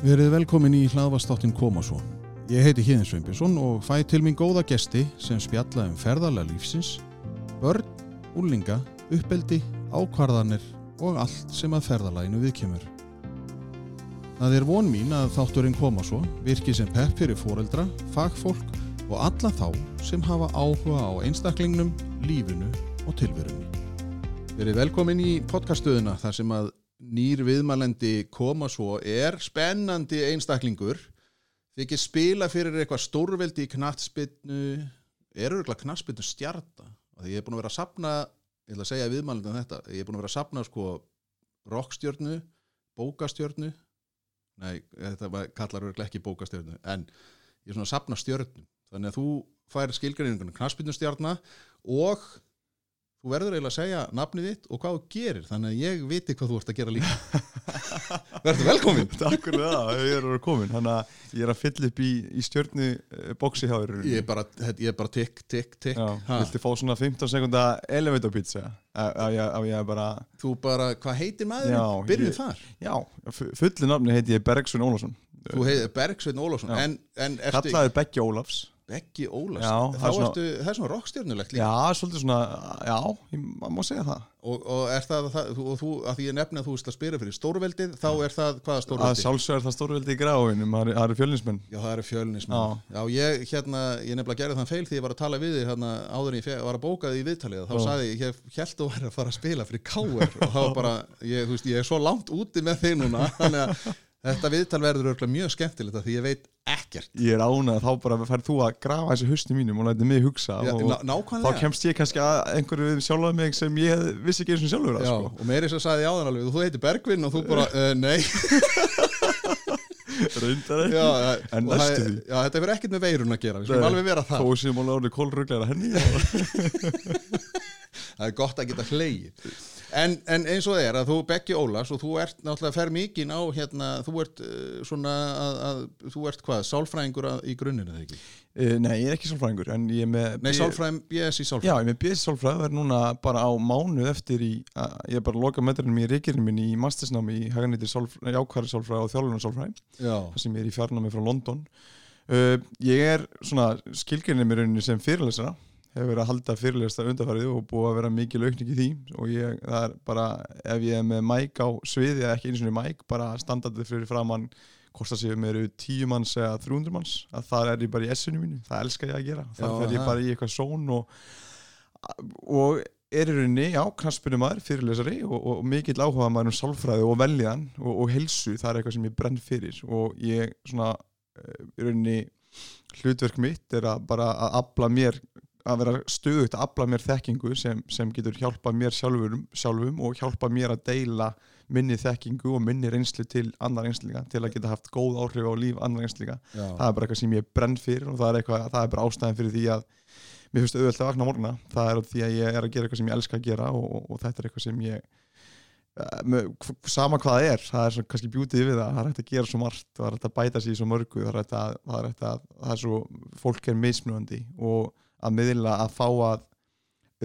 Verið velkomin í hlaðvastáttin Koma svo. Ég heiti Híðin Sveinbjörnsson og fæ til mín góða gesti sem spjalla um ferðarlega lífsins, börn, úlinga, uppeldi, ákvarðanir og allt sem að ferðarlæginu viðkemur. Það er von mín að þátturinn Koma svo virki sem pepp fyrir foreldra, fagfólk og alla þá sem hafa áhuga á einstaklingnum, lífinu og tilverunni. Verið velkomin í podcastuðuna þar sem að nýr viðmælendi koma svo er spennandi einstaklingur. Þykir spila fyrir eitthvað stórveldi í knattspinnu eru eitthvað knattspinnu stjarta því ég er búin að vera að sapna ég ætla að segja viðmælendin þetta ég er búin að vera að sapna sko rockstjörnu, bókastjörnu. Nei, þetta var- kallar örglega ekki bókastjörnu en ég er svona að sapna stjörnu þannig að þú fær skilgreiningunum knattspinnu stjarna og þú verður eiginlega að segja nafnið þitt og hvað þú gerir þannig að ég viti hvað þú ert að gera líka. Verður velkomin Takk fyrir það, ég er að vera komin Þannig að ég er að fylla upp í, í stjörnu bóksi hjá þér ég er bara, ég bara tikk, tikk, tikk. Viltu fá svona 15 sekunda elevator pizza? Á ég, bara þú bara, hvað heitir maður Já, byrjuð ég- þar. Já, fu- fullu nafni heiti ég Bergsson Ólafsson. Þú heitir Bergsveinn Ólafsson. Kallaður Beggi Ólafs Beggi Ólafs Já, þá það svona- ertu, það er svona rockstjörnulegt líka Já, svolítið svona, já, maður má segja það og, og er það, það og þú, að því ég nefni að þú veist að spyrja fyrir stórveldið þá er það, hvaða Að stórveldi? sjálfsögur það stórveldi í gráinum, það eru- fjölinsmenn Já, það eru fjölinismenn. Já. ég, hérna, ég nefnilega gerði þann feil því ég var að tala við þig hérna, áður en ég var að bóka þig í viðtalið. Þá Já. sagði ég, ég held þú væri að fara að spila fyrir K.R. og var bara, ég, þú veist, ég er svo langt úti með þig núna. Þannig að þetta viðtal verður örugglega mjög skemmtilegt því ég veit ekkert. Ég er ánað, þá bara færð þú að grafa þessi hausti mínum og læti mig hugsa Já, og þá kemst ég kannski að einhverju við sjálfað mig sem ég vissi ekki eins og sjálfur að Já, sko. og meiri svo sagði ég áðan alveg, þú heitir Bergvinn og þú bara, uh, nei. Reyndar ekki Já, En og það næstu er- því. Já, þetta verður ekkert með veirun að gera, við skulum alveg vera það. Þó sem hún árið kólruglega henni það er gott að geta hleyið en, en eins og er að þú Beggi Ólafs og þú ert náttúrulega fer mikinn á hérna, þú ert uh, svona að, að, þú ert hvað, sálfræðingur í grunninu þegar ekki? uh, Nei, ég er ekki sálfræðingur En ég er með Nei, sálfræðing, BS í Já, sálfræðing ég er með BS sálfræð er núna bara á mánuð eftir í að, Ég er bara að loka meðrunum í reikirinn minn í mastersnámi í haganýttir jákværi sálfræð og þjálfunar sálfræð Já, Það sem ég er í fjarnámi frá London. Uh, Ég er svona skilgrinni mér rauninni sem fyrirlesara hefur verið að halda fyrirlestar undarfærið og búið að vera mikil aukning í því. Og ég, það er bara, ef ég er með mæk á sviði eða ekki einu svona mæk, bara standandi fyrir framann hvort það séu með eru tíu manns eða 300 manns, að það er ég bara í essinu mínu, það elska ég að gera, Já, fer ég það. bara í eitthvað són og, og er í rauninni, já, knaspinu maður, fyrirlesari og, og mikill áhuga maður um sálfræði og veljan og, og helsu, það er eitthvað sem ég brenn fyrir. Og ég svona, eh, í rauninni hlutverk mitt er að bara að afla mér að vera stöðugt að afla mér þekkingu sem, sem getur hjálpa mér sjálfum, sjálfum og hjálpa mér að deila minni þekkingu og minni reynslu til annar einslinga til að geta haft góð áhrif á líf annar einslinga já, það er bara eitthvað sem ég brenn fyrir og það er, eitthvað, það er bara ástæðan fyrir því að mér finnst auðvitað að vakna morguna það er því að ég er að gera eitthvað sem ég elska að gera og, og, og þetta er eitthvað sem ég eh, sama hvað það er það er kannski bjútið við það það er hægt að gera svo margt, það er hægt að bæta sér svo mörgu það er að, það er, að það er svo, fólk er mismunandi og að miðla að fá að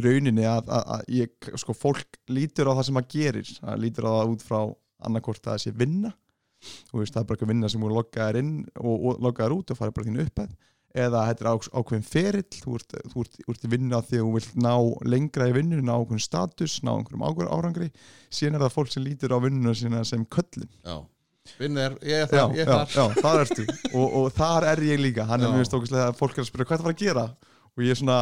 rauninni að, að, að ég, sko, fólk lítur á það sem að gerir. Það lítur á það út frá annarkort að það sé vinna. Og veist, það er bara eitthvað vinna sem þú loggaðir inn og, og loggaðir út og farið bara þínu uppæð eða þetta er ákveðin ferill þú ert, þú ert, þú ert í vinna því að þú vilt ná lengra í vinnunum, ná ákveðin status ná einhverjum ákveðin árangri. Síðan er það fólk sem lítur á vinnuna sína sem köllin já. Vinn er, ég er já, þar, ég er já, þar. já, þar ertu. Og, og þar er ég líka, hann er Já. mjög stókislega að fólk er að spyrja hvað það var að gera og ég er svona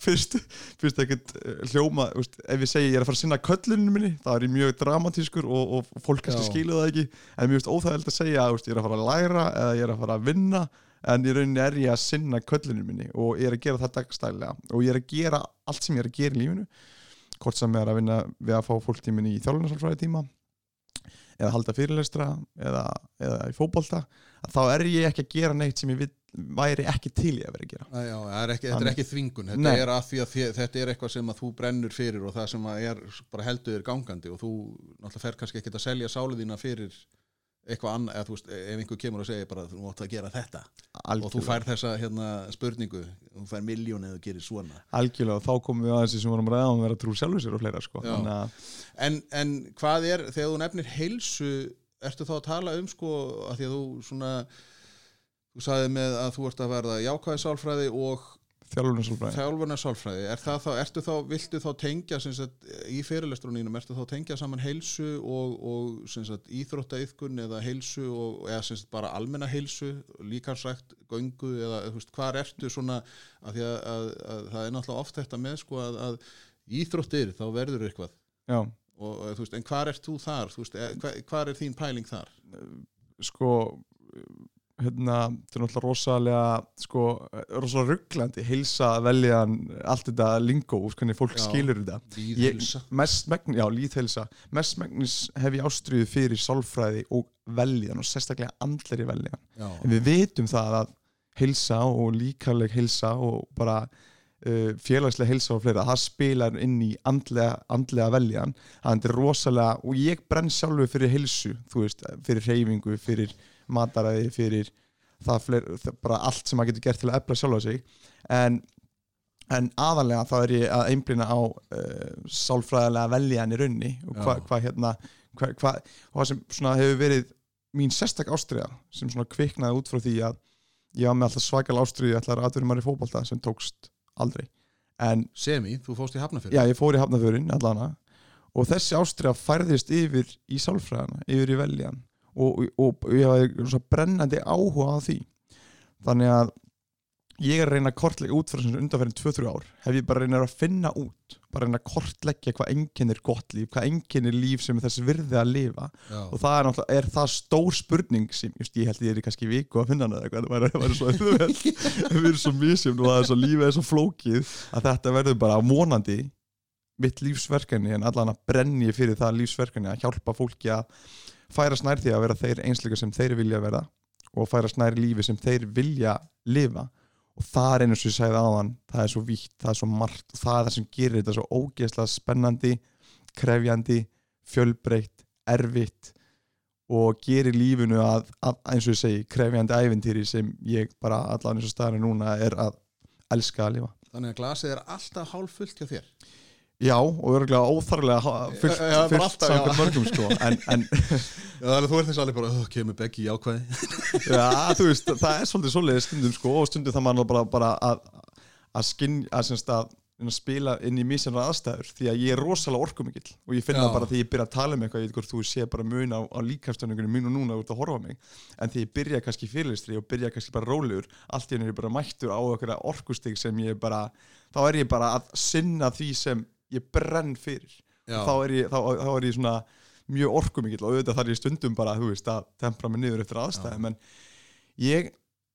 fyrst, fyrst ekkert eh, hljóma, veist, ef ég segi ég er að fara að sinna kölluninu minni, það er ég mjög dramatískur og, og fólk kannski skilu það ekki. En mjög óþægild að segja, veist, ég er að fara að læra eða ég er að fara að vinna en í rauninni er ég að sinna kölluninu minni og ég er að gera það dagstælega. Og ég er að gera allt sem ég er að gera í lífinu. Hvort sem er að vinna við að fá fólktímin í þjálfunarsálfræði tíma eða halda fyrirlestra eða, eða í fótbolta að þá er ég ekki að gera neitt sem ég vill, væri ekki til ég að vera að gera. Æ, Já, er ekki, þetta er ekki þvingun þetta Nei. er að því að þið, þetta er eitthvað sem að þú brennur fyrir og það sem að er bara heldur gangandi og þú náttúrulega fer kannski ekki að selja sálið þína fyrir eitthvað annað, eða þú veist, ef einhver kemur og segir bara þú mátt að gera þetta. Og þú algjörlega, fær þessa hérna, spurningu þú fær miljón eða þú gerir svona. Algjörlega og þá komum við aðeins sem vorum að ræða um að vera trú sjálfur sér og fleira sko. Að en, en hvað er, þegar þú nefnir heilsu ertu þá að tala um sko að því að þú svona þú sagði með að þú ert að verða jákvæði sálfræði og þjálfunarsálfræði. Er það þá, ertu þá, viltu þá tengja sagt, í fyrirlestrunínum, ertu þá tengja saman heilsu og, og íþróttaiðkun eða heilsu og, eða sagt, bara almenna heilsu, líkansrækt göngu eða veist, hvar ertu svona að að, að, að það er náttúrulega oft þetta með sko að, að íþróttir þá verður eitthvað. Já, og, veist, en hvar ert þú þar? Veist, hva, hvar er þín pæling þar? Sko hérna, þetta er náttúrulega rosalega sko, rosalega rugglandi heilsa, veljan, allt þetta lingó, hvernig fólk Já. skilur þetta. Líðheilsa mest megnis, já, líðheilsa mest megnis hef ég ástriðu fyrir sálfræði og veljan og sérstaklega andleri veljan já, en við vitum það að heilsa og líkarleg heilsa og bara uh, félagslega heilsa og fleira það spilar inn í andlega, andlega veljan það er rosalega og ég brenn sjálfur fyrir heilsu þú veist, fyrir reyfingu, fyrir mataræði, fyrir það, fleir, það bara allt sem maður getur gert til að efla sjálfa sig. En, en aðalega þá er ég að einblina á uh, sálfræðilega veljan í raunni og hvað hva, hérna hva, hva, og það sem hefur verið mín sérstak ástriða sem kviknaði út frá því að ég var með alltaf svakal ástriði ætlar að vera í fótbolta sem tókst aldrei. En Semi, þú fóst í Hafnafjörð já, ég fór í hafnafjörun allana og þessi ástriða færðist yfir í sálfræðana, yfir í veljan og, og, ég hafi svona brennandi áhuga á því. Þannig að ég er að reyna að kortleggja út frá sem undanferðin 2-3 ár. Hef ég bara reynað að finna út bara reyna að kortleggja hvað enginn er gott líf hvað enginn er líf sem er þess virði að lifa. Já, og það er náttúrulega, er það stór spurning sem, just, ég held ég er í kannski viku að finna hana eða eitthvað, það væri- svo við erum svo misjum og það er svo lífið er svo flókið að þetta verður bara vonandi mitt lífsverkefni en allan að brenni fyrir það lífsverkefni að hjálpa fólki að færa snær því að vera þeir einsleika sem þeir vilja verða og færa snær lífi sem þeir vilja lifa. Og það er einu sem ég sagði áðan það er svo vítt, það er svo margt það er það sem gerir þetta svo ógeðslega spennandi krefjandi, fjölbreytt erfitt og gerir lífinu að, að eins og ég segi krefjandi ævintýri sem ég bara allan eins og staðinu núna er að elska að lifa. Þannig að glasið er alltaf hálf fullt hjá þér Já, og örgulega óþarlega já, bara fyllt alltaf, samkvæmt mörgum sko en, en að þú ert þess alveg bara, "Ugh, kemur Beggi í ákvæði Já, þú veist, það er svolítið svoleiðis stundum sko og stundum það mann bara, bara að, að skinn, að að spila inn í mísjanra aðstæður því að ég er rosalega orkumikill og ég finna bara því ég byrja að tala um eitthvað ég veit hvort þú sé bara mun á, á líkastöningunum mín og núna út að horfa mig en því ég byrja kannski fyrirlistri og byrja kannski bara rólegur allt í henni er bara mættur á eitthvað orkustig sem ég bara þá er ég bara að sinna því sem ég brenn fyrir. Þá er ég, þá, þá er ég svona mjög orkumikill og auðvitað þar ég stundum bara veist að tempra mig niður eftir aðstæðum en ég,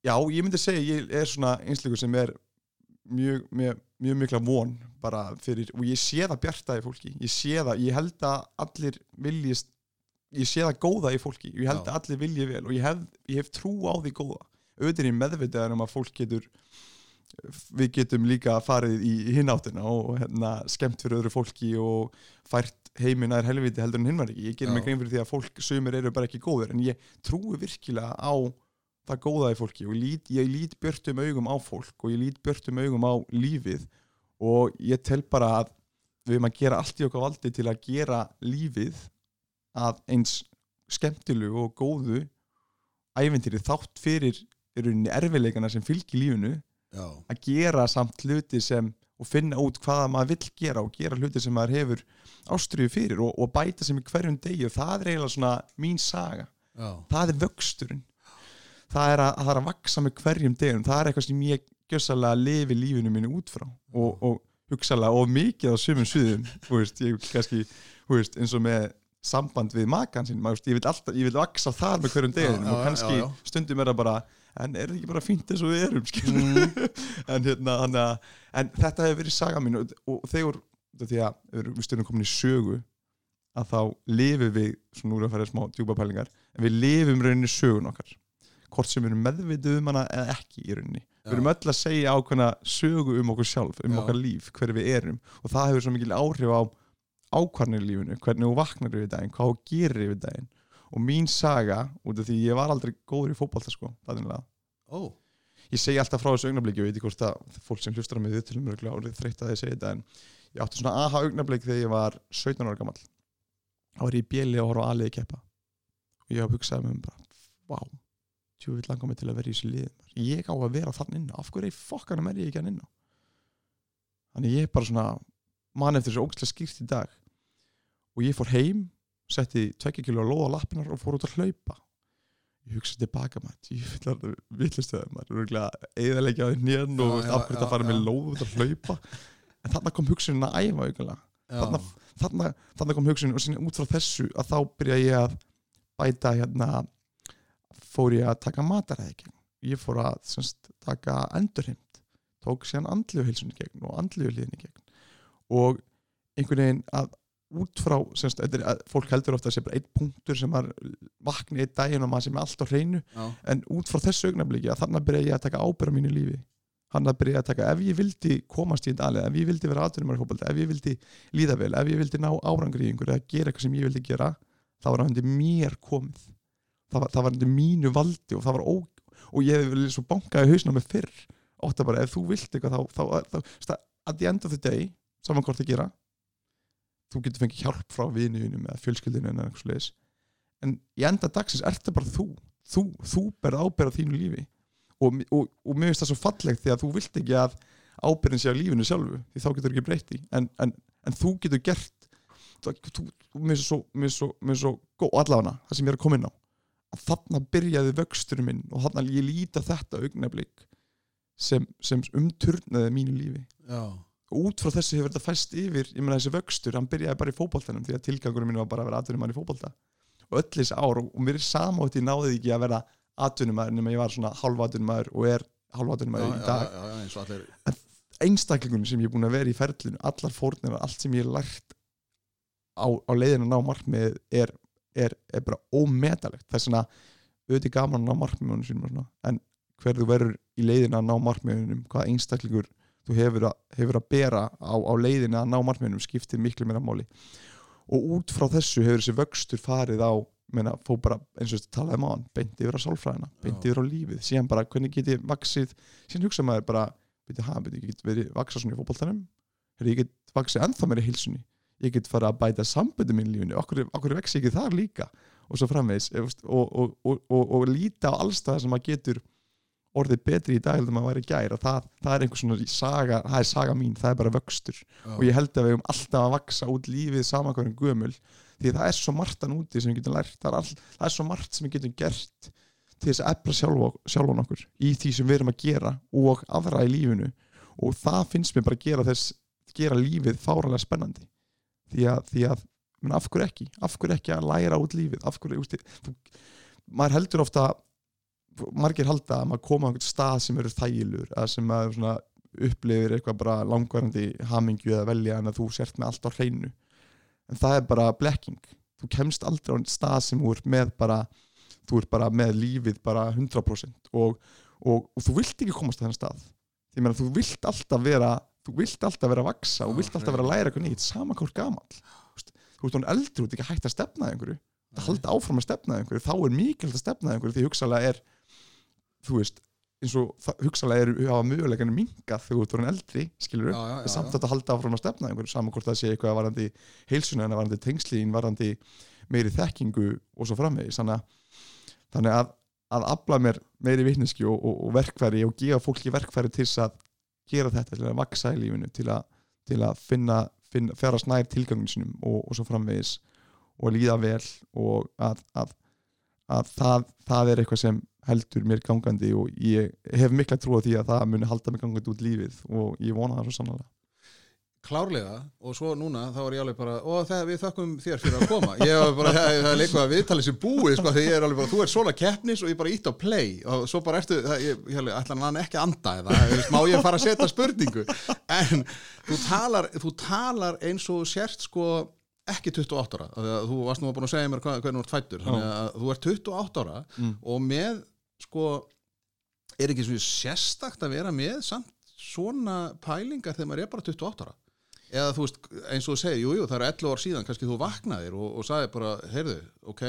já, ég myndi segja ég er svona einsleikur sem er mjög, mjög, mjög mikla von bara fyrir, og ég sé það bjarta í fólki. Ég sé það, ég held að allir viljist, ég sé það góða í fólki ég held Já. að allir vilji vel og ég hef, ég hef trú á því góða. Auðvitað ég meðvitaður um að fólk getur við getum líka farið í hináttina og hérna, skemmt fyrir öðru fólki og fært heiminn að er helviti heldur en hinn var ekki. Ég gerir mig grein fyrir því að fólk sumir eru bara ekki góður en ég trúi virkilega á það góða í fólki og lít, ég lít björtum augum á fólk og ég lít björtum augum á lífið og ég tel bara að við erum að gera allt í okkar valdi til að gera lífið að eins skemmtilegu og góðu æventýri þátt fyrir erfileikana sem fylgir lífinu já, að gera samt hluti sem og finna út hvaða maður vill gera og gera hluti sem maður hefur ástriðu fyrir og, og bæta sem í hverjum degi og það er eiginlega svona mín saga. Já, það er vöxturinn. Það er að, það er að vaksa með hverjum degum það er eitthvað sem ég gjössalega lifi lífinu mínu út frá og, og hugsalega og mikið á þú veist, ég kannski veist, eins og með samband við makan veist, ég, vil alltaf, ég vil vaksa þar með hverjum deginum Já, og kannski já. stundum er það bara en er það ekki bara fínt eins og við erum? Mm. en, hérna, hana, en þetta hefur verið saga mín og, og þegar því að við stundum komin í sögu að þá lifum við svona úr að fara smá djúpa pælingar en við lifum rauninni sögun okkar hvort sem við erum meðvitið um hana eða ekki í rauninni við erum öll að segja ákveðna sögu um okkur sjálf um Já. okkar líf, hver við erum og það hefur svo mikil áhrif á ákvarnir í lífinu, hvernig þú vaknar yfir daginn hvað þú gerir yfir daginn og mín saga, út af því ég var aldrei góður í fótbolta sko, að ó, ég segi alltaf frá þessu augnabliki og ég veit ekki hvort að fólk sem hlustar á mig til um árið þreytt að ég segi þetta en ég átti svona aha augnablik þegar ég var 17 ára gammal þá var ég í bjeli að horfa á aðliði keppa. Og og ég hugsaði með mér bara vá, tjú vil langa mig til að vera í þessu lið ég á að vera þann inn á af hverju fokkanum er ég ekki hann inn á þannig ég er bara svona man eftir þessu ógæslega skýrt í dag. Og ég fór heim setti tvekja kilo að lóða lappinar og fór út að hlaupa. Ég hugsaði tilbaka maður ég vil að vitlustöða maður er eðalegja á því nýjan og Já, já, af hverju þetta já, fara með lóð út að hlaupa. En þarna kom hugsunin að æfa þarna, þarna, þarna kom hugsunin og síðan út frá þessu að þá byrja ég að bæta hérna fór ég að taka mataræði ég fór að semst, taka endurheimt. Tók síðan andliðu hilsunni gegn og andliðu hliðinni gegn. Og einhvern veginn að út frá semst, að fólk heldur ofta að sé bara einn punktur sem var vakni einn daginn og maður sem er allt á hreinu. Já, en út frá þessu augnabliki að þannig byrja ég að taka ábyrða mínu lífi. Hann að byrja að taka, ef ég vildi komast í einn alið, ef ég vildi vera aðtunum í fótbolta, ef ég vildi líða vel, ef ég vildi ná árangri í einhverju eða gera eitthvað sem ég vildi gera þá var hann til mér komið. Það var, það var undir mínu valdi og það var ó, og ég hef verið svo bankað í hausna með fyrr ótt að bara ef þú getur fengið hjálp frá vinuðinum eða fjölskyldinu eða eitthvað svoleiðis. En í enda dagsins er þetta bara þú. Þú, þú berð ábyrð á þínu lífi. Og, og, og mér finnst það svo fallegt því að þú vilt ekki að ábyrðin sé á lífinu sjálfu því þá getur ekki breytt í en, en, en þú getur gert þú, þú, mér finnst svo, svo, svo góð allavega það sem ég er að koma inn á. Að þarna byrjaði vöxturinn minn og þarna ég líta þetta augnablik sem, sem umturnaði mínu lífi. Já, og út frá þessu hefur þetta fæst yfir ég meina þessi vöxtur, hann byrjaði bara í fótboltanum því að tilgangurinn mín var bara að vera atvinnum í fótbolta. Og öll þessi ár og, mér er sama og ég náði ekki að vera atvinnumæður nema ég var svona halvatvinnumæður og er halvatvinnumæður í dag. já, já, allir einstaklingunum sem ég er búin að vera í ferlinu allar fórnir og allt sem ég er lært á, á leiðinu að ná markmið er, er, er bara ómetalegt það er svona auðvitað gaman að ná markmiðunum en hver þú verður í leiðinu að ná markmiðunum hvaða einstaklingur þú hefur að, hefur að bera á, á leiðinu að ná markmiðunum skiptir miklu meira máli. Og út frá þessu hefur þessi vöxtur farið á meina, fó bara eins og þetta talaði maður beint yfir á sálfræðina, beint yfir á lífið. Síðan bara hvernig get ég vaksið síðan hugsa maður bara byrja, ha, byrja, ég get verið vaksa svona í Heyrðu, ég get vaksið ennþá meira hilsunni ég get fara að bæta samböndum í lífinu. Okkur, okkur vex ég ekki þar líka? Og svo og, og, og, og, og líta á allstað sem maður getur orðið betri í dag en maður væri í gær og það, það er einhver svona saga það er saga mín, það er bara vöxtur. Já, og ég held að við höfum alltaf að vaksa út lífið saman hverjum gömul því það er svo margt að úti sem við getum lært það er, all, það er svo margt sem við getum gert til þess að efla sjálfa, sjálfan okkur í því sem við erum að gera og aðra í lífinu. Og það finnst mér bara að gera þess gera lífið fáralega spennandi. Því að, því að menn, af hverju ekki? Af hverju ekki að læra út lífið? Af hverju, úst, þú, maður heldur ofta margir halda að maður koma á einhvern stað sem eru þægilur eða sem maður svona upplifir eitthvað bara langvarandi hamingju eða velja en að þú sért með allt á hreinu. En það er bara blekking. Þú kemst aldrei á einn stað sem þú ert með bara þú ert bara með lífið bara 100% og, og, og þú vilt ekki komast á þennan stað. Því meina þú vilt alltaf vera þú vilt alltaf vera að vaksa og vilt alltaf vera að læra eitthvað nýtt sama hvort gamall. Þú veist, hún eldri, ert ekki að stefna að einhverju. Að halda áfram að stefna að einhverju þá er mikilvægt að stefna að einhverju því hugsalega er þú veist, eins og hugsalega er hafa mögulegan mingað þegar þú ert orðin eldri skilur já, já, já, samt að halda áfram að stefna að einhverju saman hvort það sé eitthvað varandi heilsuna en varandi tengslín, varandi meiri þekkingu og svo framvegis. Þannig að, að, að afla mér meiri vitneski og, og, og verkfæri og gefa fólki verkfæri til að gera þetta, til að vaksa í lífinu til að, til að finna, finna fjara snær tilgangin sinum og, og svo framvegis og líða vel og að, að, að það, það er eitthvað sem heldur mér gangandi og ég hef mikla trú á því að það muni halda mig gangandi út lífið og ég vona það svo sannlega klárlega og svo núna þá er ég alveg bara og það, við þakkum þér fyrir að koma. Ég var bara, það, það er leikvað að viðtalið sér búið sko, því ég er alveg bara, þú ert svona keppnis og ég bara ítt á play. Og svo bara ertu það, ég, ég ætla hann ekki að anda eða má ég fara að setja spurningu? En þú talar, þú talar eins og sért sko ekki 28 ára, að þú varst nú búin að segja mér hvað, hvernig þú ert fættur, þannig að þú ert 28 ára Mm. og með sko er ekki svona sérstakt að vera með samt svona pælingar þegar maður er bara 28 ára eða þú veist, eins og þú segir, jú, jú, það eru 11 ár síðan kannski þú vaknaðir og, og sagði bara heyrðu, ok,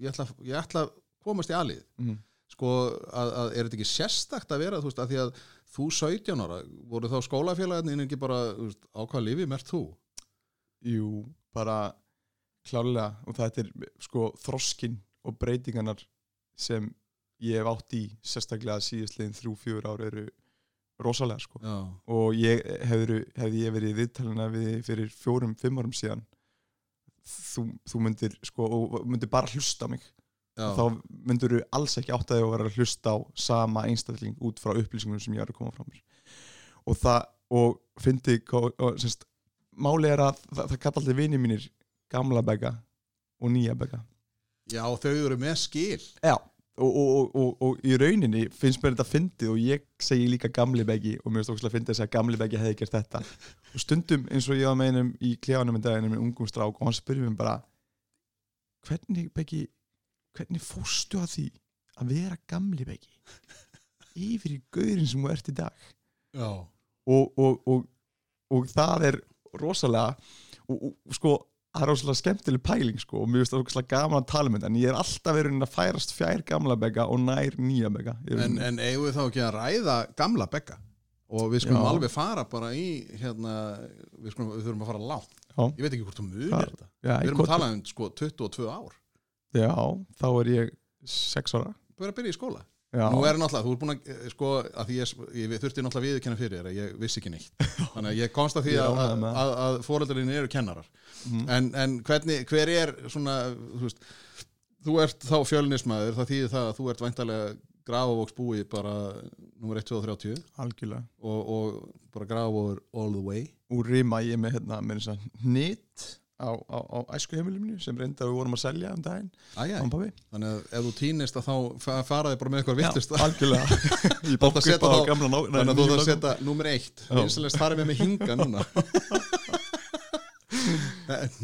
ég ætla, ég ætla að komast í alið mm. sko, að, að er þetta ekki sérstakt að vera þú veist, að því að þú 17 ára voru þá skólafélagarnir ekki bara þú veist, á hvað lifi mert þú Jú, bara klárlega og þetta er sko þroskin og breytingarnar sem ég hef átt í sérstaklega síðastliðin þrjú, fjör ár eru rosalega sko. Já, og ég hefði, hefði ég verið í viðtalina við fyrir fjórum, fimm árum síðan þú, þú myndir sko, og myndir bara hlusta mig. Já, þá myndir þú alls ekki átt að þig að vera að hlusta á sama einstakling út frá upplýsingum sem ég er að koma frá mér. Og það, og fyndi og, og semst, máli er að það, það kalla alltaf vini mínir gamla begga og nýja begga. Já, þau eru með skil. Já Og, og, og, og, og í rauninni finnst mér þetta fyndið og ég segi líka gamli beggi og mér finnst ógslag að fyndið að segja gamli beggi hefði gert þetta. Og stundum eins og ég var með einum í klefanum en daginn með ungum strák og hann spurði mér bara hvernig beggi hvernig fórstu að því að vera gamli beggi? Yfir í gaurin sem þú ert í dag. Já, og, og, og, og það er rosalega og, og sko það er rosalega skemmtileg pæling sko og mér finnst það rosalega gaman að tala um þetta en ég er alltaf verið að færast fjær gamla begga og nær nýja begga en, en eigum við þá ekki að ræða gamla begga? Og við skulum Já. alveg fara bara í hérna, við, skulum, við þurfum að fara Já. ég veit ekki hvort þú munir Hvað? þetta. Já, við erum að tala um sko 22 ár. Já, þá er ég sex ára. Við erum að byrja í skóla já, Nú er náttúrulega, þú er búin að, eh, sko, að því ég, ég þurfti náttúrulega að viðurkenna fyrir þér að ég vissi ekki neitt. Þannig að ég komst að því að, að, að, fóreldarinni eru kennarar. Mhm. En, en hvernig, hver er svona, þú veist, þú ert þá fjölnismæður, það þýðir það að þú ert væntalega grafavóks búi bara nummer 1, 2 og 30 algjörlega og, og bara grafavóður all the way. úr rima ég með hérna með þess að nýtt á, á, á æsku heimilinu sem reynda við vorum að selja um daginn. Æjæ, þannig að ef þú týnist að þá fa- faraði bara með eitthvað ég ná, Þannig að þú þarf að setja nummer eitt. Já. Vinsalest farið með hinga núna.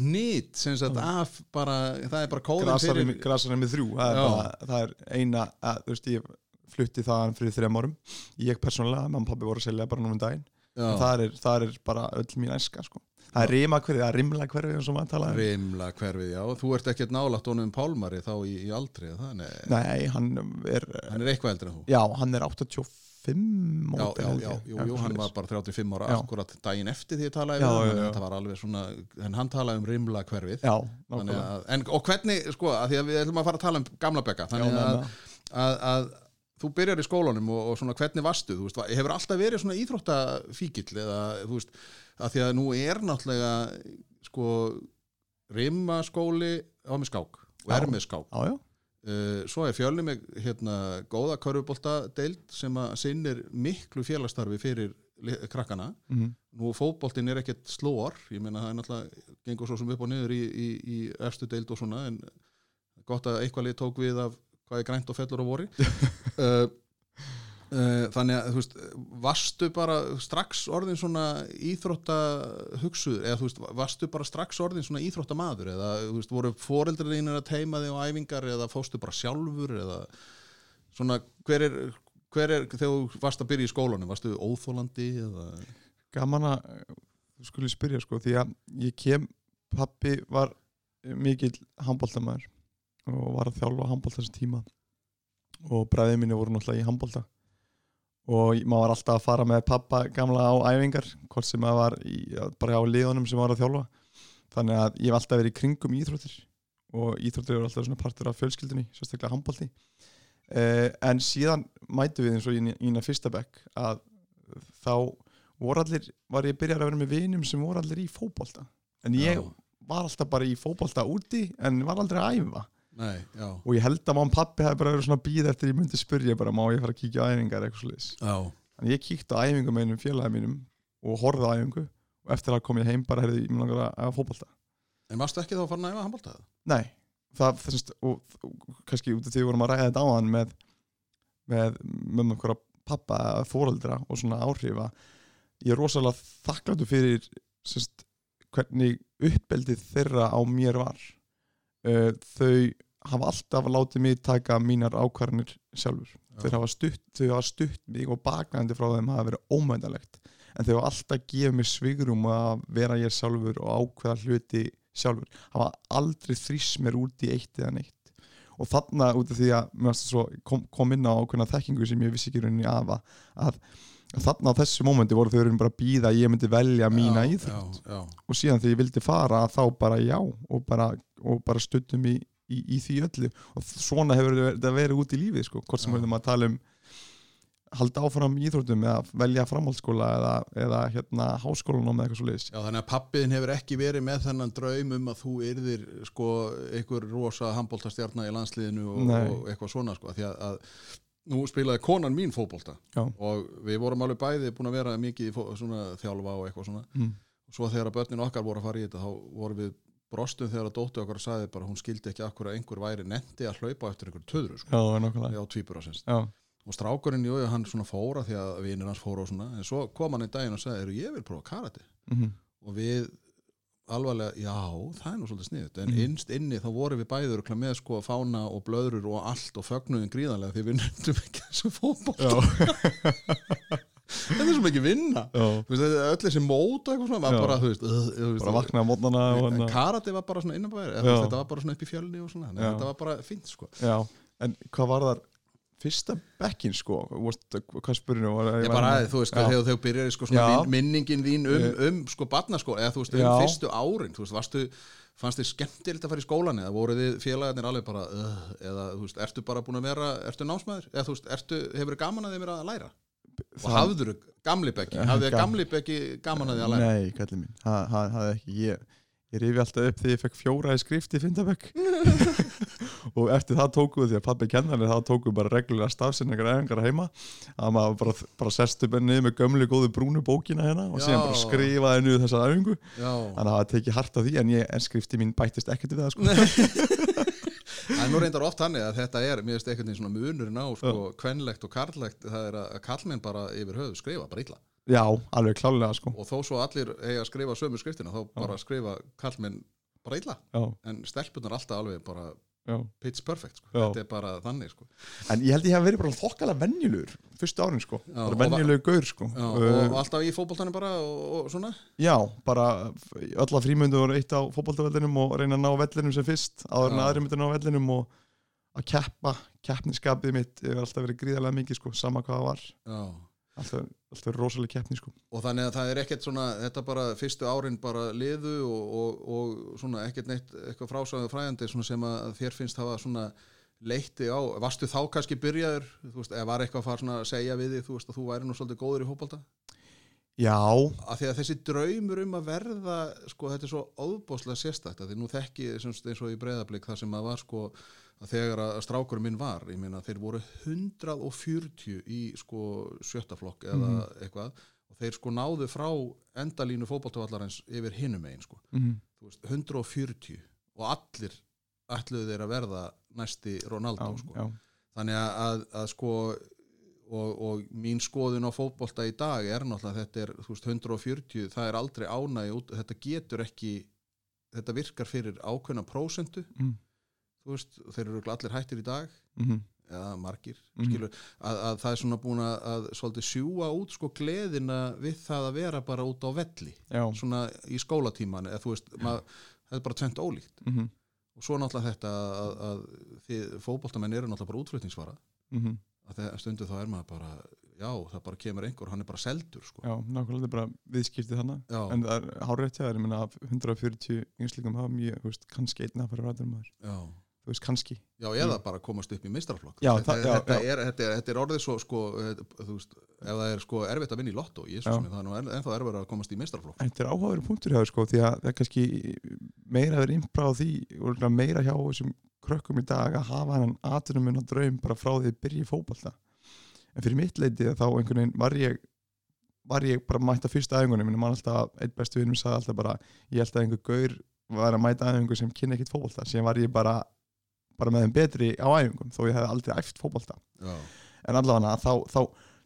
Nýtt sem sagt af bara Það er bara grasarinn fyrir grasarinn með þrjú það er, bara, það er eina að, þú veist, ég flutti það fyrir þrejum árum. Ég persónulega, mamma og pabbi voru að selja bara núna um daginn. Það er, er bara öll mín æska sko. Það er rima hverfið, það er rimla hverfið eins og maður talaði um. Rimla hverfið, já. Þú ert ekkert nálægt honum Pálmari þá í, í aldri er það, nei, hann er Hann er eitthvað eldri en þú? Já, hann er 85 Já, módel, já, já, ég. jú, Já, jú, hann var bara 35 ára Já. akkurat daginn eftir því ég talaði Já, við hann, já, en já. þetta var alveg svona en hann talaði um rimla hverfið. Já, Þannig nákvæmlega. en, og hvernig, sko, að því að við ætlum að fara að tala um gamla bekka Já, þannig með að, að, að þú byrjar í skólanum og, og svona hvernig varstu, þú veist, hefur alltaf verið svona íþróttafíkill eða, þú veist, að því að nú er náttúrulega, sko, rimmaskóli á með skák og er með skák. já, já, Uh, svo er fjölni með hérna góða körfubolta deild sem að sinnir miklu félagstarfi fyrir krakkana. mhm. Nú fótboltinn er ekkert slóar, ég meina það er náttúrulega gengur svo sem upp og niður í, í, í efstu deild og svona en gott að eitthvað lið tók við af hvað er grænt og fellur á vori uh, þannig að þú veist varstu bara strax orðin svona íþrótta hugsuður eða þú veist varstu bara strax orðin svona íþrótta maður eða þú veist voru foreldrar þínir að teima þig á æfingar? Eða fóstu bara sjálfur? Eða svona hver er hver er, þegar þú varst að byrja í skólanum varstu óþólandi eða? Gaman að þú skulle spyrja sko því að ég kem pappi var mikill handbóltamæður og var að þjálfa handbólta þessi tíma. Og bræðið minni voru náttúrulega í handbólta og maður var alltaf að fara með pappa gamla á æfingar hvort sem maður var í, bara á liðunum sem maður var að þjálfa. Þannig að ég hef alltaf verið í kringum íþróttir og íþróttir eru alltaf svona partur af fjölskyldunni sérstaklega handbólti uh, en síðan mætu við eins og í ína fyrsta bekk að þá voru allir, var ég byrjar að vera með vinum sem voru allir í fótbolta. En ég Já. var alltaf bara í fótbolta úti en var aldrei að æfa Nei, og ég held að og pappi hefði bara verið svona býð eftir ég myndi spyrja bara má ég fara að kíkja á æfingar eitthvað sliðis já, en ég kíkti á æfingu með einum félagi mínum og horfði á æfingu og eftir að kom ég heim bara herði ég mig langar að æfa fótbolta En varstu ekki þá að fara að æfa handbóltað? nei, það, það semst, og, og kannski út af því við vorum að ræða þetta áðan með með mömmu okkur pappa eða fóreldra og svona áhrifa ég er rosalega þakkláttu fyrir semst, hvernig uppbeldið þeirra á mér var þau hafa alltaf látið mig taka mínar ákvarðanir sjálfur. Þeir hafa stutt, þau hafa stutt mig og bakandi frá þeim hafa verið ómændalegt en þau hafa alltaf gefið mér svigrum að vera ég sjálfur og ákveða hluti sjálfur, hafa aldrei þrýst mér út í eitt eða neitt. Og þarna út af því að kom, kom inn á ákveðna þekkingu sem ég vissi ekki rauninni af að, að, að þessu mómenti voru þau bara að býða að ég myndi velja mína já, íþrótt. Já, já, og síðan þegar ég vildi fara þá bara já og bara, og bara stuttum í í, í því öllu. Og svona hefur þetta verið út í lífið sko, hvort sem erum að tala um halda áfram íþróttum eða velja framhaldsskóla eða, eða hérna háskólanum eða eitthvað svo leiðis Já, þannig að pappiðin hefur ekki verið með þennan draum um að þú yrðir sko einhver rosa handbóltastjarnar í landsliðinu og, og eitthvað svona sko, því að, að nú spilaði konan mín fótbolta Já. og við vorum alveg bæði búin að vera mikið þjálfa og eitthvað svona. Mm. og svo þegar að börnin okkar voru að fara í þetta þá vorum við brostum þegar að dóttu okkar sagði bara hún skildi ekki akkur að einhver væri nendi að hlaupa eftir einhver töðru sko, Já, tvíbura og strákurinn, jú, hann svona fóra því að vinir hans fóra og svona, en svo kom hann í daginn og sagði, ég vil prófa karate? Mm og við alvarlega, já, það er nú svolítið sniðut en Mhm. innst inni þá vorum við bæður með sko fána og blöðrur og allt og fögnuðin gríðanlega því við nefndum ekki þessu fótboll þetta er svo mikið vinna. Veist, öll þessi mót og eitthvað svona var bara, þú veist, uh, þú veist bara vakna á mótnana en hérna karate var bara svona innanbæður þetta var bara svona upp í fjölni og svona að þetta var bara fínt sko. Já, en hvað var þar fyrsta bekkin sko. Hvað spurði nú? Ég bara, þú veist, þegar þau byrjar sko, minningin þín um, um sko barnaskóla, eða þú veist, um Já. fyrstu árin þú veist, varstu, fannst þið skemmtilegt að fara í skólan eða voru þið félagarnir alveg bara uh, eða, þú veist, ertu bara búin að vera ertu námsmaður, eða þú veist, ertu, hefur gaman að þið vera að læra? Og Það- hafður gamli bekki, hafði Gam- gamli bekki gaman að þið að læra? Nei, ég rifi alltaf upp þegar ég fekk fjóra í skrift í Findabökk og eftir það tóku við því að pabbi kennarinn þá tóku við bara reglulega stafsynningar eðingar heima. Að maður bara, bara sest upp enni með gömlu góðu brúnu bókina hérna og Já. síðan bara skrifaði niður þessa æfingu. Já, þannig að það tekið hart á því en, ég, en skrifti mín bættist ekkert við það sko. það er nú reyndar oft þannig að þetta er, einhvern veginn svona munurinn á sko, kvenlegt og karlegt, það er að kallmenn bara yfir höfu skrifa, bara illa Já, alveg klálega sko. og þó svo allir eiga að skrifa sömu skriftina þá bara skrifa kallmenn bara illa Já, en stelpunar alltaf alveg bara já. pitch perfect sko. Já. þetta er bara þannig sko. En ég held ég hef verið bara þokkalega venjulegur fyrstu árin sko, Já, bara og venjulegur gaur sko. Já, Uh, og alltaf í fótboltanum bara og, og svona Já, bara öll að frímyndu voru eitt á fótboltavellinum og reyna að ná vellinum sem fyrst áður en Já. aðri myndu ná vellinum og að keppa, keppniskapið mitt hefur alltaf verið gríðarlega mikið sko, sama hvað það var Já. Alltaf, alltaf rosalega keppni sko. og þannig að það er ekkert svona þetta bara fyrstu árin bara liðu og, og, og svona ekkert neitt eitthvað frásagðu fræðandi sem að þér finnst hafa svona leitti á, varstu þá kannski byrjaður þú veist, eða var eitthvað að fara svona að segja við þig þú veist að þú væri nú svolítið góður í fótbolta Já, að því að þessi draumur um að verða sko þetta er svo óbáslega sérstakt að því nú þekki eins og í breyðablík það sem að var sko að þegar að strákurinn minn var ég meina þeir voru 140 í sko sjötta flokk eða Mhm. eitthvað og þeir sko náðu frá endalínu fótballtövallarins yfir hinum einn sko. Mm Þú veist, 140 og allir ætluðu þeir að verða næsti Ronaldo já, sko. já, þannig að, að, að sko og, og mín skoðun á fótbolta í dag er náttúrulega þetta er veist, 140, það er aldrei ánægi út, þetta getur ekki þetta virkar fyrir ákveðna prósentu. Mm. Þú veist, þeir eru allir hættir í dag. -hmm. eða margir, Mhm. skilur. Að, að það er svona búin að, að svolítið sjúa út sko gleðina við það að vera bara út á velli, já, svona í skólatíman eða þú veist, mað, það er bara tvent ólíkt. Mm og svo náttúrulega þetta að, að fótboltamenn eru náttúrulega bara útflutningsvara. -hmm. Að þegar stundu þá er maður bara já, það bara kemur einhver, hann er bara seldur sko. já, nákvæmlega þetta er bara viðskiptið já, en það er hárétt hjá þér, ég meina af 140 yngslingum hafa mjög, þú veist, kannski einn að fara ræður maður, já, þú veist, kannski. Já, eða bara komast upp í mistraflokk þetta, það- þetta. Er, þetta, er, þetta er orðið svo sko, þetta- þú veist, ef það er sko erfitt að vinna í lotto, jésus Já. minn, það er nú en- ennþá erfitt að komast í mistraflokk Þetta er áhugaverið punktur hjá sko og krökkum í dag að hafa hann atunum minna draum bara frá því að byrja í fótbolta. En fyrir mitt leiti þá einhvern veginn var ég var ég bara mætt að fyrsta æfingunum minn mann alltaf, einn bestu vinnum sagði alltaf bara ég held að einhver gaur var að mæta æfingu sem kynna ekkit fótbolta. Síðan var ég bara bara með þeim betri á æfingum þó ég hef aldrei æft fótbolta. Já, en allavega þá, þá,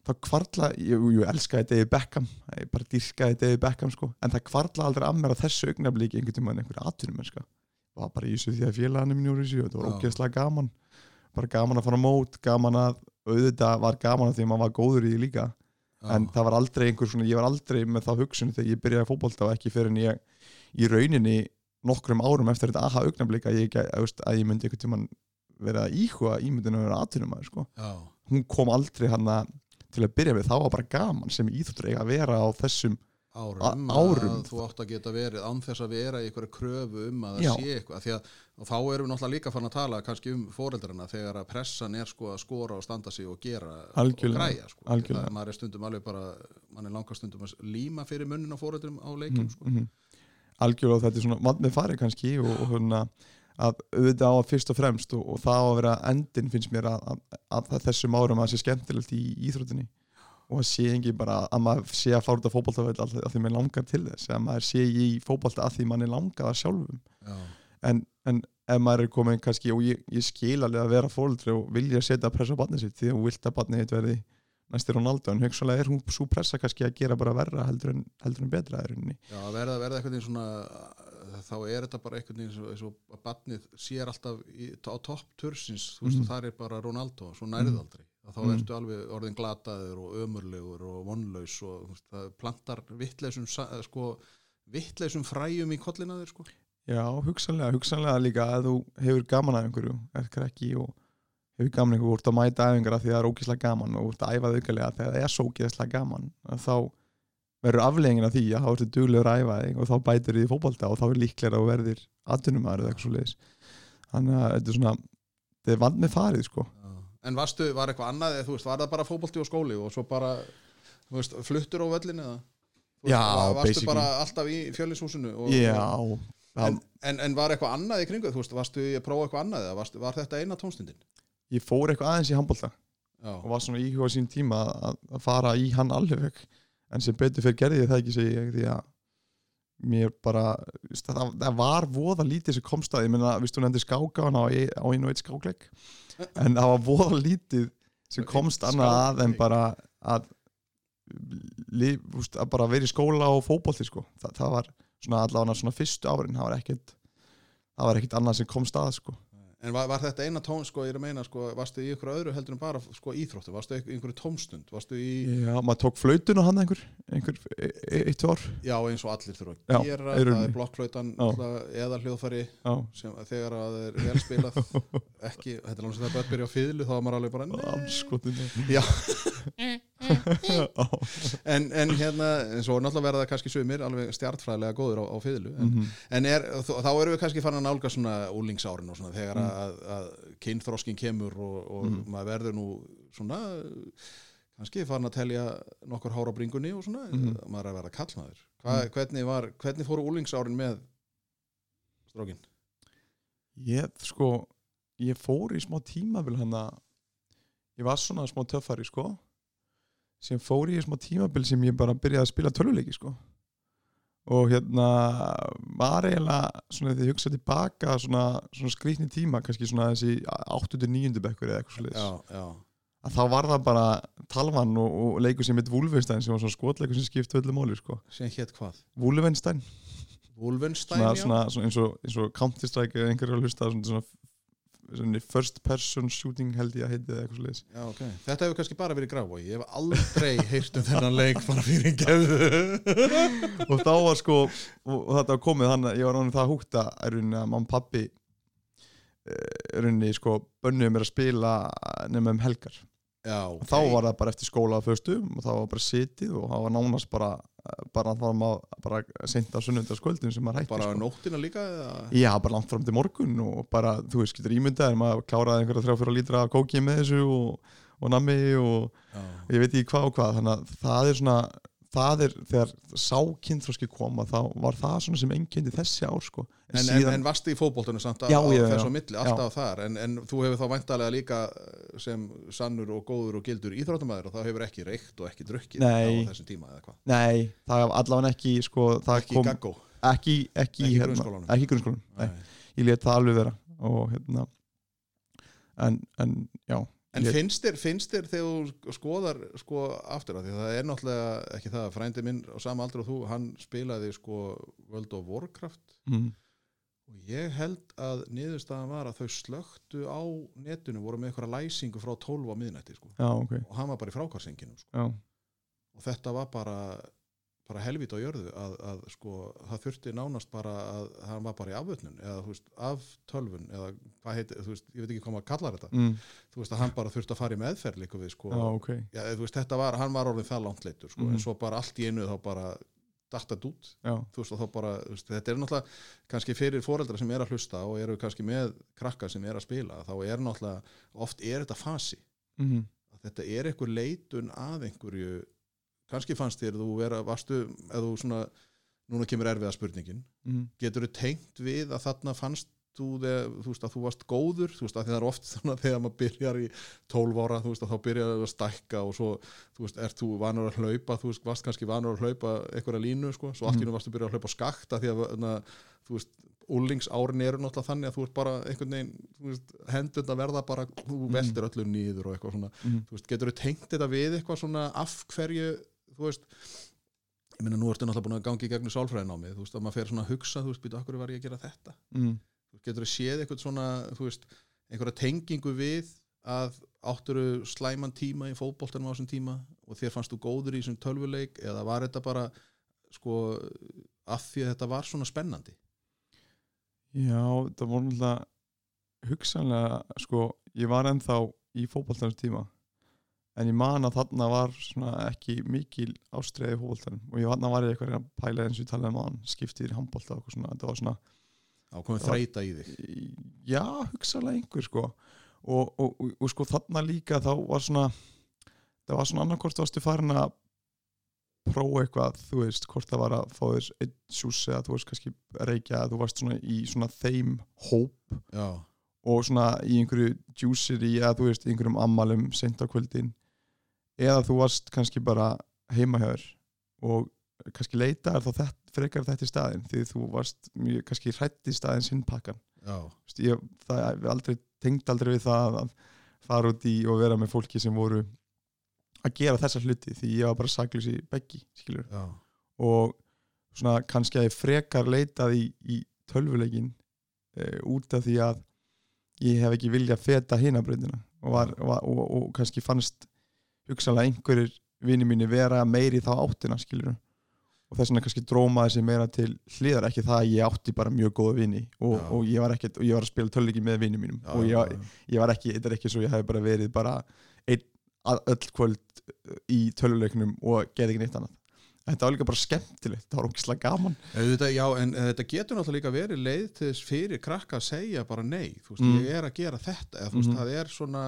þá kvarla ég, ég elskaði David Beckham ég bara dýrkaði David Beckham sko. En það kvarla aldrei að mér á þessu augnablíki einhvern tímann einhverju atvinnum sko. Var bara í þessu því að félaginu mín úr þessu og þetta var ógeðslega gaman. Bara gaman að fara mót, gaman að auðvitað var gaman að því að maður var góður í því líka. Já, en það var aldrei einhver svona, ég var aldrei með þá hugsun þegar ég byrjaði að fótbolta og ekki fyrir en ég í rauninni nokkrum árum eftir þetta aha augnablík að ég, að, að ég myndi einhvern tímann vera að íhuga ímyndinu að vera atvinnum sko. Já, hún kom aldrei hann til að byrja með, þá var bara gaman sem íþróttur eiga að vera á þessum árum, árum. að þú átt að geta verið án þess að vera í einhverju kröfu um að það sé eitthvað, að og þá erum við náttúrulega líka farin að tala kannski um fóreldrarna þegar að pressan er sko að skora og standa sig og gera Algjörlega, og græja sko. algjörlega. það, maður er stundum alveg bara mann er langast stundum að líma fyrir munnin á fóreldrum á leikjum mm, sko. mm, algjörlega þetta er svona vand með farið kannski og, og hérna að auðvitað á að fyrst og fremst og, og það á að vera endin finnst mér að, að, að, þessum árum að það sé skemmtilegt í íþróttinni og að sé ekki bara að maður sé að fara út á fótboltavöld að því maður langar til þess að maður sé í fótbolta að því mann er langað að sjálfum Já. en, en ef maður er komin kannski og ég, ég skil alveg að vera fóldri og vilja setja pressa á barnið sitt því að þú vilt að barnið hitt verði næstir Ronaldo en hugsalega er hún svo pressa kannski að gera bara verra heldur en, heldur en betra Já, verða, verða eitthvað svona þá er þetta bara eitthvað eins og, að barnið sér alltaf í, á topp tursins, þú veist, mm. það er bara Ronaldo, svo nærið Mhm. aldrei og þá Mhm. ertu alveg orðin glataður og ömurlegur og vonlaus og veist, plantar vittleysum sko, vittleysum fræjum í kollina þér sko. Já, hugsanlega, hugsanlega líka að þú hefur gaman af einhverju, er krekki og hefur gaman einhverju, þú ert að mæta af því það er ógíslega gaman og ert að æfa aukalega þegar það er svo ógíslega gaman að þá verður afleggingin af því að þá ertu duglegur að æfa þig og þá bætir þið í fótbolta og þá er líklega að verðir aðtunumæður eða eitthvað svo leiðis þannig að þetta er svona þetta er vand með farið sko En varstu, var eitthvað annað, eða, þú veist, var það bara fótbolti og skóli og svo bara, þú veist, fluttur á völlin eða? Veist, Já, var- Varstu basically. bara alltaf í fjölishúsinu? Og, Já, En, en, en var eitthvað annað í kringu, þú veist, varstu að prófa eitthvað annað eða varstu, var þetta eina tónstundin? ég fór eitthvað aðeins í handbolta Já, og var svona íhuga sín tíma að, að fara í hann alveg en sem betur fyrir gerði það ekki segi ég því að mér bara, það, það var voða lítið sem komst að, ég meina, viðst þú nefndi skáka á einu og eitt skákleik en það var voða lítið sem komst annað að en bara að, lif, veist, að bara vera í skóla og fótbolti sko. Þa, það var svona allavega svona fyrstu árin það var ekkert það var ekkert annað sem komst að sko. En var, var þetta eina tón, sko, ég er að meina, sko, varstu í ykkur öðru heldur en bara, sko, íþróttu, varstu í einhverju tómstund, í, Já, maður tók flautun og hann einhver, einhver e- eitt ár. Já, eins og allir þurfa Já, að gera, í það er blokkflautan, Já. eða hljóðfæri, Já, sem þegar að það er vel spilað, ekki, þetta er alveg sem það er byrja á fýðlu, þá var maður alveg bara, Já. Já. en, en hérna, en svo náttúrulega verða það kannski sumir alveg stjartfræðilega góður á, á fýðlu, en, Mhm. En er, þá erum við kannski farin að nálga svona úlingsárin og svona þegar Mm. að, að kynþroskin kemur og, og Mm. maður verður nú svona kannski farin að telja nokkur hára bringunni og svona, Mhm. maður er að verða kallmaður. Hva, Mm. hvernig, var, hvernig fóru úlingsárin með strókin? Ég, sko, ég fór í smá tímabil hann að ég var svona smá töffari, sko sem fór í smá tímabil sem ég bara byrjaði að spila töluleiki, sko og hérna var eiginlega svona þegar ég hugsa tilbaka svona, svona skrýtni tíma, kannski svona þessi 8-9 bekkur eða eitthvað já. að þá var það bara talvan og, og leikur sem heit Wolfenstein sem var svona skotleikur sem skipti öllu máli, sko Sem hétt hvað? Wolfenstein Wolfenstein, svona, já? svona, svona eins og, og Counter Strike eða einhverju að hlusta svona first person shooting held ég að heiti eða eitthvað sliðis Já, ok. Þetta hefur kannski bara verið gráf og ég hef aldrei heyrt um þennan leik bara fyrir geðu. og þá var sko og, og þetta var komið þannig að ég var ráðin það húgt að er og pappi er rauninni sko bönnuðu mér að spila nema um helgar Já, og ok. þá var það bara eftir skóla að föstum og þá var bara sitið og það var nánast bara bara var maður bara sent á sunnundaskvöldin sem maður hætti Bara sko. nóttina líka? Eða? Já, bara langt fram til morgun og bara, þú veist, getur ímyndað er maður kláraði einhverja þrjá fyrir lítra af kóki með þessu og, og nammi og Já. ég veit ekki hvað og hvað þannig að það er svona það er, þegar sá kynþróski koma þá var það svona sem engjandi þessi ár sko. En, en, en varstu í fótboltunum samt að Já, já, já. þessu á milli, alltaf þar en, en þú hefur þá væntalega líka eh, sem sannur og góður og gildur íþróttamæður og þá hefur ekki reykt og ekki drukkið á þessum tíma eða hvað Nei, það var allavega ekki sko, það ekki kom, gaggó ekki, ekki, Ekki hérna, grunnskólanum. ekki grunnskólanum Nei, Nei. ég let það alveg vera og hérna en, en já En ég, finnst þér, finnst þér þegar þú skoðar sko aftur að því að það er náttúrulega ekki það að frændi minn á sama aldrei og þú, hann spilaði sko World of Warcraft. Mm, og ég held að niðurstaðan var að þau slöktu á netinu voru með eitthvað læsingu frá 12 á miðnætti sko. Já, ok. Og hann var bara í frákarsenginu sko. já, og þetta var bara bara helvít á jörðu að, að sko það þurfti nánast bara að hann var bara í afvötnun eða þú veist af tölvun eða hvað heitir, þú veist, ég veit ekki hvað maður kallar þetta. Mm, þú veist að hann bara þurfti að fara í meðferð líka við sko, já, ok. Já, þú veist þetta var, hann var orðin það langt leitur sko, Mhm. en svo bara allt í einu þá bara datta út. Já, þú veist og þá bara, veist, þetta er náttúrulega kannski fyrir foreldra sem er að hlusta og eru kannski með krakka sem er að spila þá er náttúrulega, oft er þetta fasi. Að þetta er einhver leitun að einhverju kannski fannst þér þú vera, varstu eða þú svona, núna kemur erfiða spurningin. Mhm, getur þú tengt við að þarna fannst þú, þegar, þú veist að þú varst góður? Þú veist að það er oft svona þegar maður byrjar í 12 ára, þú veist að þá byrjar að stækka og svo, þú veist, ert þú vanur að hlaupa? Þú veist, varst kannski vanur að hlaupa einhverja línu, sko, svo allt í nú varstu að byrja að hlaupa skakta því að, na, þú veist úlingsárin eru náttúrulega þannig að þú ert bara einhvern veginn, þú hendund að verða bara, þú veldir öllu nýður og eitthvað svona. Mhm, þú veist, getur þú tengt þetta við eitthvað svona af hverju, þú veist ég meina nú ertu náttúrulega búin að gangi í gegnum sálfræðinámið, þú veist, að maður fer svona að hugsa þú veist, býta, okkur var ég að gera þetta? Mhm, Þú getur þú séð eitthvað svona, þú veist einhverja tengingu við að átturu slæman tíma í fótboltanum á þessum tíma og þér fannst þú góður í þessum tölvuleik eða var þetta bara sko, að því að þetta var svona spennandi? Já, það voru náttúrulega hugsanlega, sko, ég var ennþá í fótboltanum tíma en ég man að þarna var ekki mikil ástreiði í fótboltanum. Og ég þarna var ég eitthvað að pæla eins og ég talaði um hann skiptið í handbolta og svona, þetta var svona ákomið þreita í þig. já, hugsalega einhver sko. Og, og, og, og sko þarna líka þá var svona það var svona annarkort varstu farin að prófa eitthvað, þú veist, hvort það var að fá þér einn sjús eða þú veist kannski reykja, þú varst svona í svona þeim hóp já, og svona í einhverju djúsir í eða þú veist, í einhverjum ammalum sent á kvöldin eða þú varst kannski bara heima hjá þér og kannski leita er þá þetta, frekar þetta í staðin því þú varst mjög kannski hrætt í staðin sinnpakkan ég, aldrei, tengd aldrei við það að fara út í og vera með fólki sem voru að gera þessa hluti því ég var bara saklus í beggi og svona kannski að ég frekar leitað í, í tölvuleikin e, út af því að ég hef ekki viljað feta hinabröndina og, og, og, og kannski fannst hugsanlega einhverjir vini mínu vera meiri þá áttina skilur og þess vegna kannski dróma þessi meira til hliðar ekki það að ég átti bara mjög góða vini og, og, ég, var ekkert, og ég var að spila tölvleiki með vini mínum. Já, og ég, ég var ekki, þetta er ekki svo ég hef bara verið bara einn að öll kvöld í tölvuleiknum og gerði ekki neitt annað. Þetta var líka bara skemmtilegt, það var ógislega gaman. Þetta, já, en þetta getur náttúrulega líka verið leið til þess fyrir krakka að segja bara nei, þú veist, Mm. ég er að gera þetta eða þú veist, Mhm. það er svona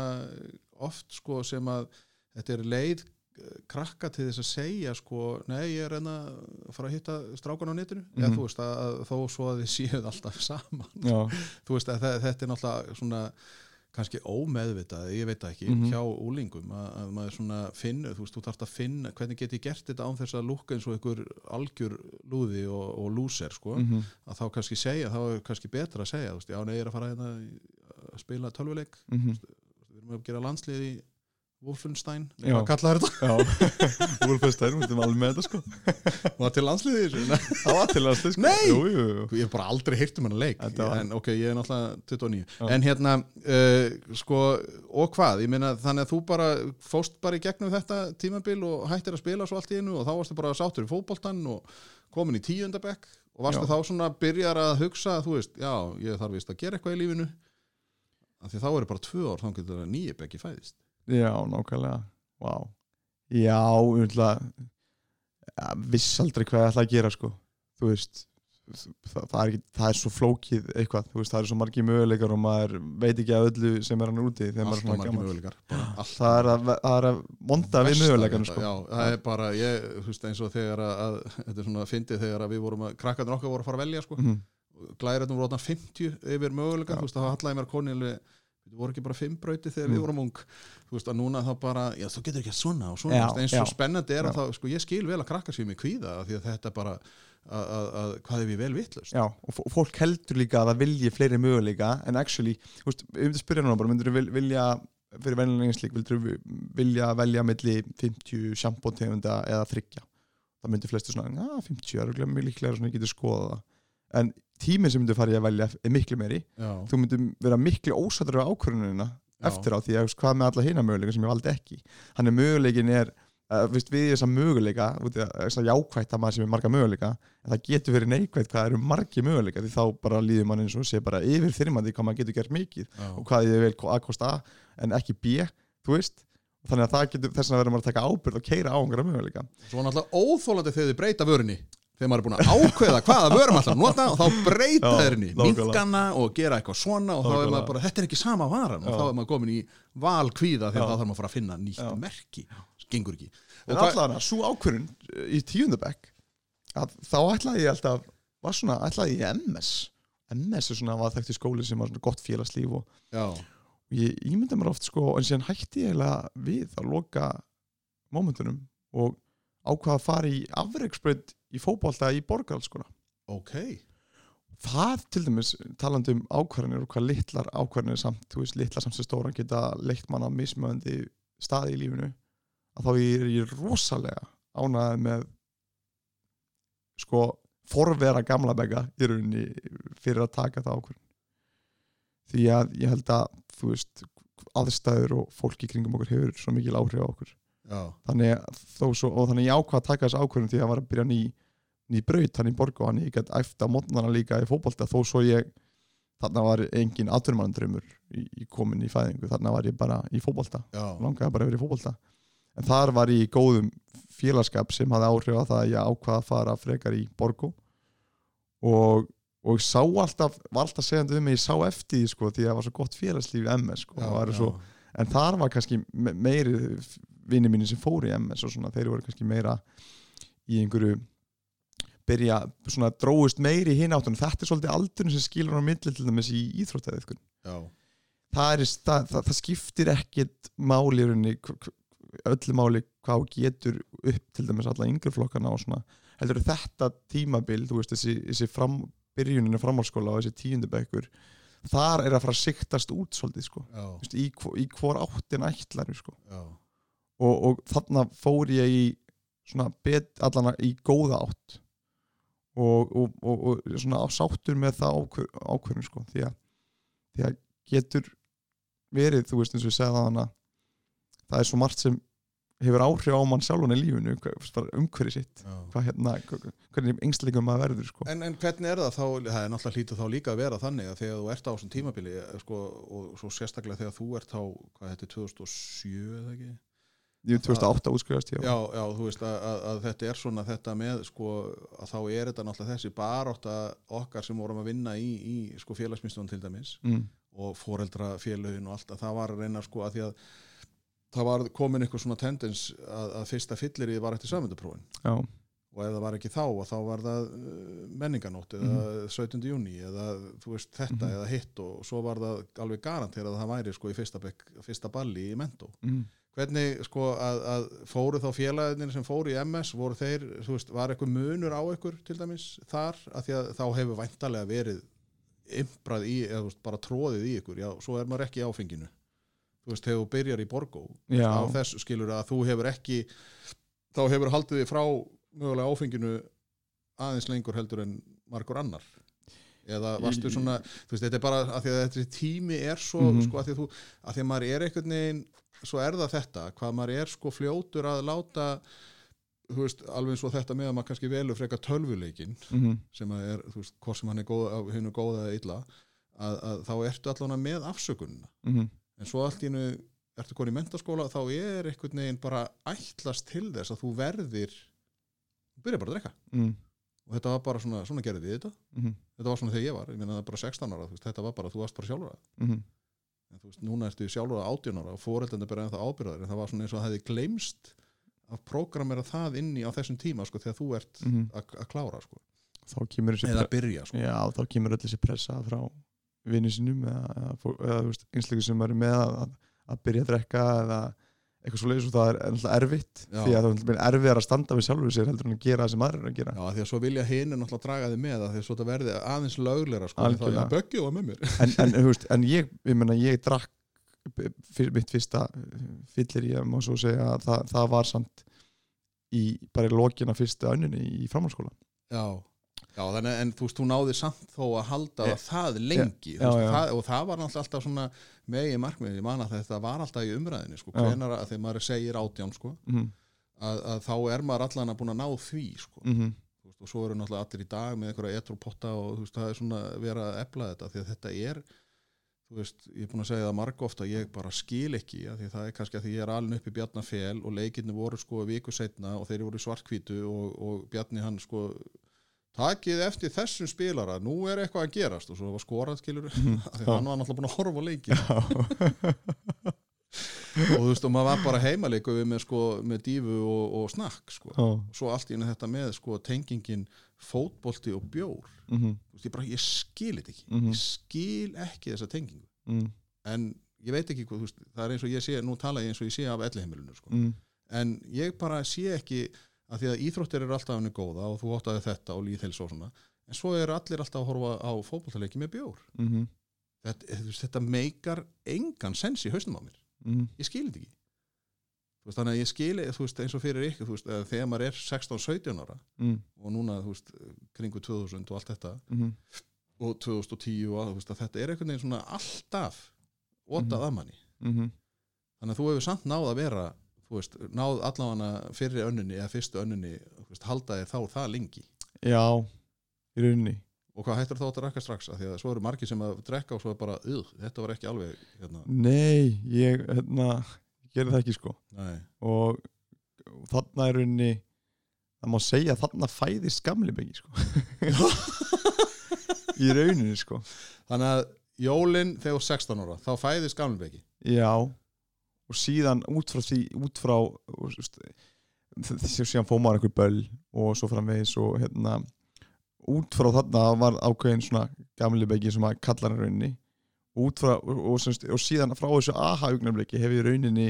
oft sko sem að þetta er leið eh, krakka til þess að segja sko, nei, ég er enn að fara að hitta strákan á netinu, eða Mhm. þú veist að, að þó svo að þið séuð alltaf saman. Þú veist að þe- þetta er náttúrulega svona kannski ómeðvitað, ég veit ekki Mhm. hjá úlingum að, að maður svona finnur, þú veist, þú þarft að finna hvernig get ég gert þetta án þess að lúkka eins og einhver algjör lúði og, og lúser sko, mhm, að þá kannski segja þá er kannski betra að segja, þú veist, já, nei, ég er að fara hérna í- að spila tölvuleik. Mhm, við erum að gera landslið Wolfenstein, Já. hvað kallaði þetta? já Úlfestæn, við erum alveg með þetta sko Var til landslið í þessu? Nei. það var til að sko Nei! jú, jú, jú. ég hef bara aldrei heyrt um hennar leik Þetta var- en ok, ég er náttúrulega 29 Já. en hérna, uh, sko og hvað, ég meina þannig að þú bara fóst bara í gegnum þetta tímabil og hættir að spila svo allt í einu og þá varstu bara sáttur í fótboltan og komin í tíundabekk og varstu Já. þá svona að byrjar að hugsa þú veist, já, ég þarf vist að gera eitthvað í lífinu já, nákvæmlega Vá. Já, umhverflega ja, viss aldrei hvað ég ætla að gera sko þú veist það, það, er það er svo flókið eitthvað veist, það eru svo margir möguleikar og maður veit ekki að öllu sem er hann úti er alltaf gamall. möguleikar það er að, er að monda við möguleikan sko. Já, það er bara, ég, þú veist, eins og þegar að, að þetta er svona að fyndið þegar að við vorum að krakkarnir okkar voru að fara að velja, sko Mhm. glærarnir voru þarna 50 yfir möguleika Já. þú veist, það hallaði mér konilega við voru ekki bara fimm brauti þegar Mm. við vorum ung þú veist, að núna þá bara, já, þú getur ekki að svona og svona, Já, eins já. og spennandi er að Já. þá, sko, ég skil vel að krakkar sér mig kvíða því að þetta bara, að, að, að hvað er við vel vittlust Já, og fó- fólk heldur líka að það vilji fleiri möguleika en actually, þú veist, ef þú spyrir hann bara myndur þú vilja, fyrir venjuleginslík vildur þú vilja velja milli 50 sjampóntegunda eða þryggja það myndur flestu svona, að 50 er líklega svona ég getur skoða það en tíminn sem myndur farið að velja er miklu meiri. Já, þú myndur vera miklu ósættur af ákvörðunina eftir á því að þú hvað með alla hina möguleika sem ég valdi ekki. Þannig möguleikin er uh, við möguleika í að- þess að jákvætt að maður sem er marga möguleika en það getur verið neikvætt hvað eru margi möguleika því þá bara líður mann eins og sé bara yfir þyrmandi hvað maður getur gert mikið já, og hvað ég vil A kosta A en ekki B þú veist. Þannig að það getur þess að verður maður að taka ábyrgð og keira á einhverja möguleika. Svo náttúrulega óþólandi þegar þið breyta vörunni þegar maður er búin að ákveða hvaða vörum alltaf að nota og þá breyta Já, þeir henni. nákvæmlega. minkana og gera eitthvað svona og þá er maður bara, þetta er ekki sama varan. Og Já. þá er maður komin í valkvíða þegar þá þarf maður að fara að finna nýtt Já. merki. Gengur ekki. En Og hvað- allavega, svo ákvörun í tíundabæk að þá ætlaði ég alltaf var svona, ætlaði ég MS MS er svona, var þekkt í skóli sem var svona gott félagslíf og já, ég ímynda mér oft sko, en síðan hætti ég við að loka momentunum og ákvaða að fara í afreiksbröð í fótbolta í borgarhalskóla ok. Það til dæmis, talandi um ákvarðanir og hvað litlar ákvarðanir samt, þú veist, litlar samt sem stóra geta leitt mann á mismöðandi staði í lífinu að þá er ég rosalega ánæði með sko forvera gamla begga í rauninni fyrir að taka það ákvarðan því að ég held að þú veist, aðstæður og fólki kringum okkur hefur svo mikil áhrif á okkur þannig að þó svo, og þannig ég ákvað að taka þessu ákvörðum því að það var að byrja ný, ný braut hann í borgu og hann ég gætt æft á mótnana líka í fótbolta. Þó svo ég þarna var engin atvinnumannandrömmur í, í komin í fæðingu, þarna var ég bara í fótbolta. Já, langaði bara að vera í fótbolta. En þar var ég í góðum félagskap sem hafði áhrif á það að ég ákvaða að fara frekar í borgu og, og sá alltaf var alltaf segjandi um mig, ég sá eftir því sko, því að það var svo gott félagslíf í MS sko, var svo, en þar var kannski me- meiri vinni mínu sem fóru í MS og svona, þeir voru kannski meira í einhverju byrja, svona dróðust meiri hinn áttunum, þetta er svolítið aldurinn sem skilur á milli til dæmis í íþróttaðið sko. það, það, það, það skiptir ekkit máli öllu máli hvað getur upp til dæmis alla yngri flokkana og svona. Heldur þetta tímabil, þú veist þessi, þessi fram, byrjuninu framhalskóla og þessi tíundabekkur þar er að fara að siktast út svolítið sko, veist, í, í hvor áttin ætlar sko. Já, og, og þarna fór ég í svona bet, allana í góða átt og, og, og, svona sáttur með það ákvör, ákvörðum sko því að, því að getur verið, þú veist eins og ég segði það hana það er svo margt sem hefur áhrif á mann sjálfan í lífinu umhverfi sitt hvað hérna, hvernig engsleikum maður verður sko. En, en hvernig er það þá, það er náttúrulega hlítið þá líka að vera þannig að þegar þú ert á þessum tímabili eh, sko, og svo sérstaklega þegar þú ert á, hvað þetta er 2007 eða ekki? Ég er 2008 útskrifast ég Já, já, þú veist að, að, að þetta er svona þetta með sko að þá er þetta náttúrulega þessi barótta okkar sem vorum að vinna í, í sko félagsmyndstunum til dæmis mm, og foreldrafélögin og allt að það var að reyna sko að því að það var komin eitthvað svona tendens að, að fyrsta fyllir í var eftir samönduprófin já, og ef það var ekki þá og þá var það uh, menninganótt eða 17. júni eða þú veist þetta Mhm. eða hitt og svo var það alveg garantera að það væri sko í fyrsta, bekk, fyrsta balli í mentó. Mm, hvernig sko að, að fóru þá félagarnir sem fóru í MS voru þeir, þú veist, var eitthvað munur á ykkur til dæmis þar? Að því að þá hefur væntalega verið imbrað í, eða veist, bara tróðið í ykkur. Já, svo er maður ekki í áfenginu. Þú veist, þegar þú byrjar í Borgó á þessu skilur að þú hefur ekki þá hefur haldið þið frá mögulega áfenginu aðeins lengur heldur en margur annar. Eða varstu svona þú veist, þetta er bara að því að þetta tími er svo, Mhm. sko, að því að þú að því að maður er einhvern veginn, svo er það þetta hvað maður er sko fljótur að láta þú veist, alveg eins og þetta með að maður kannski velur frekar tölvuleikin mm, sem að er, þú veist, hvort sem hann er góð, hinn er góða eða illa að, að þá ertu allan með afsökunina. Mm, en svo allt í hennu ertu konið í mentaskóla þá er einhvern veginn bara ætlast til þess að þú verðir þú byrjar bara að drekka. Mm, og þetta var bara svona, svona gerði við þetta. Mm, þetta var svona þegar ég var, ég er bara 16 ára veist, þetta var bara, þú varst bara sjálfur að. Mm, en þú veist, núna ertu sjálfur að 18 ára og fóreldandi bara ennþá ábyrðar en það var svona eins og það hefði gleymst að prógramera það inni á þessum tíma sko, þegar þú ert mm. að að klára sko. eða byrja sko. Já, þá kemur öll þessi pressa frá vinnu sinum eða, eða, eða einsleikur sem eru með að, að, að byrja að drekka eða eitthvað svo leiðis og það er náttúrulega erfitt Já. því að það er erfið að standa við sjálfur sér heldur en að gera það sem aðrir eru að gera. Já, því að svo vilja hinn er náttúrulega að draga þig með að því að þetta verði aðeins lögleira sko, þá er böggið var með mér. En, en, veist, en ég, ég meina, ég drakk fyr, mitt fyrsta fyllir ég má svo segja að það, það var samt í bara í lokina fyrsta önninni í framhaldsskóla. Já, já þannig, en þú veist, þú náði samt þó að halda Já. það lengi Já, veist, já. Það, og það var alltaf svona megi markmið, ég man að þetta var alltaf í umræðinni sko, hvenar að þegar maður segir átján sko, mm að, að þá er maður allan að búin að ná því sko, -hmm. þú veist, og svo eru náttúrulega allir í dag með einhverja etrupotta og veist, það er svona vera að efla þetta, því að þetta er veist, ég er búin að segja það marg ofta ég bara skil ekki, því það er kannski að því ég er alveg upp í Bjarnafel og leikirni voru sko viku setna og þeir voru í svartkvítu og, og Bjarni hann sko takið eftir þessum spilara nú er eitthvað að gerast og svo var skorað skilur Já. hann var náttúrulega búin að horfa leikin og þú veist og maður var bara heimaleiku við með sko með dífu og, og snakk sko Já. svo allt í henni þetta með sko tengingin fótbolti og bjór. Þú veist, ég, bara, ég skil þetta ekki Mhm. ég skil ekki þessa tengingu Mm. en ég veit ekki hvað, veist, það er eins og ég sé nú tala ég eins og ég sé af elliheimilinu sko. Mm. en ég bara sé ekki að því að íþróttir eru alltaf henni góða og þú óttaði þetta og líðheils og svona en svo eru allir alltaf að horfa á fótboltaleiki með bjór Mhm. þetta, þú veist, þetta meikar engan sens í hausnum á mér Mm. ég skil þetta ekki veist, þannig að ég skil þú veist, eins og fyrir ykkur veist, þegar maður er 16-17 ára Mm. og núna þú veist, kringu 2000 og allt þetta Mhm. og 2010 og að, veist, að þetta er einhvern veginn svona alltaf ótað Mhm. að manni Mhm. þannig að þú hefur samt náð að vera þú veist, náð allavega fyrri önnunni eða fyrstu önnunni, veist, halda þér þá það lengi? Já, í rauninni. Og hvað hættur þá að drekka strax að því að svo eru margir sem að drekka og svo er bara, ugh, þetta var ekki alveg hérna, Nei, ég hérna, gerði það ekki sko. Nei, og, þarna er rauninni það má segja að þarna fæðist gamli byggi sko. Í rauninni sko. Þannig að jólin þegar þú ert 16 ára, þá fæðist gamlebeki Já, og síðan út frá því, út frá síðan fóð maður einhver böll og svo framvegis og hérna út frá þarna var ákveðin svona gamli byggi sem að kalla hann rauninni. Út frá, og, semst, og síðan frá þessu aha-augnablikki hef ég í rauninni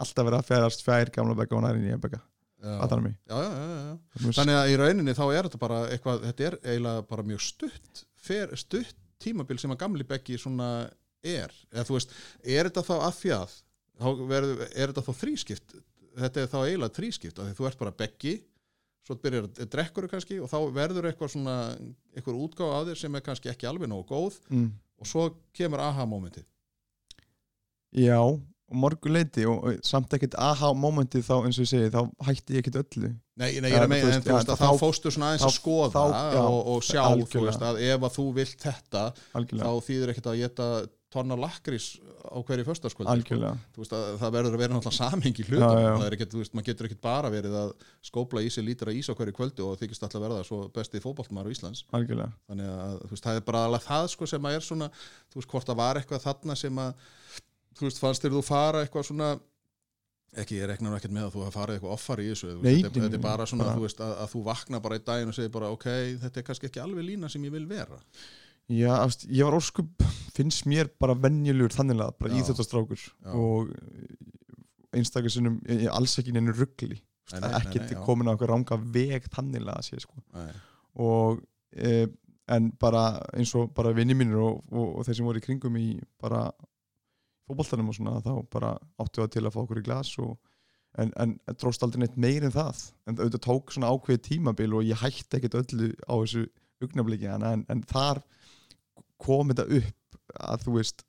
alltaf verið að ferast fjær gamla begga og nærin í begga, já, já, já. Þannig að í rauninni þá er þetta bara eitthvað, þetta er eiginlega bara mjög stutt fer, stutt tímabil sem að gamli bekki svona er. Eða þú veist, er þetta þá að því að þá verður, er þetta þá þrískipt? Þetta er þá eiginlega þrískipt af því þú ert bara bekki svo byrjar að drekkur kannski og þá verður eitthvað svona eitthvað útgáfa af þér sem er kannski ekki alveg nógu góð mm, og svo kemur aha momentið Já, og morgu leiti og, og samt ekkert aha-momentið þá eins og ég segi, þá hætti ég ekkert öllu. Nei, nei, ég er að meina, þú en þú veist að þá- fóstu svona aðeins að skoða já, og, og sjá, þú algjörlega. veist, að ef að þú vilt þetta algjörlega, þá þýðir ekkert að geta tonna lakrís á hverju föstaskvöldi sko. að það verður að vera náttúrulega þú veist, maður getur ekkert bara verið að skópla í sig lítra ís á hverju kvöldi og þykist alltaf verða svo besti fótboltmaður á Íslands. Algjörlega. þannig að veist, það er bara alveg það sko sem að er svona, þú veist, hvort það var eitthvað þarna sem að, þú veist, fannst þér þú fara eitthvað svona ekki, ég reknar nú ekkert með að þú hafa farið eitthvað offar í þessu Nei, veist, þetta, er bara svona, bara- veist, að, að þú vakna bara í daginn og segir bara, ok, þetta er kannski ekki alveg lína sem ég vil vera Já, ást, ég var óskup, finnst mér bara venjulegur þanniglega, bara íþjóttastrákur og einstakar sinnum, ég, ég alls ekki neinu ruggli, nei, já. komin á okkur ranga veg þanniglega að sé sko. Nei, og e, en bara eins og bara vinni mínir og, og, og þeir sem voru í kringum í bara fótboltanum og svona þá bara áttu það til að fá okkur í glas og en, en dróst aldrei neitt meir en það. En auðvitað tók svona ákveðið tímabil og ég hætti ekkert öllu á þessu augnabliki en, en, en þar kom þetta upp að þú veist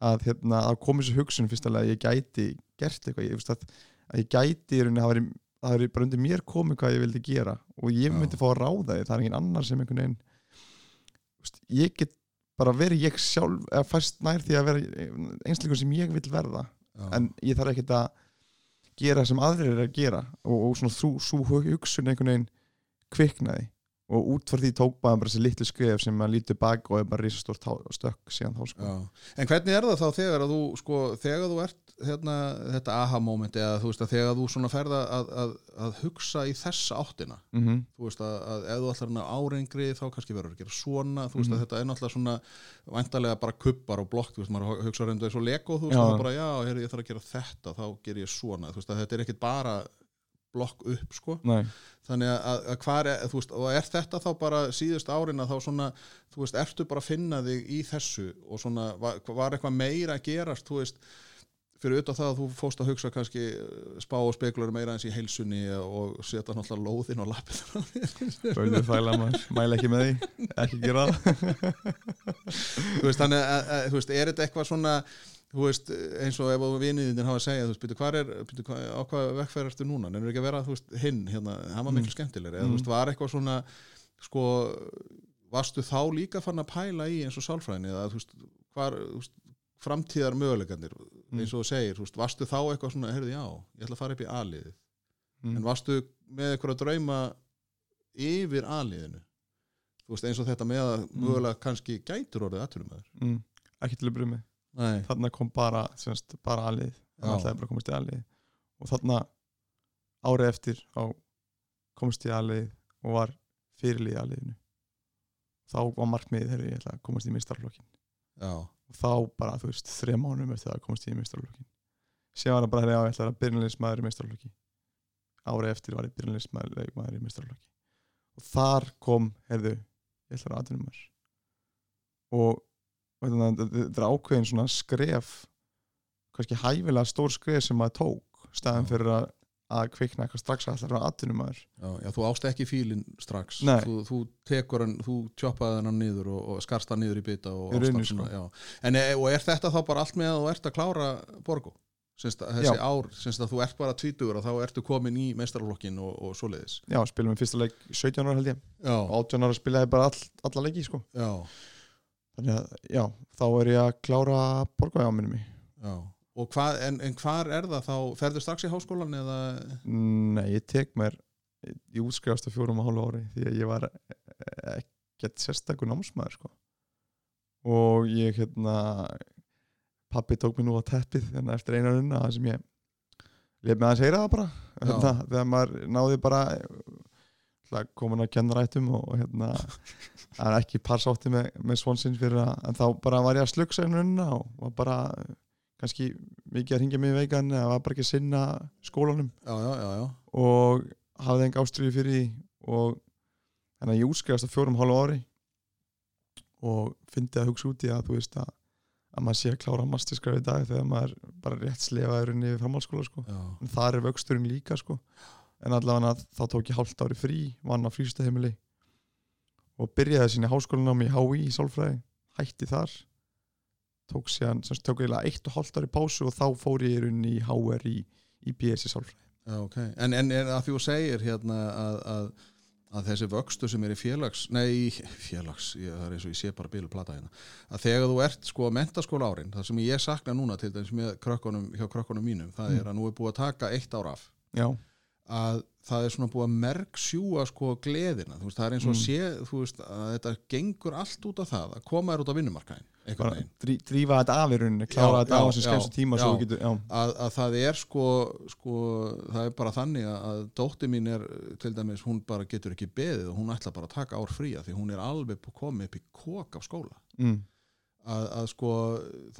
að, hérna, að kom þessu hugsun fyrstulega að ég gæti gert eitthvað, ég veist að, að ég gæti í rauninni, það væri, það væri bara undir mér komið hvað ég vildi gera og ég Já. myndi fá að ráða því, það er engin annar sem einhvern veginn veist, ég get bara verið ég sjálf eða fæst nær því að vera einsleikur sem ég vil verða. Já, en ég þarf ekkert að gera sem aðrir er að gera og, og svona þú, hugsun einhvern veginn kviknaði og út frá því tók bara þessi litlu skrif sem maður lítið bak og er bara risastórt stökk síðan þá sko. já. En hvernig er það þá þegar að þú, sko, þegar þú ert hérna, þetta aha-moment eða þú veist að þegar þú svona ferða að, að, að hugsa í þessa áttina mm -hmm. þú veist að, að ef þú ætlar að árengri þá kannski verður að gera svona þú veist Mhm. að þetta er náttúrulega svona væntalega bara kubbar og blokk, þú veist, maður hugsa reyndu eins og Lego, þú veist, Já. það bara, já, heyrðu, ég þarf að gera þetta þá ger ég svona, þú veist, að þetta er ekkit bara blokk upp, sko. Nei, þannig að, að, að hvað er, þú veist, og er þetta þá bara síðust árin að þá svona þú veist, ertu bara að finna þig í þessu og svona, var, var eitthvað meira að gerast, þú veist fyrir auðvitað það að þú fóst að hugsa kannski eh, spá og spekulur meira eins í heilsunni og setja náttúrulega lóðin og lappið bölðu þæla maður. Mæla ekki með því, ekki gera það. Þú veist, þannig að, að, þú veist, er þetta eitthvað svona þú veist, eins og ef viniðin hafa að segja, þú veist, byrju, hvað er byrju, hvað, á hvað vekkferð ertu núna, nefnir ekki að vera þú veist, hinn, hérna, hann var miklu skemmtilegri eða þú Mm. veist, var eitthvað svona sko, varstu þá líka fann að pæla í eins og sálfræðinni eða þú veist, hvar, þú veist, framtíðar möguleikarnir, Mm. eins og þú segir þú veist, varstu þá eitthvað svona, heyrðu, já, ég ætla að fara upp í aliðið, Mm. en varstu með eitthvað að drauma yfir aliðinu þú veist eins og þetta með að mögulega kannski gætur orðið aðtunum mm. ekki til að byrja með þarna kom bara, semst, bara aðlið ætlaði bara að komast í aðlið og þarna árið eftir á komast í aðlið og var fyrirlið í aðliðinu þá var markmiðið þegar ég ætla að komast í meistarflokkin já, og þá bara, þú veist, þrejum mánum eftir að komast í meistarflokkin sér var það bara þegar ég ætla að byrjunleismæður í meistarflokki árið eftir var ég byrjunleismæður í meistarflokki og þar kom, heyrðu ég ætla að aðtunum mér og veit það, þetta er ákveðin svona skref kannski hæfilega stór skref sem maður tók staðan Já. fyrir að, að kvikna eitthvað strax að ætla að aðtunum maður já, já, þú ást ekki fílinn strax. Þú, þú tekur hann, þú tjoppaði hann niður og, og skarst hann niður í bita og, Í ást rauninni, hann svona, sko. en e, og er þetta þá bara allt með að þú ert að klára borgu Sins, þessi Já. ár, sinns að þú ert bara tvítugur og þá ertu komin í meistarflokkin og, og svoleiðis. Já, spilum við fyrsta leik 17 ára held ég. Já, og 18 ára spilaði bara all, alla leiki sko. já, þannig að, já, þá er ég að klára borgaðjáminni mig já. Og hvað, en, en hvar er það þá? Ferðu strax í háskólan eða? Nei, ég tek mér ég útskrifast á fjórum og hálfu ári því að ég var ekkert sérstakur námsmaður sko. og ég hérna pappi tók mér nú á teppið þannig eftir einarinn að það sem ég lef með að segja það bara. Hérna, þegar maður náði bara komin að kenna rættum og, hérna það er ekki parsátti með, með svonsins fyrir að en þá bara var ég að slugsa einarinn og var bara kannski mikið að ringja mig í veikan eða var bara ekki að sinna skólanum já, já, já, já, og hafði enga ástriði fyrir því og þannig að ég útskrifast á fjórum hálfu ári og fyndi að hugsa út í að þú veist að, að maður sé að klára masterskraf í dag þegar maður bara rétt slefaður inn í framhaldsskóla sko. en þar er vöxturinn líka sko. En allavega þá tók ég hálft ári frí vann á frístaheimili og byrjaði sinni háskólanám í HÍ í Sálfræði, hætti þar. Tók síðan, sem sagt, tók eiginlega eitt og hálft ári pásu og þá fór ég í rauninni í HR í, í BS í Sálfræði. Já, ok. En, en er að því þú segir hérna að, að, að þessi vöxtu sem er í félags, nei, í félags, ég, það er eins og ég sé bara bílu plata hérna, að þegar þú ert sko mentaskóla árin, það sem ég sakna núna til dæmis með krökkunum, hjá krökkunum mínum, það er að nú er búið að taka eitt ár af, Já, að það er svona búið að merk sjúa sko gleðina, þú veist, það er eins og Mm. sé, þú veist, að þetta gengur allt út af það, að koma þér út á vinnumarkaðin, drífa þetta af í rauninni, klára þetta á skemmstu já, tíma já. getur, að, að það er sko, sko það er bara þannig að, dótti mín er til dæmis, hún bara getur ekki beðið og hún ætla bara að taka ár fría því hún er alveg komið upp í kók af skóla. Mm, að, að sko,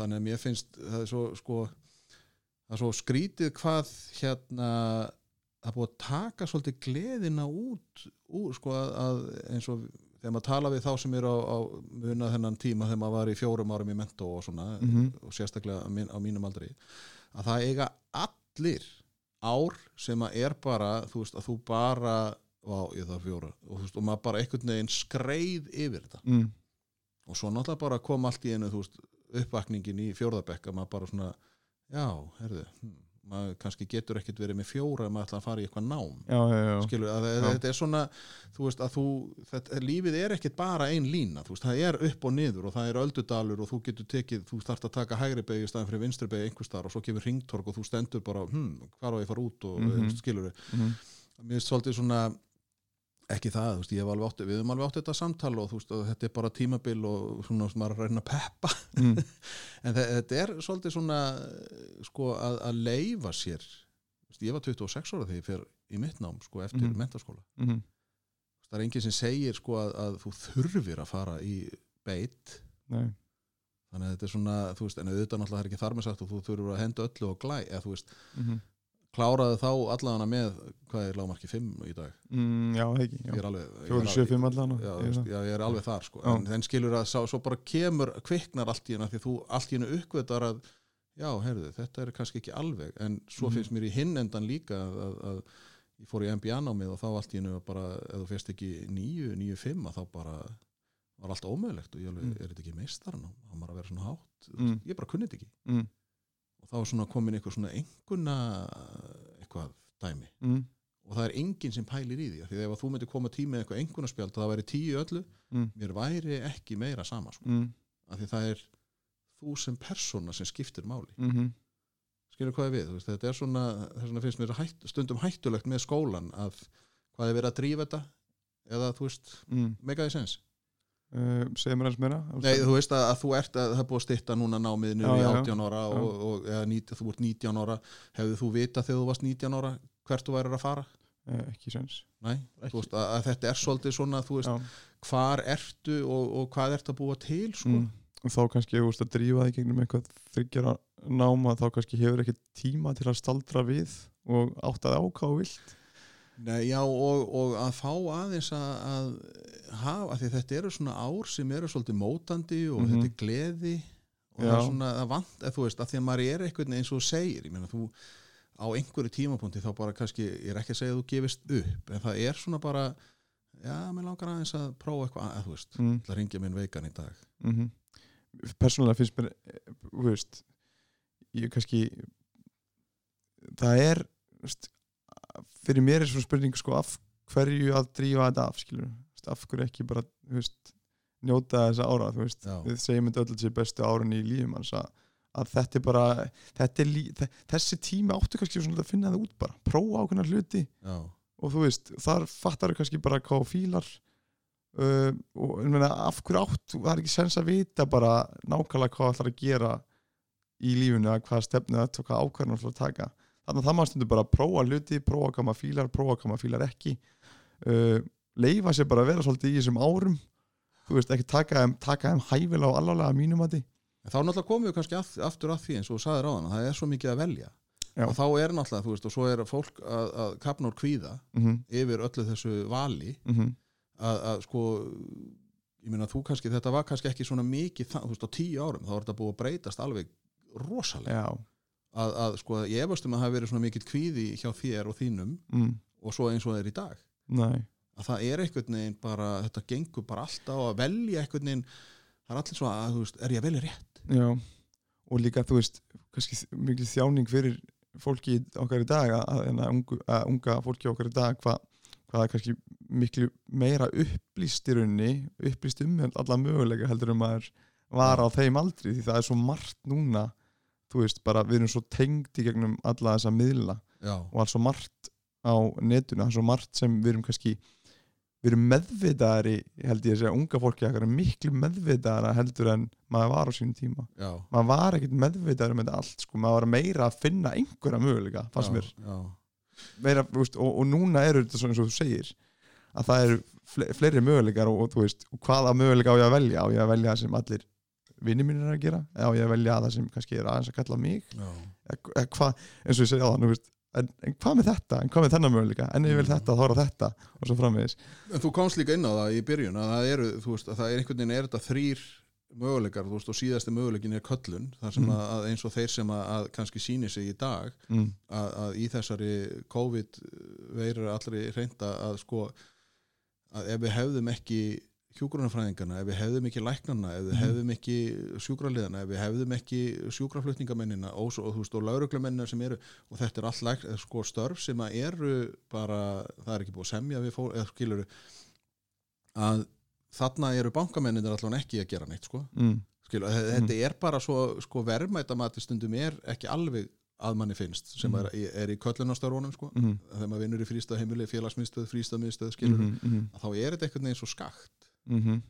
þannig að mér finnst það er svo sko það er svo skrítið hvað hérna það búið að taka svolítið gleðina út úr sko að, að eins og þegar maður tala við þá sem eru á, á munað þennan tíma þegar maður var í fjórum árum í mentó og svona Mhm. og sérstaklega á, mín, á mínum aldri að það eiga allir ár sem að er bara þú veist að þú bara vá, ég það fjóra og, þú veist, og maður bara einhvern veginn skreið yfir þetta. Mm, og svo náttúrulega bara kom allt í einu þú veist, uppvakningin í fjórðabekk að maður bara svona, já, herðu hm, maður kannski getur ekkert verið með fjóra ef maður ætla að fara í eitthvað nám já, já, já, skilur, að Já. þetta er svona þú veist að þú, þetta, lífið er ekkert bara ein lína, veist, það er upp og niður og það er öldudalur og þú getur tekið þú þarft að taka hægri beig í staðan fyrir vinstri beig einhver staðar og svo kemur ringtork og þú stendur bara hm, hvar á ég að fara út og mm. -hmm. skilur mm, mér finnst svolítið svona ekki það, þú veist, ég hef alveg átti við höfum alveg átti þetta samtal og þú veist, og þetta er bara tímabil og svona sem maður er að peppa. Mm, en þe- þetta er svolítið svona sko að, að leifa sér veist, ég var 26 ára þegar ég fer í mitt nám sko eftir Mhm. mentaskóla mm, það er enginn sem segir sko að, að þú þurfir að fara í beit. Nei, þannig að þetta er svona, þú veist, en auðvitað náttúrulega er ekki þar með sagt og þú þurfur að henda öllu og glæ eða þú veist, mm, kláraði þá allavega með, hvað er lágmarki 5 í dag mm, já, ekki, ég já, er alveg ég er 4, alveg- 7, 5 allan já, veist, ég er alveg þar sko. En þenn skilur að sá, svo bara kemur kviknar allt í hennar því þú allt í hennu uppgötar að já, heyrðu, þetta er kannski ekki alveg en svo Mhm. finnst mér í hinn endan líka að, að, að ég fór í MBA námið og þá allt í hennu bara, ef þú fyrst ekki nýju, nýju, fimm að þá bara var allt ómögulegt og ég alveg, Mm. er þetta ekki meistarinn á maður að vera svona hátt, Mm. ég bara kunni þetta ekki mm, og þá er svona komin einhver svona enguna eitthvað dæmi. Mm, og það er enginn sem pælir í því því að ef að þú myndir koma tími með eitthvað engunarspjald og það væri tíu öllu, mm, mér væri ekki meira sama sko. mm, af því það er þú sem persóna sem skiptir máli. Mm, skilur hvað við, veist, þetta er svona þess vegna finnst mér hætt, stundum hættulegt með skólan að hvað er verið að drífa þetta eða þú veist, mm, megaði sens uh, segir mér eins meira Nei, þú veist að, að þú ert að það er búið að stytta núna námiðinu í já, já. 18 ára og, og eða, 19, þú ert 19 ára hefðu þú vita þegar þú varst 19 ára hvert þú værir að fara? uh, ekki sens Nei, Ekki. veist að, að þetta er svolítið svona þú veist, Já. hvar ertu og, og hvað ertu að búa til sko? mm. þá kannski þú veist, að drífa í gegnum eitthvað þryggjara náma þá kannski hefur ekki tíma til að staldra við og átt að ákáða vilt Nei, já og, og að fá aðeins að, að hafa, af því þetta eru svona ár sem eru svolítið mótandi og Mhm. þetta er gleði og það Já. er svona að vant, eða þú veist, að því að maður er eitthvað eins og segir, ég meina þú á einhverju tímapunkti þá bara kannski ég er ekki að segja að þú gefist upp, en það er svona bara já, mér langar aðeins að prófa eitthvað, að, þú veist, mm. það ringja minn veikan í dag mm persónulega finnst mér þú veist ég kannski það er þú veist, fyrir mér er svona spurning sko, af hverju að drífa þetta af skilur, af hverju ekki bara veist, njóta þessa ára veist, við segjum þetta öll þessi bestu árun í lífum að, að þetta er bara þetta er lí, þe- þessi tími áttu kannski að finna það út bara, prófa ákveðna hluti. Já, og þú veist, þar fattar þau kannski bara hvað fílar uh, og meina, af hverju áttu það er ekki sens að vita bara nákvæmlega hvað það ætlar að gera í lífinu að hvað stefnu það tóka ákvæðan ætlar að taka þannig að það maður stundur bara að prófa hluti prófa hvað maður fílar, prófa hvað maður fílar ekki. Uh, leifa sér bara að vera svolítið í þessum árum. Þú veist, ekki taka þeim, taka þeim hæfilega og alvarlega mínum að því þá náttúrulega komum við kannski aft- aftur að því eins og þú sagðir á hann, það er svo mikið að velja. Já. og þá er náttúrulega, þú veist, og svo er fólk að, að kapna úr kvíða mm -hmm, yfir öllu þessu vali. Mm -hmm, að, að sko ég meina þú kannski, þetta var kannski ekki svona mikið þú veist, á tíu árum, þá er þetta búið að breytast alveg rosalega. Já að, að sko, ég efast um að það hafi verið svona mikið kvíði hjá þér og þínum mm, og svo eins og það er í dag. Nei, að það er einhvern veginn bara, þetta gengur bara alltaf að velja einhvern veginn það er allir svo að, þú veist, er ég að velja rétt? Já, og líka þú veist kannski mikil þjáning fyrir fólki okkar í dag að, að, ungu, unga fólki okkar í dag hvað hva er kannski miklu meira upplýst í rauninni, upplýst um alla möguleika heldur um að var á þeim aldri því það er svo margt núna þú veist bara við erum svo tengd í gegnum alla þessa miðla já, og alls svo margt á netuna, er svo margt sem við erum kannski við erum meðvitaðari held ég að segja, unga fólki okkar er miklu meðvitaðara heldur en maður var á sínum tíma. Já, maður var ekkert meðvitaður um þetta allt sko. maður var meira að finna einhverja möguleika fannst já, mér, já, meira, veist, og, og núna eru þetta svona eins og þú segir að það eru fle fleiri möguleikar og, og þú veist, og hvaða möguleika á ég að velja? Á ég að velja sem allir vinni mínir er að gera eða ég að velja það sem kannski er aðeins að kalla mig já. eða, hvað, eins og ég segi á veist, en, en hvað með þetta, en hvað með þennan möguleika en ég vil Mm. þetta, þá er það þetta og svo framvegis En þú komst líka inn á það í byrjun að það eru, þú veist, að það er einhvern veginn er þetta þrýr möguleikar, þú veist, og síðasti möguleikin er köllun, þar sem Mm. að, að eins og þeir sem að, að kannski sýni sig í dag mm. að, að í þessari COVID veirur allri reynda að sko að ef við hefðum ekki hjúgrunarfræðingarna, ef við hefðum ekki læknarna, ef við Mhm. hefðum ekki sjúkraliðana, ef við hefðum ekki sjúkraflutningamennina og, svo- og, þú veist, og lauruglumennina sem eru og þetta er allt sko, störf sem að eru bara, það er ekki búið að semja við fólk, eða skilur að þarna eru bankamennir allan ekki að gera neitt sko. Mm. Skilu, mm. þetta er bara svo sko, verðmætamati stundum er ekki alveg að manni finnst sem Mhm. er, er í köllunastörunum sko. Mm. þegar maður vinnur í frístað heimili, félagsmiðstöð, frístaðmiðstöð skilur, Mm -hmm. að þá er þetta einhvern veginn svo skakt Mm -hmm.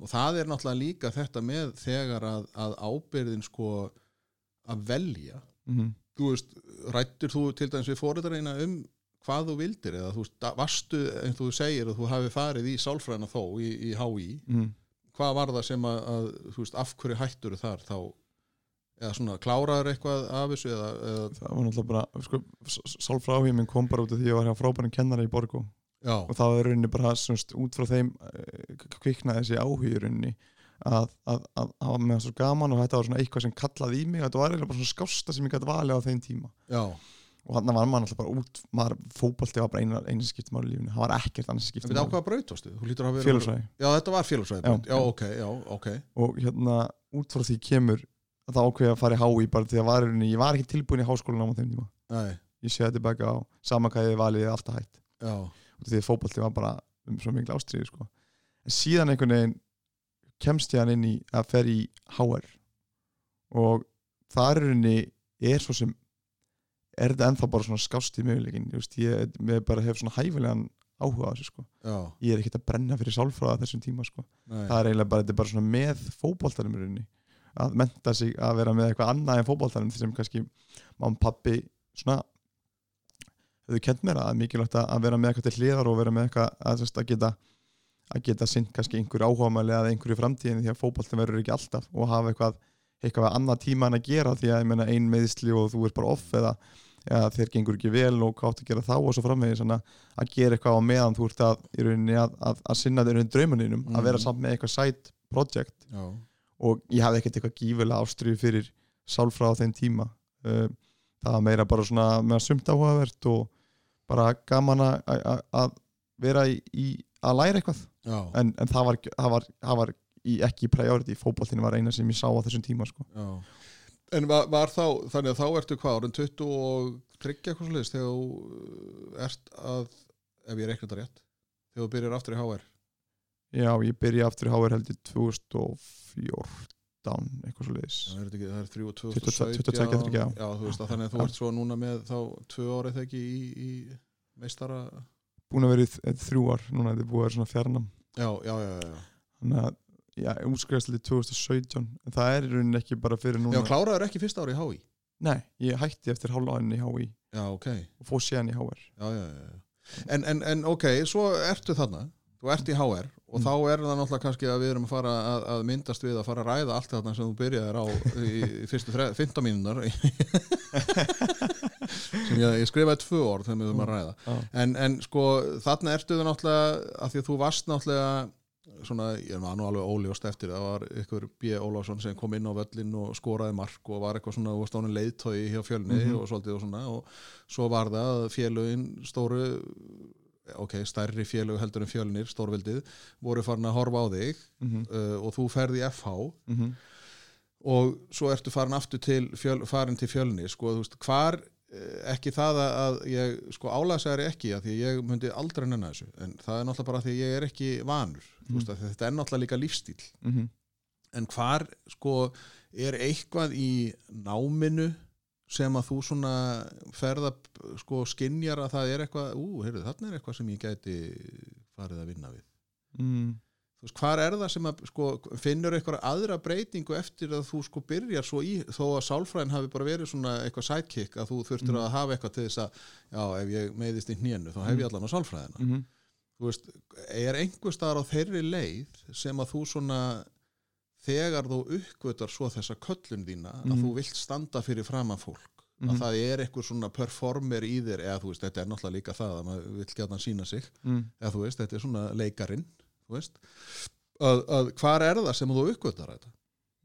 og það er náttúrulega líka þetta með þegar að, að ábyrðin sko að velja. Mm þú veist, rættir þú til dæmis við fóreldreina um hvað þú vildir eða þú varstu, og þú segir að þú hafi farið í sálfræðina þó í, í HÍ, -hmm. hvað var það sem að, að þú veist, af hverju hættur þar þá, eða svona kláraður eitthvað af þessu eða, eða það var náttúrulega bara sko, sálfráhið minn kom bara út af því að ég var hjá frábærin kennara í Borgó já, og það var rauninni bara semst, út frá þeim uh, kviknaði þessi áhugi rauninni að, að, að hafa með það svo gaman og þetta var svona eitthvað sem kallaði í mig. Þetta var eiginlega bara svona skásta sem ég gæti valið á þeim tíma. Já, og þannig var maður alltaf bara út maður, fótbolti var bara eina, eina skiptum ára í lífinu. Það var ekkert annars skiptum við ákvaða brautastu félagsvæði já, þetta var félagsvæði, Já, já, já. ok, já, ok. Og hérna út frá því kemur að það ákveði að fara í HÍ bara því að var, rauninni- ég var ekki tilbúin í háskólan á þeim tíma. Nei, ég sé þetta því að fótbolti var bara um svo miklu ástriði sko. en síðan einhvern veginn kemst ég hann inn í að fer í HR og það er er svo sem er þetta ennþá bara svona skást í möguleikin ég, ég, bara hef svona hæfilegan áhuga á þessu sko. Já, ég er ekkert að brenna fyrir sálfræða þessum tíma sko. Nei, það er eiginlega bara, er bara svona með rauninni. Að menta sig að vera með eitthvað annað en fótboltanum sem kannski mamma pappi svona hefur kent mér að er mikilvægt að vera með eitthvað til hliðar og vera með eitthvað að, að geta að geta sinn kannski einhverju áhugamæli eða einhverju í framtíðinu því að fótboltin verður ekki alltaf og hafa eitthvað, eitthvað annað tíma en að gera því að meina ein meðisli og þú ert bara off eða, eða þér gengur ekki vel og hvað átt að gera þá og svo framvegis að- gera eitthvað á meðan þú ert að, að, að, að sinna þér undir draumaninum Mhm. að vera samt með eitthvað side project. Já, og ég hafði ekkert eitthvað gífulega ástriðu fyrir sálfræð á þeim tíma. Uh, það var meira bara svona með að sumt áhugavert og bara gaman að vera í, í að læra eitthvað. En, en það var, það var, það var í, ekki í priority, fókbaltinn var eina sem ég sá á þessum tíma sko. En var, var þá, þannig að þá ertu hvað ára en 20 og tryggja eitthvað sluðis þegar þú uh, ert að ef ég reikna þetta rétt, þegar þú byrjar aftur í HR Já, ég byrja aftur í HR heldur 2014 15 eitthvað svo leiðis það er, ekki, það er 3 og 2 22-23 já, þú veist að þannig að þú ert svo núna með þá 2 árið þegar ekki í, í meistara búin að verið 3 ár núna þetta er búin að vera svona fjarnam já, já, já, já þannig að Já, umskræðslega í 2017 en það er í rauninni ekki bara fyrir núna. Já, kláraður ekki fyrsta ári í HÍ? Nei, ég hætti eftir hálfláðin í HÍ Já, ok. Og fóð séðan í HR já, já, já. En, en, en ok, svo ertu þarna. Þú ert í HR og Mm. þá er það náttúrulega kannski að við erum að fara að, að myndast við að fara að ræða allt þarna sem þú byrjaðir á í, í fyrstu þre- 15 mínunar sem ég, ég skrifaði tvö orð þegar við erum að ræða Já. en, en sko þarna ertu þau náttúrulega að því að þú varst náttúrulega svona, ég var nú alveg óljóst eftir það var ykkur B. Ólafsson sem kom inn á völlin og skoraði mark og var eitthvað svona og stónin leiðtói hjá fjölni Mhm. og svolítið og svona og svo var það að félögin stóru ok, stærri félög heldur en fjölnir, stórvildið voru farin að horfa á þig mm -hmm. uh, og þú ferði í FH Mm -hmm. og svo ertu farin aftur til fjöl, farin til fjölni sko, þú veist, hvar eh, ekki það að- ég sko álæsæri ekki að því ég myndi aldrei nennan þessu en það er náttúrulega bara því ég er ekki vanur mm. veist, að þetta er náttúrulega líka lífstíl Mhm. en hvar sko er eitthvað í náminu sem að þú svona ferða sko skinjar að það er eitthvað ú, heyrðu, þarna er eitthvað sem ég gæti farið að vinna við mm. þú veist, hvar er það sem að sko, finnur eitthvað aðra breytingu eftir að þú sko byrjar svo í þó að sálfræðin hafi bara verið svona eitthvað sidekick að þú þurftur Mhm. að hafa eitthvað til þess að já, ef ég meiðist í hnénu þá hef ég allan á sálfræðina Mm -hmm. þú veist, er einhver staðar á þeirri leið sem að þú svona þegar þú uppgötar svo þessa köllun þína að Mhm. þú vilt standa fyrir framan fólk að það er eitthvað svona performer í þér eða þú veist, þetta er náttúrulega líka það að maður vill gæta sína sig mm. eða þú veist, þetta er svona veist að, að hvar er það sem þú uppgötar þetta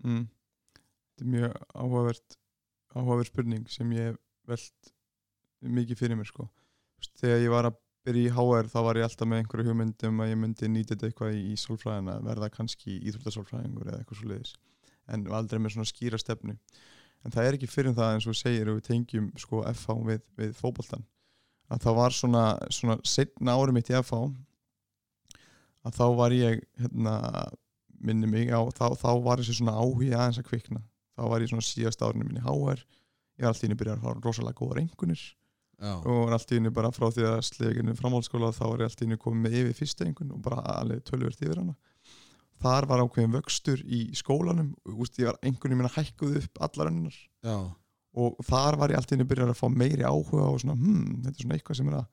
Mm. Þetta er mjög áhugavert áhugavert spurning sem ég hef velt mikið fyrir mér sko. Þegar ég var að byrja í HR þá var ég alltaf með einhverju hugmyndum að ég myndi nýta þetta eitthvað í, í sálfræðina verða kannski íþróttasálfræðingur eða eitthvað svo leiðis en aldrei með svona skýra stefnu. En það er ekki fyrir það eins og segir og við tengjum sko FH við, við fótboltan að það var svona, svona setna ári mitt í FH að þá var ég hérna, minni mig á þá, þá var þessi svona áhugi aðeins að kvikna. Þá var ég svona síðast árinu minni HR ég var alltaf inn að byrja að fara rosalega góða rengunir já, og var alltaf inn bara frá því að sleginu framhaldsskóla þá var ég alltaf inn komið með yfir fyrsta engun og bara alveg tölvört yfir hana. Þar var ákveðin vöxtur í skólanum Úst, ég var engunum minna hækkuð upp allar önnar já, og þar var ég alltaf inn að byrja að fá meiri áhuga og svona, hmm, þetta er svona eitthvað sem er að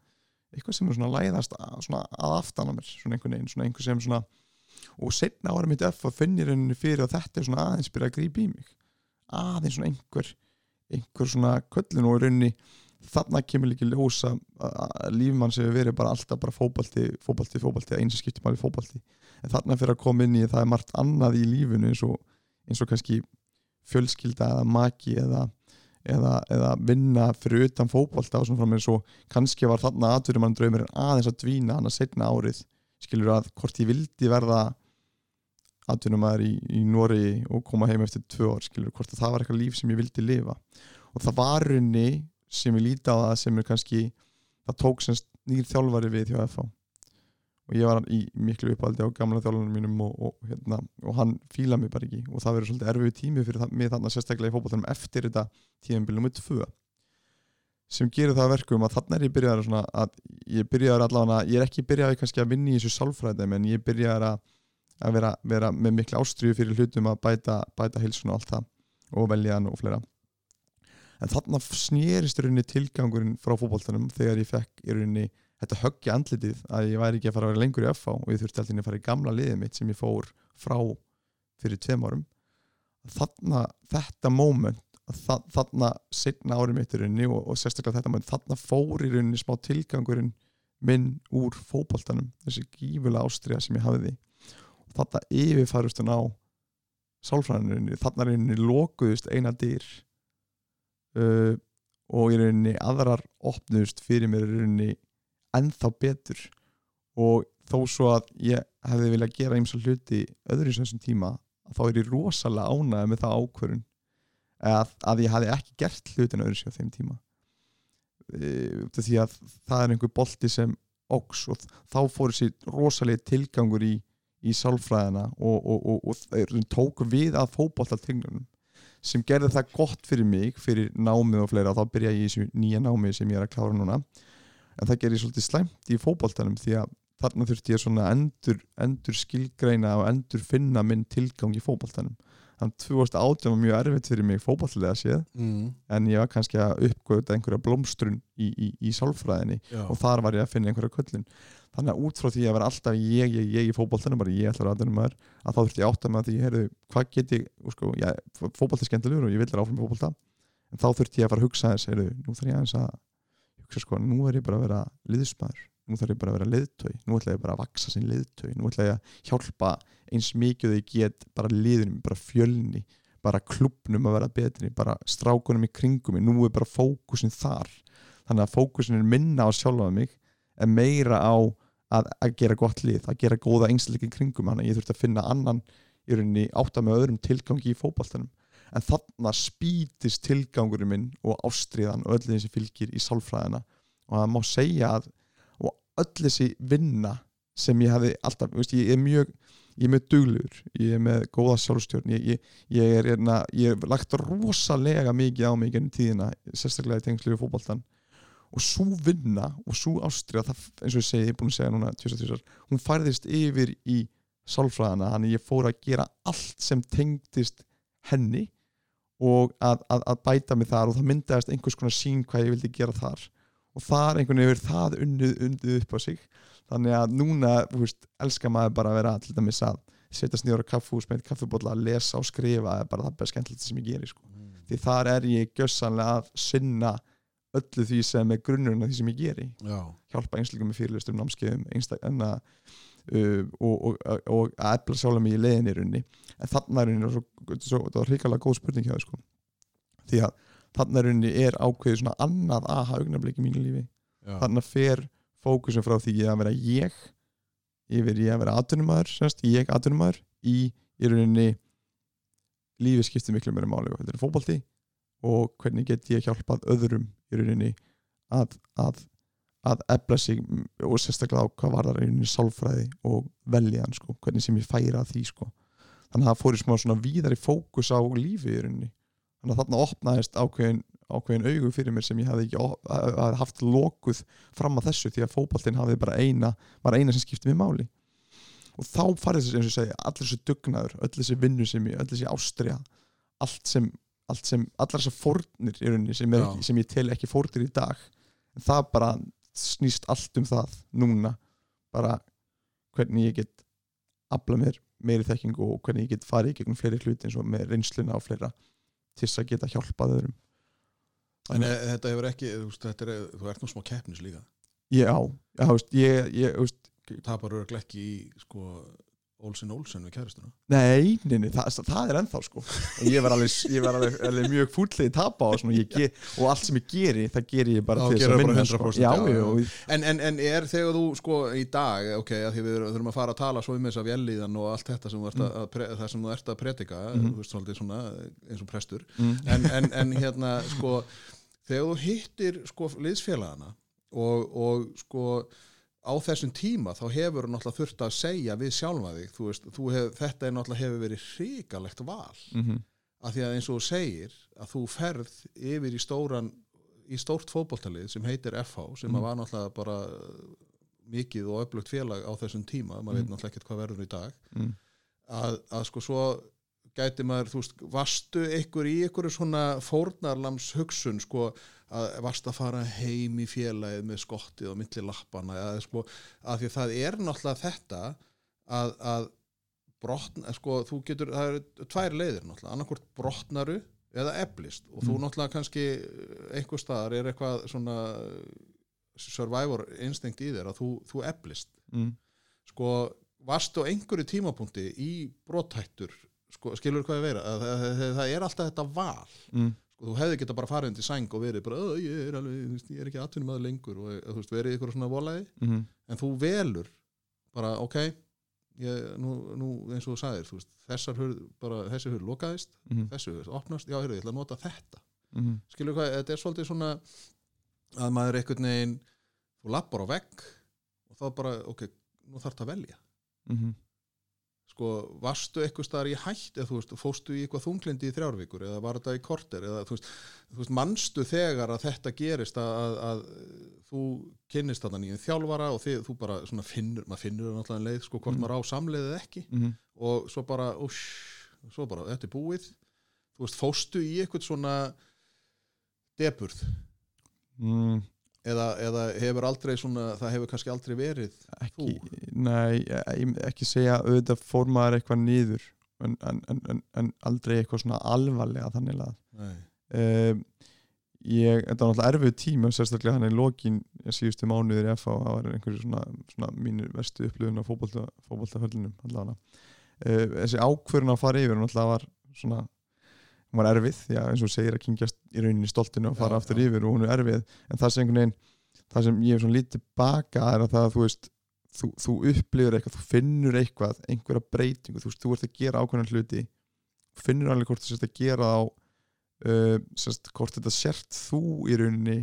eitthvað sem er svona að læðast að, svona að aftan á mér, svona einhvern veginn, svona einhver sem svona og setna ára mitt F og finnir henni fyrir að þetta er svona aðeins byrja að grípa í mig. Aðeins svona einhver einhver svona köllun og í rauninni þarna kemur líka ljós að, að lífmann sem hefur verið bara alltaf bara fótbalti, fótbalti, fótbalti, eins og skiptum alveg fótbalti en þarna fyrir að koma inn í það er margt annað í lífinu eins og, eins og kannski fjölskylda eða maki eða, eða, eða vinna fyrir utan fótbalta og svona fram eins og kannski var þarna atvinnum mann draumurinn aðeins að dvína hann að setna árið. Skilur að hvort ég vildi verða atvinnumæður í, í Nóri og koma heim eftir tvö ár skilur hvort að það var eitthvað líf sem ég vildi lifa. Og það var runni sem ég líti á það sem er kannski það tók semst nýr þjálfari við hjá FH og ég var í miklu uppaldi á gamla þjálfarnir mínum og, og, hérna, og hann fílaði mig bara ekki. Og það verður svolítið erfið tími fyrir það, mig þannig sérstaklega í fótballtunum eftir þetta tíðanbílum með tvö sem gerir það að verkum að þannig er ég byrjaður svona að ég byrjaður allavega, ég er ekki byrjaður kannski að vinna í þessu sálfræði en ég byrjaður að, að vera, vera með miklu ástriðu fyrir hlutum að bæta, bæta hilsun og allt það og veljan og fleira en þannig snýrist rauninni tilgangurinn frá fókbóltanum þegar ég fekk rauninni þetta höggja andlitið að ég væri ekki að fara að vera lengur í FH og ég þurfti alltaf að fara í gamla liðið mitt sem ég fór frá fyrir tveim árum. Þannig þetta moment þannig setna árið mitt í rauninni og, og sérstaklega þetta moment þannig fór í rauninni smá tilgangurinn minn úr fókbóltanum þessi gífulega ástriða sem ég hafiði og þannig yfirfærust hún á sálfræðinu er rauninni lokuðust eina dýr uh, og í rauninni aðrar opnust fyrir mér í rauninni ennþá betur. Og þó svo að ég hefði viljað gera eins og hluti öðru í þessum tíma þá er ég rosalega ánægð með það ákvörun að, að ég hefði ekki gert hlutin öðru sér á þeim tíma. E, því að það er einhver bolti sem óks og þá fór þessi rosalega tilgangur í, í sálfræðina og, og, og, og tóku við að fókbólta tilgangunum sem gerði það gott fyrir mig fyrir námið og fleira og þá byrja ég í þessu nýja námið sem ég er að klára núna. En það gerði svolítið slæmt í fókbóltanum því að þarna þurfti ég svona endur, endur skilgreina og endur finna minn tilgang í fókbóltanum þannig að 2018 var mjög erfitt fyrir mig fókbóltilega séð mm. en ég var kannski að uppgöða einhverja blómstrun í, í, í sálfræðinni Já. og þar var ég að finna einhverja köllun þannig að út frá því að vera alltaf ég, ég, ég í fókbóltanum bara ég ætlar aðeins maður að þá þurfti ég átt að að því, heyrðu, hvað get ég sko, fókbólti er skemmtilegur og ég vil vera áfram í fókbólta en þá þurfti ég að fara að hugsa þess heyrðu, nú þarf ég aðeins að hugsa sko, nú er ég bara að vera liðsmaður nú þarf ég bara að vera liðtöi, nú ætla ég bara að vaksa sem liðtöi, nú ætla ég að hjálpa eins mikið ég get bara liðunum, bara fjölni, bara klubnum að vera betri, bara strákunum í kringum nú er bara fókusin þar. Þannig að fókusin er minna á sjálfa mig en meira á að, að gera gott lið, að gera góða engsleiki kringum, þannig að ég þurfti að finna annan í rauninni átta með öðrum tilgangi í fókbaltanum en þannig að spýtist tilgangurinn minn og ástriðan og öll þessi fylgir í sálfræðina. Og það má segja að öll þessi vinna sem ég hafi alltaf, veist, ég er mjög ég er með duglur, ég er með góða sjálfstjórn ég, ég, ég er erna, ég er lagt rosalega mikið á mig ennum tíðina, sérstaklega í tengslu við fókbaltan og svo vinna og svo ástriða, eins og ég segi, ég er búin að segja núna tjósa, tjósa, hún færðist yfir í sálfræðana, þannig ég fór að gera allt sem tengdist henni og að, að, að bæta mig þar og það myndaðist einhvers konar sín hvað ég vildi gera þar og þar einhvern veginn verið það unnið, unnið upp á sig þannig að núna, þú veist, elskar maður bara að vera til dæmis að setjast nýður á kaffús með kaffibóla að lesa og skrifa er bara það best skemmtilegt sem ég gerir sko. mm. því þar er ég gössanlega að sinna öllu því sem er grunnurinn af því sem ég gerir Já. hjálpa einstaklega með fyrirlistum, námskeiðum einstaklega uh, og, og, og, og að efla sjálf mig í leðinni runni en þannig er það hrikalega góð spurning hjá það sko. því að þannig er runni er ákveðið svona annað aha augnabliki í mínu lífi Já. þannig að fer fókusum frá því að vera ég yfir ég að vera atvinnumæður semst, ég atvinnumæður í, í rauninni lífið skiptir miklu meira máli þetta er fókbalti og hvernig get ég hjálpað öðrum í rauninni að, að, að efla sig og sérstaklega á hvað var það rauninni sálfræði og veljan sko, hvernig sem ég færa því sko. þannig að það fór í smá svona víðari fókus á lífi í rauninni þannig að þarna opnaðist ákveðin ákveðin augu fyrir mér sem ég hafði ekki hafði haft lokuð fram að þessu því að fókbaltinn hafði bara eina var eina sem skipti mig máli. Og þá farið þessi, eins og segja, allir þessi dugnaður öll þessi vinnu sem ég, öll þessi ástriða allt sem, allt sem allar þessar fórnir í rauninni sem, ekki, sem ég tel ekki fórnir í dag. En það bara snýst allt um það núna bara hvernig ég get afla mér meiri þekkingu og hvernig ég get farið í gegnum fleiri hluti eins og með reynsluna og fleira til að geta hjálpað öðrum En e, þetta hefur ekki, þetta er, þú ert nú smá keppnis líka. Já, já, þú veist, ég, ég, Tapar örglega ekki í, sko, Olsen Olsen við kæristuna. nei, nei, nei, það, það er ennþá, sko. En ég var alveg, ég var alveg, alveg mjög fúllið tapa og svona, ger, og allt sem ég geri, það ger ég bara til þess að 100%, sko. Já, já, já, En, en, en er þegar þú, sko, í dag, ok, því við þurfum að fara að tala svo um þess að vélíðan og allt þetta sem ert að, pre, það sem þú ert að predika, Mhm. þú veist, svolítið svona, eins og prestur, mm, en, en, en hérna sko þegar þú hittir sko liðsfélagana og, og sko á þessum tíma þá hefur þú náttúrulega þurft að segja við sjálfa þig þú veist, þú hef, þetta er náttúrulega hefur verið hrikalegt val mm af því að eins og þú segir að þú ferð yfir í stóran í stórt fótboltalið sem heitir FH sem Mm. var náttúrulega bara mikið og öflugt félag á þessum tíma maður Mm. veit náttúrulega ekkert hvað verður í dag mm, að, að sko svo gæti maður, þú veist, vastu ykkur í ykkur svona fórnarlams hugsun sko, að varst að fara heim í félagið með skottið og milli lappana eða sko, að því að það er náttúrulega þetta að, að brotna, sko, þú getur það eru tvær leiðir náttúrulega, annarkvort brotnaru eða eflist og þú Mm. náttúrulega kannski einhver staðar er eitthvað svona survivor instinct í þér að þú, þú eflist mm, sko, varstu á einhverju tímapunkti í brothættur sko, skilur hvað ég vera að, það, það, það er alltaf þetta val. Mm, sko, þú hefði geta bara farið undir sæng og verið bara, "Ö, ég er, alveg, ég er ekki atvinnum aður lengur. Og þú veist, verið ykkur svona volaði mm, en þú velur bara, ok ég, nú, nú eins og þú sagðir þú veist, þessar hurð, bara, þessi hurð lokaðist mm, þessi hurð opnast, já, heyrðu, ég ætla að nota þetta. Mm, skilur hvað, þetta er svolítið svona að maður einhvern veginn þú lappar á vegg og þá bara, ok, nú þarf það að velja. Mm, sko, varstu eitthvað staðar í hætt eða þú veist, fóstu í eitthvað þunglindi í þrjárvíkur eða var þetta í korter eða þú veist, þú veist manstu þegar að þetta gerist að, að, að þú kynnist þarna nýjum þjálfara og þið, þú bara svona finnur, maður finnur náttúrulega en leið sko hvort Mhm. maður á samleiðið ekki. Mm, og svo bara, úss, svo bara þetta er búið, þú veist, fóstu í eitthvað svona deburð mm, eða, eða hefur aldrei svona, það hefur kannski aldrei verið ekki, nei, ég myndi ekki segja auðvitað fór maður eitthvað niður en, en, en, en, aldrei eitthvað svona alvarlega þannig að Nei. um, ég, þetta var náttúrulega erfið tíma sérstaklega hann í lokin síðustu mánuðir í FH, það var einhverju svona, svona mínir vestu upplifun á fótbolta, fótboltaföllinum allavega. Uh, þessi ákvörun að fara yfir náttúrulega var svona hún var erfið, að eins og segir að kyngjast í rauninni stoltinu og fara Já, aftur já. yfir og hún er erfið, en það sem einhvern veginn það sem ég hef svona lítið baka er að það að þú veist þú, þú upplifir eitthvað, þú finnur eitthvað einhverja breytingu, þú veist, þú ert að gera ákveðan hluti finnur alveg hvort þú sérst að gera þá uh, sérst, hvort þetta sért þú í rauninni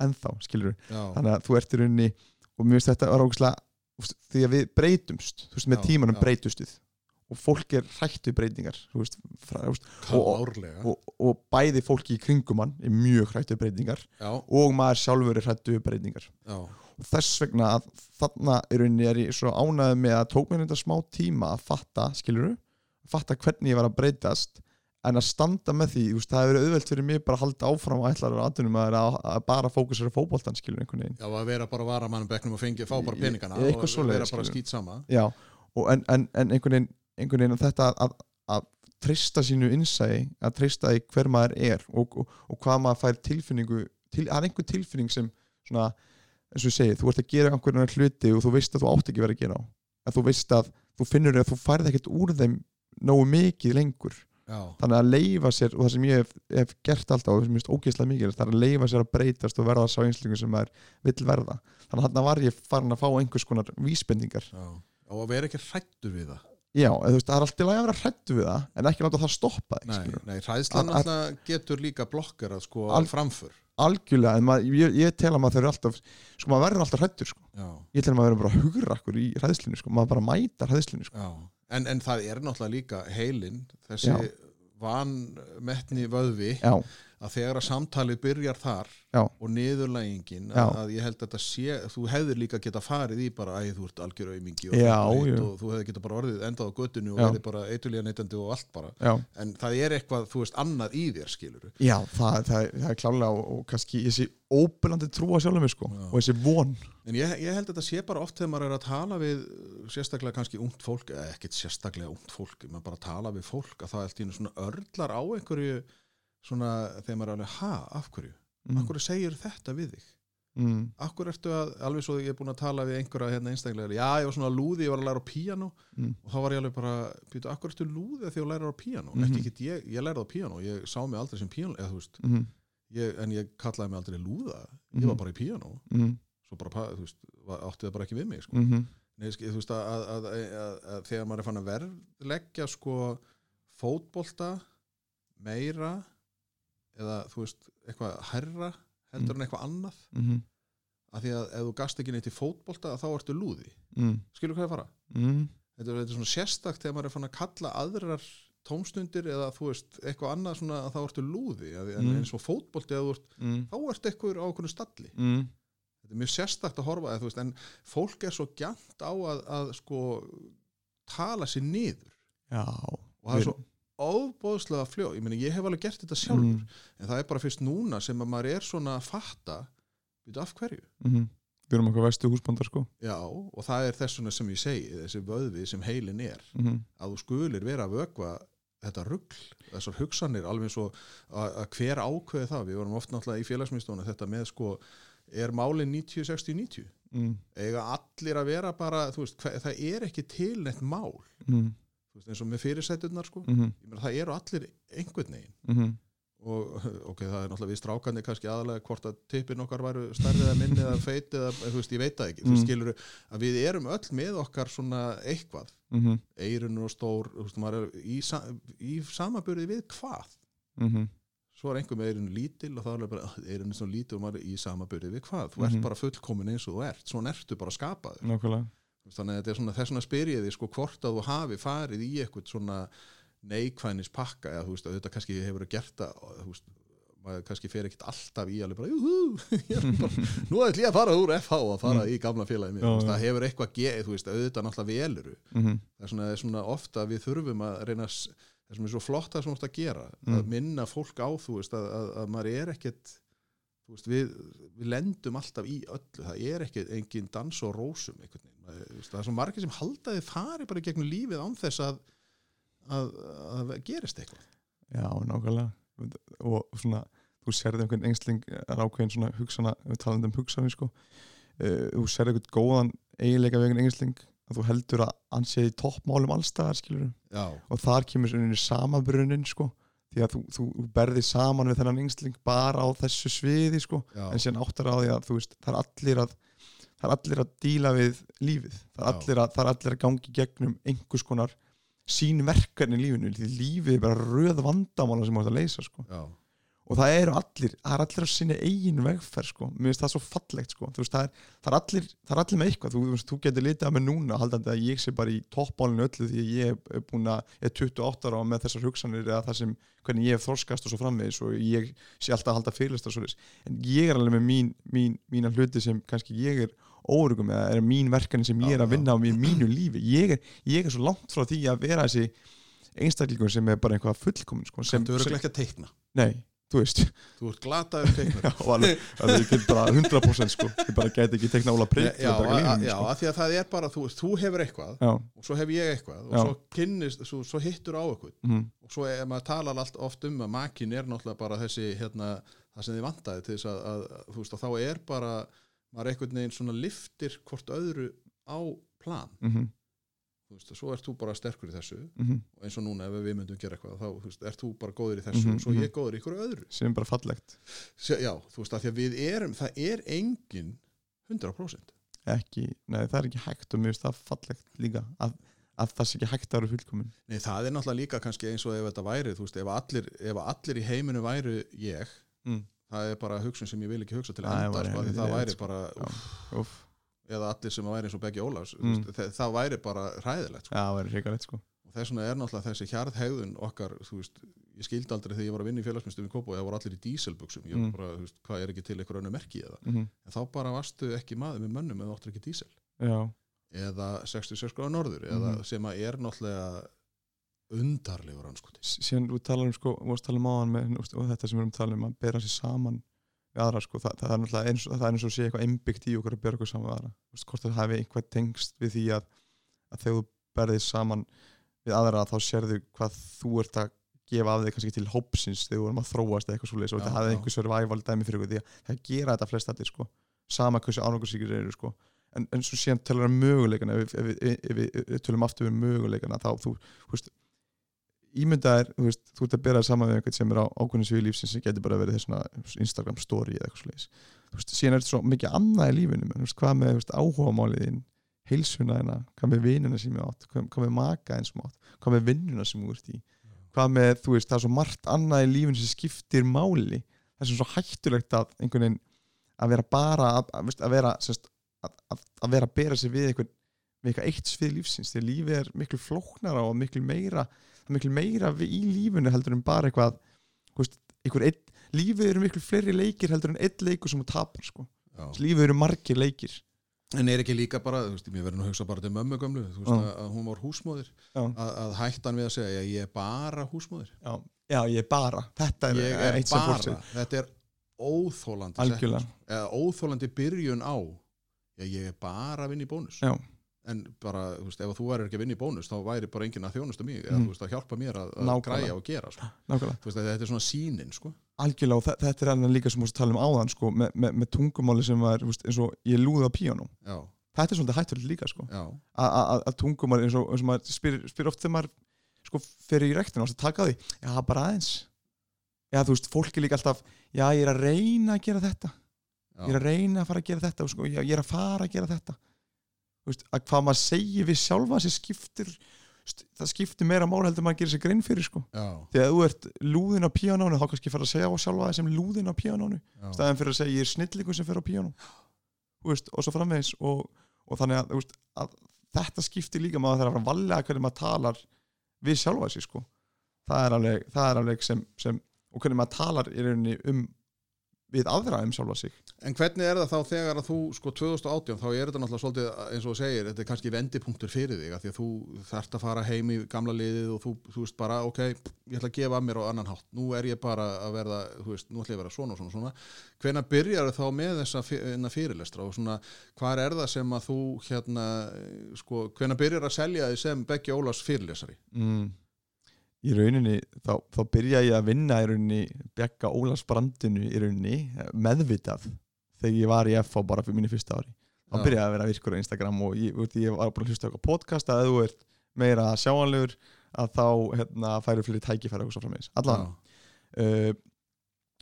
ennþá, skilur Já, þannig að þú ert í rauninni og mér finnst þetta var ógæslega því að við breytumst, þú veist, með Já, tímanum já. Og fólk er hrætt við breytingar veist, frá, veist, og- og, og bæði fólki í kringum hann er mjög hrætt við breytingar já, og maður sjálfur er hrætt við breytingar. Já, og þess vegna að þarna rauninni er ég svo ánægð með að tók mér þetta smá tíma að fatta, skilur fatta hvernig ég var að breytast en að standa með því, veist, það hefur verið auðvelt fyrir mig bara að halda áfram og ætlar að aðtunum að, að, að bara fókusera fótboltan, skilur einhvern veginn. Já, að vera bara varamannum bekknum og fengi, fá bara Ég- peningana og vera bara skýt sama Já, og en, en, en einhvern veginn einhvern veginn þetta að, að treysta sínu innsæði, að treysta í hver maður er og, og, og hvað maður fær tilfinningu, til, það er einhver tilfinning sem svona, eins og ég segi, þú ert að gera einhverjum hluti og þú veist að þú átt ekki verið að gera á. Að þú veist að, þú finnur að þú færð ekkert úr þeim nógu mikið lengur. Já, þannig að leifa sér, og það sem ég hef, hef gert alltaf og það sem ég finnst ógeðslega mikið það er að leifa sér að breytast og verða sá einslingu sem maður vill verða, þannig að þarna var ég farin að fá einhvers konar vísbendingar. Já. Og að vera ekki hrættur við það Já, eða, veist, það er alltaf að vera hrættu við það en ekki láta það stoppa nei, nei, hræðslan að- alltaf getur líka blokkar að sko Al- framför algjörlega, en maður, ég, ég tel að maður þau eru alltaf sko maður verður alltaf hrættur sko. ég tel að maður verður bara hugrakkur í hræðslinu sko. maður bara mætar hræðslinu sko. en, en það er náttúrulega líka heilin þessi vanmetni vöðvi já, að þegar að samtalið byrjar þar Já. og niðurlægingin að, að ég held að þetta sé, þú hefðir líka geta farið í bara að þú ert algjör aumingi og, já. og þú hefðir geta bara orðið endað á göttinu og verið bara eitulíja neytandi og allt bara já, en það er eitthvað, þú veist, annað í þér skilur já það, það, það er klálega og, og kannski þessi óbyrlandi trúa sjálfum mig sko. Já. og þessi von en ég, ég held að þetta sé bara oft þegar maður er að tala við sérstaklega kannski ungt fólk eða ekkert sérstaklega ungt fólk maður bara tala við fólk að það er svona örlar á einhverju svona þegar maður er alveg, ha, af hverju? mm. Af hverju segir þetta við þig? mm. Af hverju ertu að, alveg svo ég er búin að tala við einhverja hérna einstaklega, já, ég var svona lúði, ég var að læra á píano Mm. og þá var ég alveg bara, býtu, af hverju ertu lúði þegar þú læra á píano? Mhm. Ekki get ég, ég lærði á píano, ég sá mig aldrei sem píano, eða þú veist, Mm. ég, en ég kallaði mig aldrei lúða, Mhm. ég var bara í píano, Mm. svo bara, þú veist, átti það bara ekki við mig, sko. Mm. Nei, þú veist, að, að, að, að, að þegar maður er fann að verðleggja, sko, fótbolta meira eða, þú veist, eitthvað herra heldur en eitthvað annað Mm. af því að ef þú gast ekki neitt í fótbolta þá ertu lúði, Mm. skilur hvað ég fara Mm. þetta er, þetta er svona sérstakt þegar maður er fann að kalla aðrar tómstundir eða þú veist, eitthvað annað svona að þá ertu lúði en mm. Mm. eins og fótbolti ert, mm, þá ertu eitthvað á okkur stalli mm, þetta er mjög sérstakt að horfa eða, veist, en fólk er svo gæmt á að, að sko tala sér niður já og það er svo óbóðslega fljó ég meni ég hef alveg gert þetta sjálfur mm, en það er bara fyrst núna sem að maður er svona að fatta veitu af hverju? Mm, við erum eitthvað vestu húsbandar sko. Já og það er þess sem ég segi þessi vöðvi sem heilin er. Mm, að þú skulir vera að vökva þetta rugl, þessar hugsanir alveg og að, hver ákveði það. Við vorum oft náttúrulega í félagsmyndstónu þetta með sko, er málin 90, 60, 90 mm, eiga allir að vera bara þú veist, það er ekki til neitt mál. Mm, þú veist, eins og með fyrirsæturnar sko. mm, Ég meina, það eru allir einhvern veginn. Mm, og ok, það er náttúrulega við strákandi kannski aðalega hvort að tippin okkar væru stærri eða minni eða feit eða, þú veist, ég veit það ekki, þú Mm. skilur að við erum öll með okkar svona eitthvað. Mm, eirun og stór, veist, í, sa í samaburði við hvað? Mm, svo er einhver með eirun lítil og þá er bara, eirun er svona lítil og maður er í samaburði við hvað, þú ert Mhm. bara fullkomin eins og þú ert, svona ertu bara skapaður. Nákvæmlega þannig að þetta er svona þess vegna spyr ég því sko hvort að þú hafi farið í eitthvað svona neikvænis pakka eða þú veist að þetta kannski hefur gert það þú veist, maður kannski fer ekkit alltaf í alveg bara, júhú, bara nú ætlum ég að fara úr FH og fara í gamla félagi mér, Já, það hefur eitthvað geð, þú veist, auðvitað náttúrulega veluru. Mm, það er svona, er svona ofta að við þurfum að reyna að það sem er svo flott að sem þú ert að gera Mm. að minna fólk á þú veist að, að, að maður er ekkert þú veist, við, við lendum alltaf í öllu. Það er ekkert engin dans og rósum veginn, veist, það er svo margir sem halda þið fari bara í gegnum lífið án þess að að, að gerist eitthvað. Já, nákvæmlega. Og svona, þú sérði einhvern engsling ákveðin svona hugsana við talandi um hugsanir sko uh, þú sérði einhvern góðan eiginleika við einhvern engsling að þú heldur að sé í toppmálum allstaðar skilur já, og þar kemur svona samabrunnin sko því að þú, þú, berði saman við þennan engsling bara á þessu sviði sko. Já, en síðan áttar á því að þú veist það er allir að það er allir að díla við lífið. Það er allir að, er allir að gangi gegnum einhvers konar sín verkefni í lífinu. Því lífið er bara röð vandamála sem ert að leysa sko. Já, og það eru allir, það er allir á sinni eigin vegferð sko, mér finnst það svo fallegt sko. Þú veist, það er, það er allir, það er allir með eitthvað. Þú, þú, getur litið að mig núna haldandi að ég sé bara í toppbálinu öllu því að ég er búin að, ég er 28 ára og með þessar hugsanir eða það sem, hvernig ég hef þorskast og svo framvegis og ég sé alltaf að halda fyrirlistar svo en ég er alveg með mín, mín, mína hluti sem kannski ég er órugum eða er mín verkefni sem ég er að vinna á mínu lífi, ég er, ég er svo langt frá því að vera þessi einstaklingur sem er bara eitthvað fullkomin sko, sem, sem, ekki að teikna? Nei, þú veist. Þú ert glataður teiknar alveg, ég get bara 100% sko, ég bara gæti ekki tekna Óla Prygg já, að að, að- já, sko. að því að það er bara þú, þú hefur eitthvað já, og svo hef ég eitthvað og svo kynnist, svo, svo hittur á eitthvað mhm, og svo er maður talar allt oft um að makin er náttúrulega bara þessi hérna, það sem þið vantaði til þess að, að, að þú veist að þá er bara maður einhvern veginn svona liftir hvort öðru á plan. Mhm, þú veist, svo ert þú bara sterkur í þessu mhm, og eins og núna ef við myndum gera eitthvað þá þú veist, ert þú bara góður í þessu Mhm, og svo mhm. ég góður í ykkur öðru sem bara fallegt Sjá, já, þú veist að því að við erum það er engin 100% ekki, nei það er ekki hægt og mér finnst það fallegt líka að, að það sé ekki hægt að vera fullkomin Nei, það er náttúrulega líka kannski eins og ef þetta væri þú veist, ef allir, ef allir í heiminu væru ég, mm. það er bara hugsun sem ég vil ekki hugsa til Æ, enda, væri sko, það væri sko. bara Já. Eða allir sem væri eins og Beggi Ólafs Mm. mm. það, það væri bara hræðilegt sko. er hrikalegt sko og þess vegna er náttúrulega þessi hjarðhegðun okkar, þú veist, ég skildi aldrei þegar ég var að vinna í félagsmyndum í Kópó, það voru allir í díselbuxum ég Mm. var bara, þú veist, hvað er ekki til einhver önnu merki eða mhm, en þá bara varstu ekki maður með mönnum eða áttur ekki dísel já, eða 66 gráða norður eða Mhm. sem að er náttúrulega undarlegur anskoti S- síðan þú talar um sko, og við aðra sko, það, það er náttúrulega eins, það er eins og sé eitthvað einbyggt í okkur að okkur saman við aðra. Þú veist, hvort það hafi einhvað tengst við því að, að þegar þú berðið saman við aðra þá sérðu hvað þú ert að gefa af þig kannski til hópsins þegar þú erum að þróast eitthvað svoleiðis og þetta hafði já. einhver survival dæmi fyrir því að það gera þetta flest allir sko. Sama hversu ánægursíkir eru sko. En, en svo síðan talar um möguleikana ef við tölum aftur um möguleikana þá þú, þú veist ímyndaðir, þú veist, þú ert að bera það saman við einhvern sem er á ákveðin sviði lífsins sem getur bara verið þess svona Instagram story eða eitthvað svoleiðis. Þú veist, síðan er þetta svo mikið annað í lífinu þú veist, hvað með, veist, áhugamáliðin heilsuna þeina, hvað með vinuna sem ég átt hvað, með maka eins sem átt hvað með vinnuna sem þú ert í hvað með, þú veist, það er svo margt annað í lífinu sem skiptir máli. Það er svo hættulegt að einhvern veginn að vera bara að, að, að vera sérst, að, að, vera að bera sig við einhvern við eitthvað eitt svið lífsins. Því að lífið er miklu flóknara og miklu meira miklu meira í lífinu heldur en bara eitthvað veist, einn, lífið eru miklu fleiri leikir heldur en einn leikur sem þú tapar sko. Lífið eru margir leikir. En er ekki líka bara, þú veist, mér verður nú að hugsa bara til mömmu gömlu, þú veist, að, að hún var húsmóðir, að, að hættan við að segja, ég er bara húsmóðir. já, já ég er bara. Þetta er, Ég er eitt sem segir. þetta er óþólandi algjörlega, óþólandi byrjun á, ég er bara að vinna í bónus. já, En bara, þú veist, ef þú væri ekki að vinna í bónus, þá væri bara enginn að þjónusta mig, eða Mm. þú veist, að hjálpa mér að, að græja og gera, sko. veist, þetta er svona sínin, sko. algjörlega og þe- þetta er annan líka sem við tala um áðan sko, með, með, með tungumáli sem var eins og ég píanum Já, þetta er svolítið hætturlega líka sko. já, að tungumáli eins og, eins og maður spyr, spyr oft þegar maður sko, fer í rektina og taka því já bara aðeins já þú veist fólk er líka alltaf já ég er að reyna að gera þetta já. ég er að reyna að fara að gera þetta sko, ég, ég er að fara að gera þetta veist, að hvað maður segir við sjálfa sér skiptir það skiptir meira mál heldur maður gerir sér grein fyrir sko. já, þegar þú ert lúðin á píanónu þá kannski fara að segja á sjálfa þér sem lúðin á píanónu staðan fyrir að segja ég er snillingur sem fer á píanó og svo framvegis og, og þannig að, veist, að þetta skiptir líka maður þarf að að valega hvernig maður talar við sjálfa sér sko. það það er alveg sem, sem og hvernig maður talar í rauninni um við aðra um sjálfa sig En hvernig er það þá þegar að þú, sko 2018, þá er þetta náttúrulega svolítið eins og segir, þetta er kannski vendipunktur fyrir þig, af því að þú þarft að fara heim í gamla liðið og þú, þú veist bara, ok, ég ætla að gefa að mér á annan hátt, nú er ég bara að verða, þú veist, nú ætla ég að vera svona og svona og svona. Hvenær byrjar þá með þessa fyr- fyrirlestra og svona, hvar er það sem að þú, hérna, sko, hvenær byrjar að selja þig sem Beggi Ólafs fyrirlesari? mm. Í rauninni þá, þá byrja ég að vinna í rauninni bjekka Ólafs brandinu í rauninni meðvitað þegar ég var í FH bara fyrir mínu fyrsta ári. Þá Já. byrjaði að vera virkur á Instagram og ég, út, ég var bara að hlusta eitthvað podcast að ef þú ert meira sjáanlegur að þá hérna, færi fleiri tækifæri og svo framvegis allavega uh,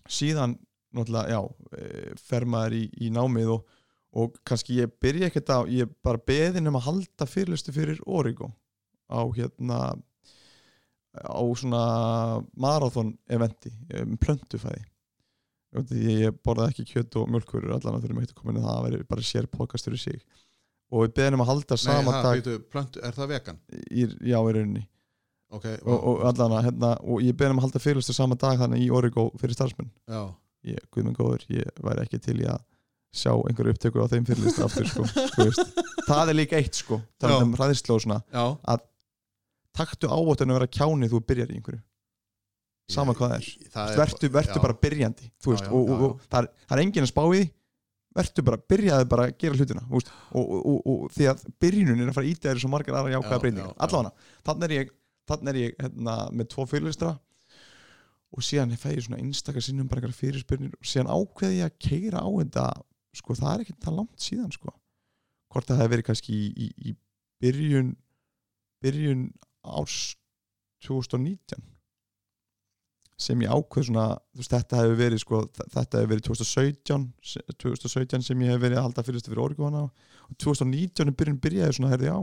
síðan náttúrulega, já, uh, fer maður í, í námið og, og kannski ég byrja ekkert á, ég bara beðin um að halda fyrirlustu fyrir Origo á hérna á svona marathon eventi um plöntufæði. Ég borðaði ekki kjöt og mjölkurur allan að þurfum ekkert að koma inn það að veri bara sér podcast fyrir sig. Og við beðin um að halda Nei, sama ha, dag er það vegan? í, já, í rauninni. Ok, og, og allan að hérna, og ég beðin um að halda fyrirlustu sama dag þannig í Origo fyrir starfsmenn. Ég, guð minn góður, ég væri ekki til í að sjá einhverju upptökur á þeim fyrirlistu aftur sko, það er líka eitt sko, það er um svona já. Taktu ávotun að vera kjáni þú byrjar í einhverju. Sama hvað það er, það vertu, vertu já. bara byrjandi veist, Já, já, og, og, og það, er, það er enginn að spá í því. Vertu bara, byrjaði bara að gera hlutina veist, og, og, og, og því að byrjunin er að fara að íta þér svo margar aðra jákvæða Já, breytingar. já, já. allavega, þannig er ég, þannig er ég hérna, með tvo fyrirlistra og síðan fæ ég svona einstakar sinnum bara einhverjar fyrirspyrnir og síðan ákveði ég að keira á þetta sko það er ekkert það langt síðan sko. Hvort það hefði verið kannski í, í, í byrjun byrjun árs 2019 sem ég ákveð svona veist, þetta hefur verið sko þetta hefur verið 2017 se- 2017 sem ég hef verið að halda fyrirstu fyrir orguðana og 2019 er byrjun byrjaði svona herði á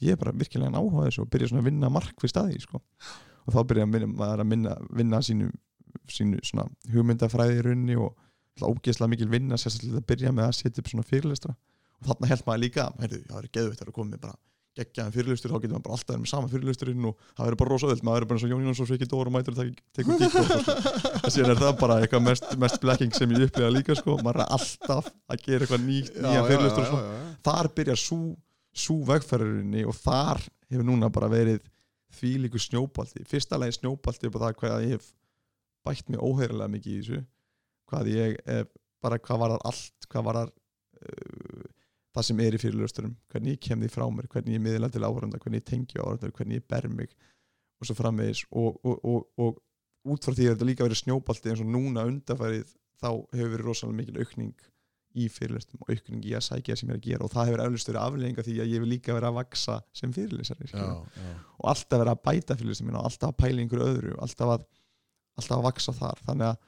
ég er bara virkilega áhuga þessu og byrja svona að vinna markvist að því sko. Og þá byrja að minna, maður að minna, vinna sínu, sínu svona hugmyndafræði í rauninni og ógeðslega mikil vinna sérstaklega að byrja með að setja upp svona fyrirlestra. Og þarna held maður líka heyrðu, það er geðvitt að koma með bara geggjaðan fyrirlestur, þá getur maður bara alltaf verið með sama fyrirlesturinn og það verður bara rosa öðvöld, maður verður bara eins og Jón Jónsson svo ekki dóra og mætur og tekur gík og síðan er það bara eitthvað mest, mest blekking sem ég upplega líka sko, maður er alltaf að gera eitthvað ný, nýja fyrirlestur og svona. þar byrjar sú vegferðurinni og þar hefur núna bara verið því líku snjóbalti fyrsta lagi snjóbalti upp á það hvað ég hef bætt mig óheirilega mikið í þessu. Hvað ég bara hvað var allt hvað var það sem er í fyrirlösturum, hvernig ég kem því frá mér hvernig ég miðla til áhörunda, hvernig ég tengi áhörunda hvernig ég ber mig og svo framvegis. Og, og, og, og út frá því að þetta líka verið snjóbalti eins og núna undarfærið þá hefur verið rosalega mikil aukning í fyrirlestum og aukning í að sækja sem ég er að gera. Og það hefur eflust verið aflegginga því að ég vil líka vera að vaksa sem já. og alltaf vera að bæta fyrirlestum mína og alltaf að pæla einhverju öðru alltaf að, alltaf að vaksa þar. Þannig að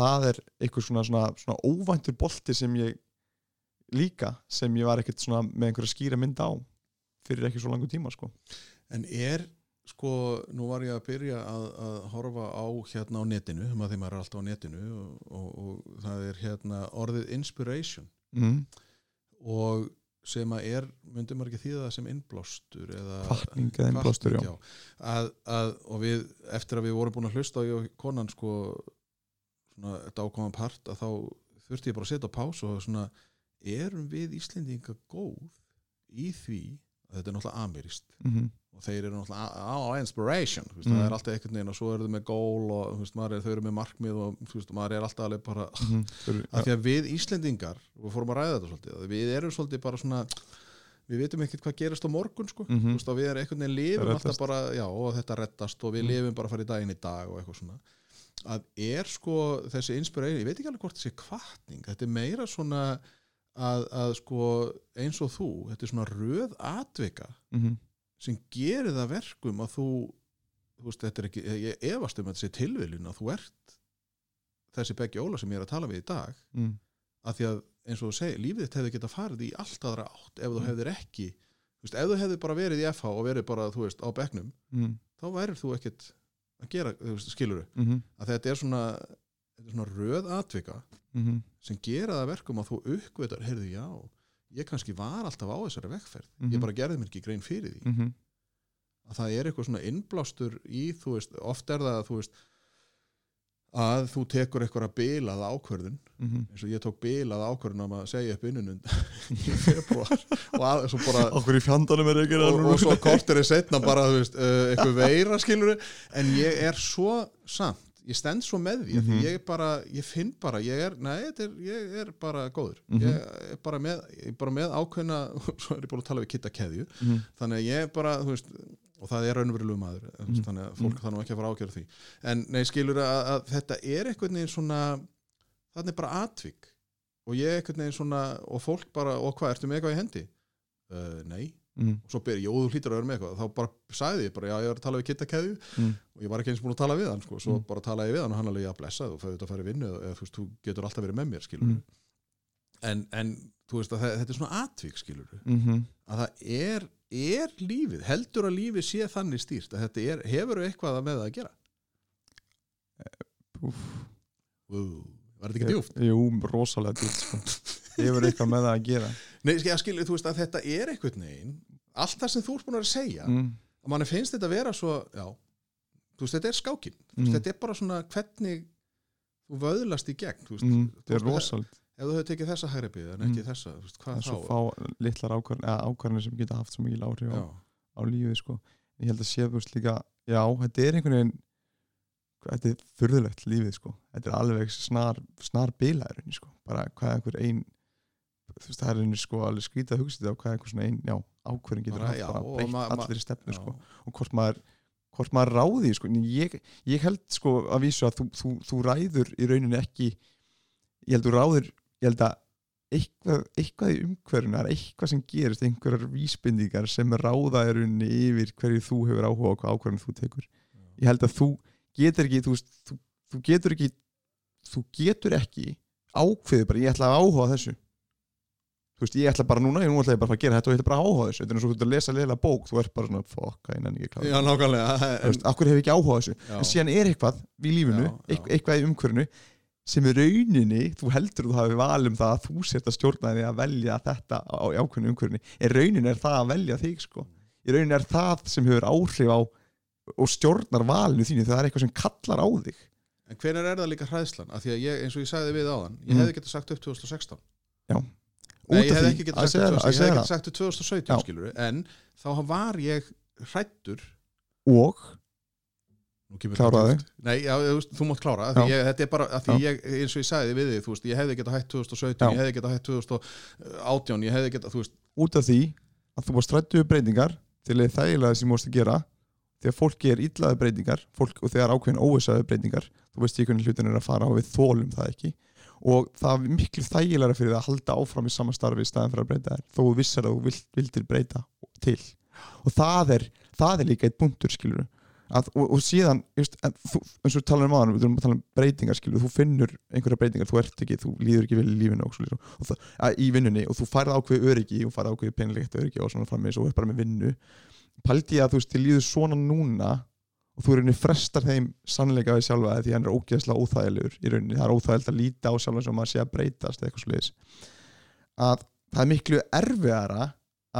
það er einhver svona, svona, svona óvæntur bolti sem ég líka sem ég var ekkert svona með einhverja skýra mynda á fyrir ekki svo langu tíma sko. En er, sko, nú var ég að byrja að, að horfa á hérna á netinu, að þeim er alltaf á netinu og, og, og það er hérna orðið inspiration mm. og sem að er, myndi maður ekki þýða það sem innblástur eða Hvatning eða innblástur, já. Að, að, og við, eftir að við vorum búin að hlusta á ég og konan sko svona, þetta ákvæmum part að þá þurfti ég bara að setja á pás og svona erum við Íslendinga góð í því að þetta er náttúrulega amirist mm og þeir eru náttúrulega á, inspiration Mm. það er alltaf einhvern veginn og svo eru þau með gól og veist, er, þau eru með markmið og veist, maður er alltaf alveg bara af því að við Íslendingar við fórum að ræða þetta svolítið að við erum svolítið bara svona við veitum ekkert hvað gerist á morgun sko. Mhm. þú veist, og við erum einhvern veginn lifum alltaf bara, já, og þetta reddast og við Mhm. lifum bara að fara í daginn í dag og eitthvað svona að er sko þessi inspiration, ég veit ekki alveg hvort þessi kvartning, þetta er meira svona að, að sko eins og þú, þetta er svona röð atvika Mhm. sem gerir það verkum að þú þú veist, þetta er ekki, ég efast um að þetta sé tilviljun að þú ert þessi Beggi Óla sem ég er að tala við í dag Mm. að því að eins og þú segir, lífið þitt hefði getað farið í allt aðra átt ef þú Mm. hefðir ekki þú veist, ef þú hefði bara verið í FH og verið bara, þú veist, á bekknum Mm. þá værir þú ekkert að gera, þú veist, skilur Mhm. að þetta er svona, þetta er svona röð atvika Mhm. sem gera það verkum að þú uppgötar, heyrðu, já ég kannski var alltaf á þessari vekkferð Mhm. ég bara gerði mér ekki grein fyrir því Mhm. að það er eitthvað svona innblástur í, þú veist, oft er það að þú veist að þú tekur eitthvað bilað ákvörðun Mhm. eins og ég tók bilað ákvörðun um að segja upp innunum í februar og að, svo bara Okkur í fjandanum er ekki og, og svo kortir er setna bara, veist, uh, eitthvað veira skilur en ég er svo samt ég stend svo með því, mm Mhm. því ég bara ég finn bara, ég er, nei, er, ég er bara góður, Mhm. ég er bara með ég er bara með ákveðna, svo er ég búin að tala við kitta keðju, Mhm. þannig að ég er bara veist, og það er raunverulegu maður Mhm. þannig að fólk þarf nú ekki að fara ákjörð því en nei, skilur að, að þetta er einhvern veginn svona þannig er bara atvik og ég einhvern veginn svona, og fólk bara, og hvað, ertu með eitthvað í hendi? Uh, nei Mhm. og svo byrja, jú, þú hlýtur að vera með eitthvað þá bara sagði ég bara, já, ég var að tala við Kitta Keðju Mm. og ég var ekki eins búin að tala við hann sko. svo Mm. bara talaði ég við hann og hann alveg, já, blessað og þetta að fara í vinnu, eða þú veist, þú getur alltaf verið með mér skilur Mm. en, en þú veist að þetta er svona atvik skilur Mhm. að það er, er lífið heldur að lífið sé þannig stýrt að þetta er, hefur eitthvað með að gera Úff. uh, var þetta ekki djúft? Jú, rosalega djúft sko. Hefur eitthvað með það að gera Nei, skilja, skilja, þú veist að þetta er einhvern veginn allt það sem þú ert búin að segja mm. að manni finnst þetta að vera svo já, þú veist, þetta er skákin þú veist, Mm. þetta er bara svona hvernig þú vöðlast í gegn þú veist, Mm. Það er rosalega ef þú hefur tekið þessa hægri bið en ekki Mm. þessa, þú veist, Það hvað er þá svo fá litlar ákvarðanir sem geta haft svo mikil áhrif á, á lífið sko. Ég held að sé þú veist líka Já, þetta er einhvern veginn þetta er furðulegt lífið sko. Þetta er alveg snar, snar bilaðurinn sko. bara hvað einhver ein þú veist, það er einhver sko alveg skrítið að hugsa þetta á hvað einhver svona ein, já, ákvörðin getur og breytt ma- ma- allir stefnu já. sko og hvort maður, hvort maður ráði sko. Ég, ég held sko að vísu að þú, þú, þú ræður í rauninni ekki ég held þú ráður ég held að eitthvað, eitthvað í umhverfinu er eitthvað sem gerist, einhverjar vísbendingar sem ráða í rauninni yfir hverju þú hefur áhuga á hvað ákvarðan þú tekur ég held að þú getur ekki þú, þú, getur ekki þú getur ekki ákveðið bara ég ætla að áhuga þessu þú veist, ég ætla bara núna, ég nú ætla ég bara að gera þetta og ég ætla bara að áhuga þessu, þetta er eins og þú ert að lesa leila bók þú ert bara svona, fokk, ég nenni ekki að já, nákvæmlega. Þú en, veist, akkur hefur ekki áhuga þessu? Já, en síðan er eitthvað í lífinu, Já, já. eit- eitthvað í umhverfinu sem í rauninni, þú heldur þú hafi val um það að þú sért að stjórna því að velja þetta á ákveðinu umhverfinu. Í rauninni er það að velja þig sko. Í rauninni er það sem hefur áhrif á og stjórnar valinu þínu það er eitthvað sem kallar á þig. En hvenær er það líka hræðslan? Af því að ég, eins og ég sagði við áðan ég Mm. hefði getað sagt upp 2016 Já. Nei, ég því. ekki að getað sagt það, 2016 að ég það. getað sagt upp 2017 Já. skilur en þá var ég hrættur og? Djúpt. Nei, já, þú, mátt klára. Því ég, þetta er bara, því ég, eins og ég sagði við þig, þú veist, ég hefði getað hætt 2017 Já. ég hefði getað hætt 2018 ég hefði getað, þú veist, út af því að þú varst rættu við breytingar til að þægilega sem þú varst að gera því að fólki er illaði breytingar fólk, og þegar ákveðin óvissaði breytingar þú veist ekki hvernig hlutin er að fara og við þólum það ekki og það er miklu þægilega fyrir að halda áfram í sama starfi í staðan fyrir að breyta þér þó vissar að þú vilt, vildir breyta til. Og það er, það er líka eitt punktur skilur að, og, og síðan, just, þú, eins og tala um aðan við erum að tala um breytingar skilur þú finnur einhverja breytingar, þú ert ekki, þú líður ekki vel í lífinu og, svo, og það, að, í vinnunni og þú færð ákveð öryggi og færð ákveð penilegt öryggi og svona frammeins og er bara með vinnu. Pældi ég að þú veist, þið líður svona núna og þú rauninni frestar þeim sannleika við sjálfa því hann er ógeðslega óþægilegur í rauninni, það er óþægilegt að líta á sjálfa sem maður sé að breytast eitthvað sliðis að það er miklu erfiðara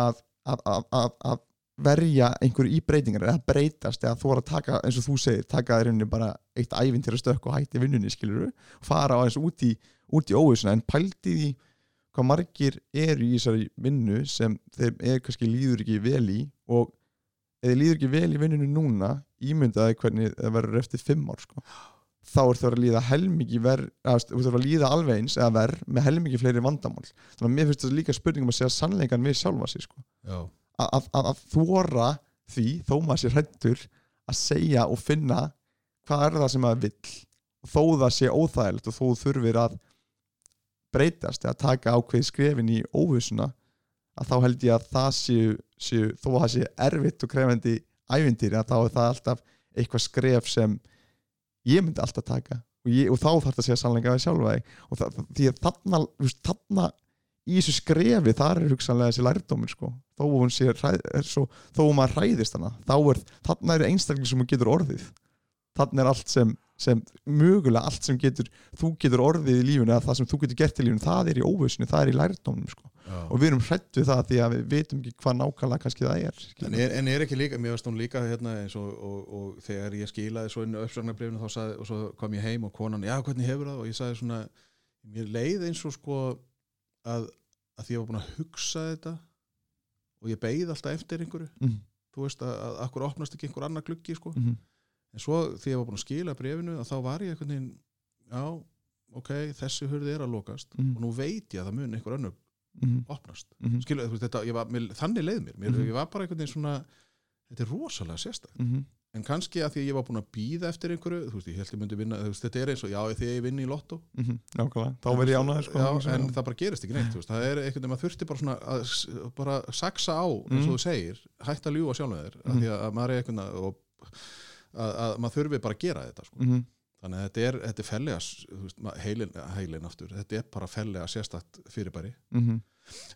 að, að, að, að, að verja einhverju í breytingar eða breytast eða þú er að taka, eins og þú segir taka þér henni bara eitt ævintýra stökk og hætti vinnunni skilur og fara á eins út í, í óvissuna. En pælti því hvað margir eru í þessari vinnu sem þeir er kannski líður ekki vel í og eða líður ekki vel í vinnunni núna ímyndaði hvernig það verður eftir fimm ár sko. þá er það að líða helmingi verð, þú þarf að líða alveg eins eða verð með helmingi fleiri vandamál þannig að mér finnst þetta líka spurningum að segja sannleikan við sjálfa sig sko. Að, þóra því þó maður sé hrættur að segja og finna hvað er það sem maður vill þó það sé óþægilegt og þó þurfir að breytast eða taka ákveð skrefin í óvissuna að þá held ég að það séu, séu þó að það sé erfitt og krefendi ævindýri að þá er það alltaf eitthvað skref sem ég myndi alltaf taka. Og, ég, og þá þarf það að segja sannleika við sjálfa þig. Og það, því að þarna, þarna í þessu skrefi þar er hugsanlega þessi lærdómur sko, þó að hún sé svo, þó að maður hræðist hana þá er, þarna eru einstaklega sem hún getur orðið. Þarna er allt sem, sem mögulega allt sem getur þú getur orðið í lífunu eða það sem þú getur gert í lífunu það er í óvissinu, það er í lærdómnum sko. Já. og við erum hrætt við það því að við veitum ekki hvað nákvæmlega kannski það er En er, en er ekki líka, mér varst hún líka hérna og, og, og þegar ég skilaði svo inn uppsagnabrifinu þá sagði, og svo kom ég heim og konan, já hvernig hefur það og ég sagði svona, mér leið eins og sko að, að því ég var búin að hugsa þetta og ég beigð alltaf eftir einhverju mm þú veist að, að akkur opnast ekki einhver annar gluggi sko, -hmm. en svo því ég var búin að skila brefinu að þá var ég já, ok, þessi hurði er að lokast Mhm. og nú veit ég að það mun einhver önnur -hmm. opnast -hmm. skilu, þetta, var, mér, þannig leið mér, mér Mhm. ég var bara einhvern veginn svona þetta er rosalega sérstætt -hmm. en kannski að því að ég var búin að býða eftir einhverju þú veist, ég held ég myndi vinna, veist, þetta er eins og já, þegar ég vinni í lotto Mhm. nákvæmlega, þá verð ég ánæður sko, já, en það bara gerist ekki neitt, veist, það er einhvern veginn, maður þurfti bara svona að bara saksa á, eins og Mhm. þú segir hætt að ljúga sjálf með þér, af Mhm. því að, að maður er einhvern veginn og að, að maður þurfi bara að gera þetta, sko. Þannig að þetta er, þetta er fellega þú heilin, heilin aftur, þetta er bara fellega sérstætt fyrirbæri. -hmm.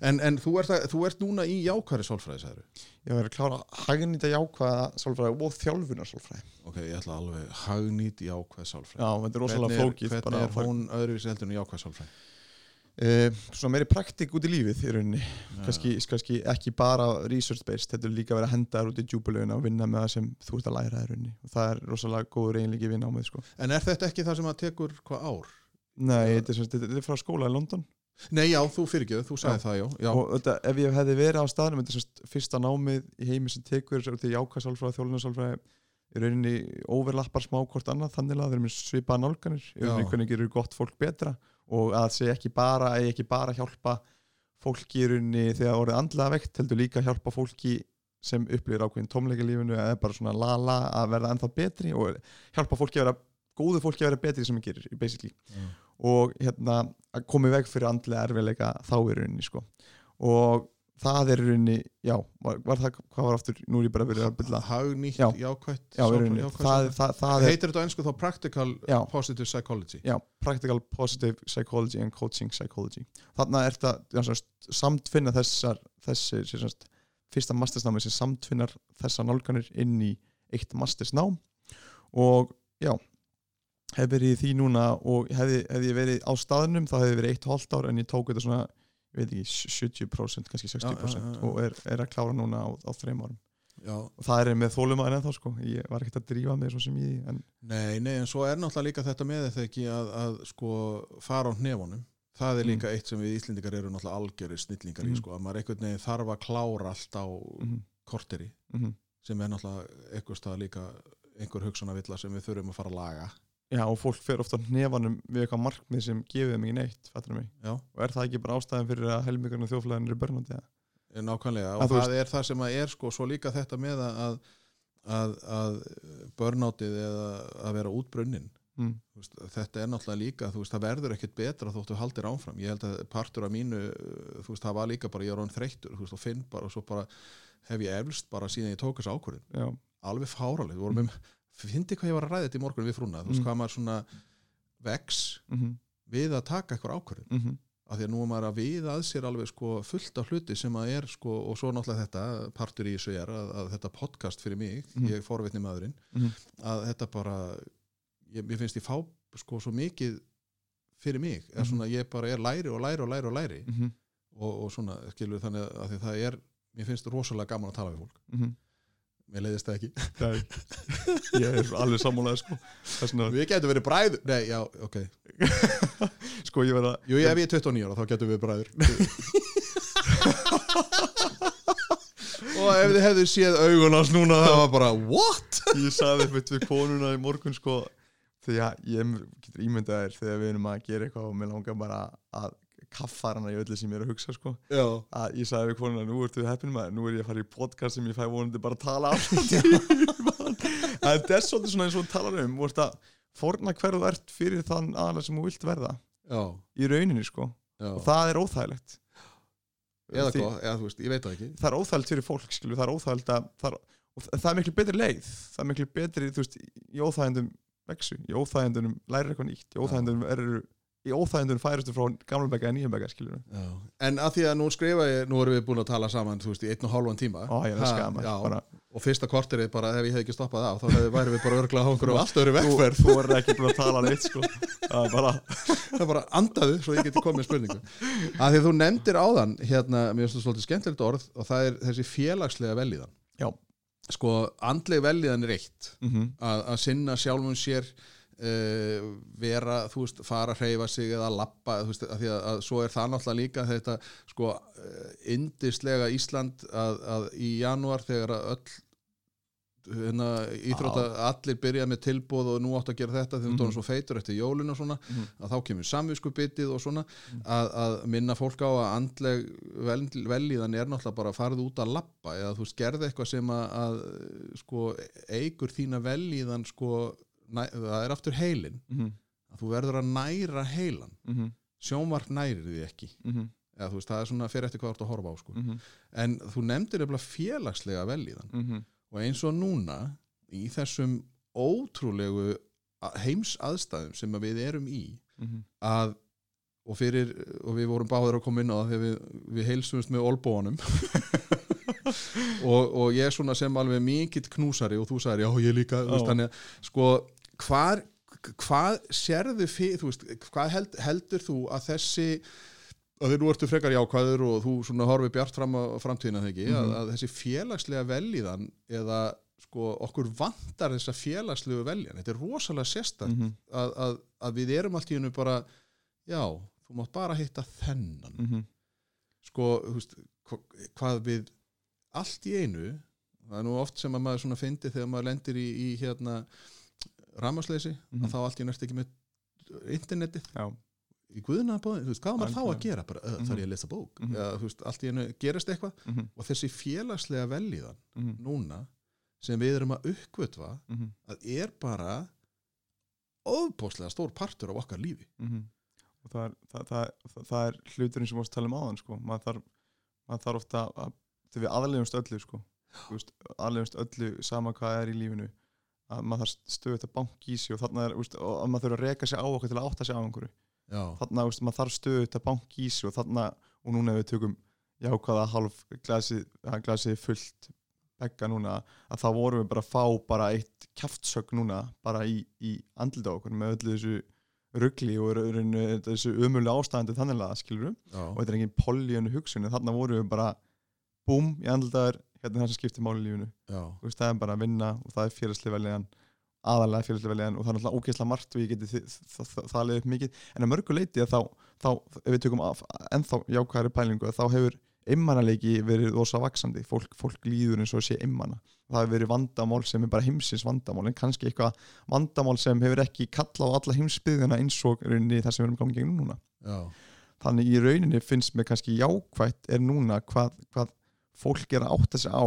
en, en þú, ert að, þú ert núna í jákværi sálfræði, sagður ég verð að klára hagnýta jákvæða sálfræði og þjálfunar sálfræði ok, ég ætla alveg hagnýt jákvæð sálfræði. Já, þetta er rosalega flókið hvernig er hún öðruvísi heldur en jákvæð sálfræði? Eh, svona meiri praktik út í lífið í rauninni kannski, kannski ekki bara research based, þetta er líka að vera að henda þær út í djúbulöguna og vinna með það sem þú ert að læra í rauninni og það er rosalega góður eiginleiki vinna á með sko. en er þetta ekki það sem að tekur hvað ár? Nei, þetta er, þetta er frá skóla í London Nei, já, þú fyrirgjöðu, þú sagði Já. það, já, já. og þetta, ef ég hefði verið á staðnum þetta er sagt fyrsta námið í heimi sem tekur þetta er jákvæðsálfræði, þjólunarsálfræði í rauninni overlappar smá hvort annað þannig að þeir eru með svipaða nálganir í rauninni hvernig gerur gott fólk betra og að það ekki bara, ekki bara hjálpa fólki í rauninni þegar orðið andlega vekt heldur líka að hjálpa fólki sem upplýðir ákveðin tómleika í lífinu eða bara svona la la að verða ennþá betri og hjálpa fólki að vera góðu fólki að vera betri sem það gerir basically Já. og hérna að koma í veg fyrir andlega erfiðleika þá í rauninni sko og það er rauninni, já, var, var það hvað var aftur, nú er ég bara verið að byrja Hagnýtt, Já. jákvætt, já, rauninni, jákvætt það, það, það Heitir þetta á ennsku þá Practical Já. Positive Psychology? Já, Practical Positive Psychology and Coaching Psychology. Þarna er þetta samtfinna þessar þessi sagt, fyrsta mastersnámi sem samtfinnar þessar nálganir inn í eitt mastersnám. Og já hef verið í því núna og hefði, hefði ég verið á staðnum þá hefði verið eitt hálft ár en ég tók þetta svona ég veit ekki, 70% kannski 60% Já, já, og er, er að klára núna á, á þreim árum. Já, og það er með þólumæður ennþá sko. Ég var ekkert að drífa mig svo sem ég en nei, nei, en svo er náttúrulega líka þetta með þetta ekki að, að sko fara á hnefunum. Það er líka eitt sem við Íslendingar eru náttúrulega algjörir snillingar í Mm. sko, að maður einhvern veginn þarf að klára allt á mm korteri -hmm. sem er náttúrulega eitthvað stað líka einhver hugsunavilla sem við þurfum að fara að laga Já, og fólk fer ofta hnefanum við eitthvað markmið sem gefið ekki neitt, fattur mig? Já, og er það ekki bara ástæðan fyrir að helmingarna þjóflæðin eru börnandi eða? nákvæmlega Að og það er það sem að er sko svo líka þetta með að að, að börnátið eða að vera útbrunnin. Mm. Veist, þetta er náttúrulega líka, þú veist, það verður ekkert betra þóttu haldir áfram, ég held að partur af mínu, uh, þú veist, það var líka bara ég er án þreyttur, þú veist, og finn bara og svo bara hef ég eflst bara síðan ég tók þessu ákvörðin, alveg fáraleg við vorum um, fyndi hvað ég var að ræða þetta í morgun við frúna, þú veist, Mm. hvað maður svona vex mm -hmm. við að taka eitthvað ákvörðin, Mm -hmm. af því að nú er maður að við að sér alveg sko fullt af hluti sem að er sko, og svo náttúrulega þetta, partur í þessu er að, að þetta podcast fyrir mig, Mhm. ég forvitni maðurinn Mhm. að þetta bara ég, ég finnst ég fá sko svo mikið fyrir mig, eða Mhm. svona ég bara er læri og læri og læri og læri -hmm. og, og svona, skilur þannig að því það er mér finnst rosalega gaman að tala við fólk -hmm. Mér leiðist það ekki. Nei, ég er alveg sammálaði sko. Þessna, við getum verið bræður, nei, já, ok. Sko ég verða jú, ef ég er 29 ára þá getum við bræður. Og ef þið hefðu séð augunars núna það var bara, what? ég saði þetta við konuna í morgun sko þegar ég getur ímyndað þér þegar við erum að gera eitthvað og mér langar bara að kaffar hana í öllu sem ég er að hugsa sko. Já, að ég sagði við konuna nú ertu heppin maður, nú er ég að fara í podcast sem ég fæ vonandi bara að tala þetta er svolítið svona eins og talar um forna hverðu ert fyrir þann aðalega sem þú vilt verða. Já, í rauninni sko. Já. og það er óþægilegt. Eða Því- hvað, eða þú veist, ég veit það ekki. Það er óþægilegt fyrir fólk skilu, það er óþægilegt að það er, og það er miklu betri leið. Það er miklu betri, þú veist, í óþægindum vexu, í óþægindunum lærir eitthvað nýtt í óþægindunum eru í óþægindunum færistu frá gamla begga en nýja begga en að því að nú skrifa ég nú erum við búin að tala saman, veist, í einn og hálfan tíma. Ó, Ha, maður, já, bara- og fyrsta korterið bara, ef ég hef ekki stoppað á þá hefði væri við bara örglega á einhverju allt öðru þú, vegferð. þú er ekki búin að tala neitt sko. það er bara það bara andaðu svo ég geti komið spurningu. Að því að þú nefndir áðan hérna, mér finnst það svolítið skemmtilegt orð og það er þessi félagslega velíðan Já. sko, andleg velíðan er eitt. Mm -hmm. að, að sinna sjálfum sér uh, vera, þú veist, fara að hreyfa sig eða lappa, þú veist, að því að, að svo er það náttúrulega líka þetta sko, uh, indislega Ísland að, að í janúar þegar öll hérna, íþrótta, allir byrja með tilbúð og nú átt að gera þetta þegar þú Mhm. tónum svo feitur eftir jólin og svona Mhm. að þá kemur samviskubitið og svona að, að minna fólk á að andleg vel, velíðan er náttúrulega bara að farið út að lappa eða þú veist, gerði eitthvað sem að, sko, eigur þína velíðan sko, það er aftur heilin Mm -hmm. að þú verður að næra heilan Mm -hmm. sjónvarp nærir því ekki Mm -hmm. eða þú veist, það er svona fyrir eftir hvað þú ert að horfa á sko. -hmm. en þú nefndir nefnilega félagslega velíðan Mm -hmm. og eins og núna í þessum ótrúlegu heims aðstæðum sem að við erum í að og, fyrir, og við vorum báður að koma inn á það þegar við, við heilsumst með olbóanum og, og ég er svona sem alveg mikill knúsari og þú sagðir já ég líka veist, þannig, sko hvar, hvað sérðu fyrir, þú veist, hvað held, heldur þú að þessi að þeir nú ertu frekar jákvæður og þú svona horfi bjart fram á framtíðina þegar ekki, að, Mhm. að þessi félagslega velíðan eða sko okkur vantar þessa félagslegu veljan, þetta er rosalega sérstætt Mm -hmm. að, að, að við erum allt í hennu bara já, þú mátt bara hitta þennan Mm -hmm. sko, þú veist, hva, hvað við allt í einu það er nú oft sem að maður svona fyndi þegar maður lendir í, í hérna ramasleysi, Mhm. að þá allt í næst ekki með internetið Já. í guðuna bóðin, þú veist, hvað maður þá að gera bara, uh, Mhm. þarf ég að lesa bók Mhm. eða, þú veist, allt í einu gerist eitthvað Mm -hmm. og þessi félagslega velíðan Mm -hmm. núna sem við erum að uppgötva að er bara ofbóðslega stór partur af okkar lífi Mhm. og það er, það, það, það, er hluturinn sem við varst að tala um áðan sko. maður þarf, þarf ofta að þegar við aðlegumst öllu sko. Aðlegumst öllu sama hvað er í lífinu að maður þarf stöðut að banki í sig og þannig er, veist, og að maður þurfa að reka sig á okkur til að átta sig á einhverju. Þannig að maður þarf stöðut að banki í sig og þannig og núna við tökum jákvæða halv glasið, glasið fullt begga núna að þá vorum við bara að fá bara eitt kjaftsögg núna bara í, í andlita okkur með öllu þessu ruggli og rauninu, þessu ömulega ástæðandi þannig að skilur og já, þetta er engin políunu hugsun en þannig vorum við bara búm í andlitaður hérna það sem skiptir máli í lífinu. Veist, það er bara að vinna og það er félagslega veljan aðalega félagslega veljan og það er náttúrulega ógeðslega margt og ég geti þi- þ- þ- það leiði upp mikið. En að mörgu leiti að þá, þá ef við tökum af, ennþá jákvæðari pælingu þá hefur immannaleiki verið ósa vaksandi fólk, fólk líður eins og sé immana það hefur verið vandamál sem er bara heimsins vandamál en kannski eitthvað vandamál sem hefur ekki kallað á alla heimsbyðina eins og rauninni það sem við erum gegnum núna. Já, þannig í rauninni finnst mér kannski jákvætt er núna hvað, hvað fólk er að átta sig á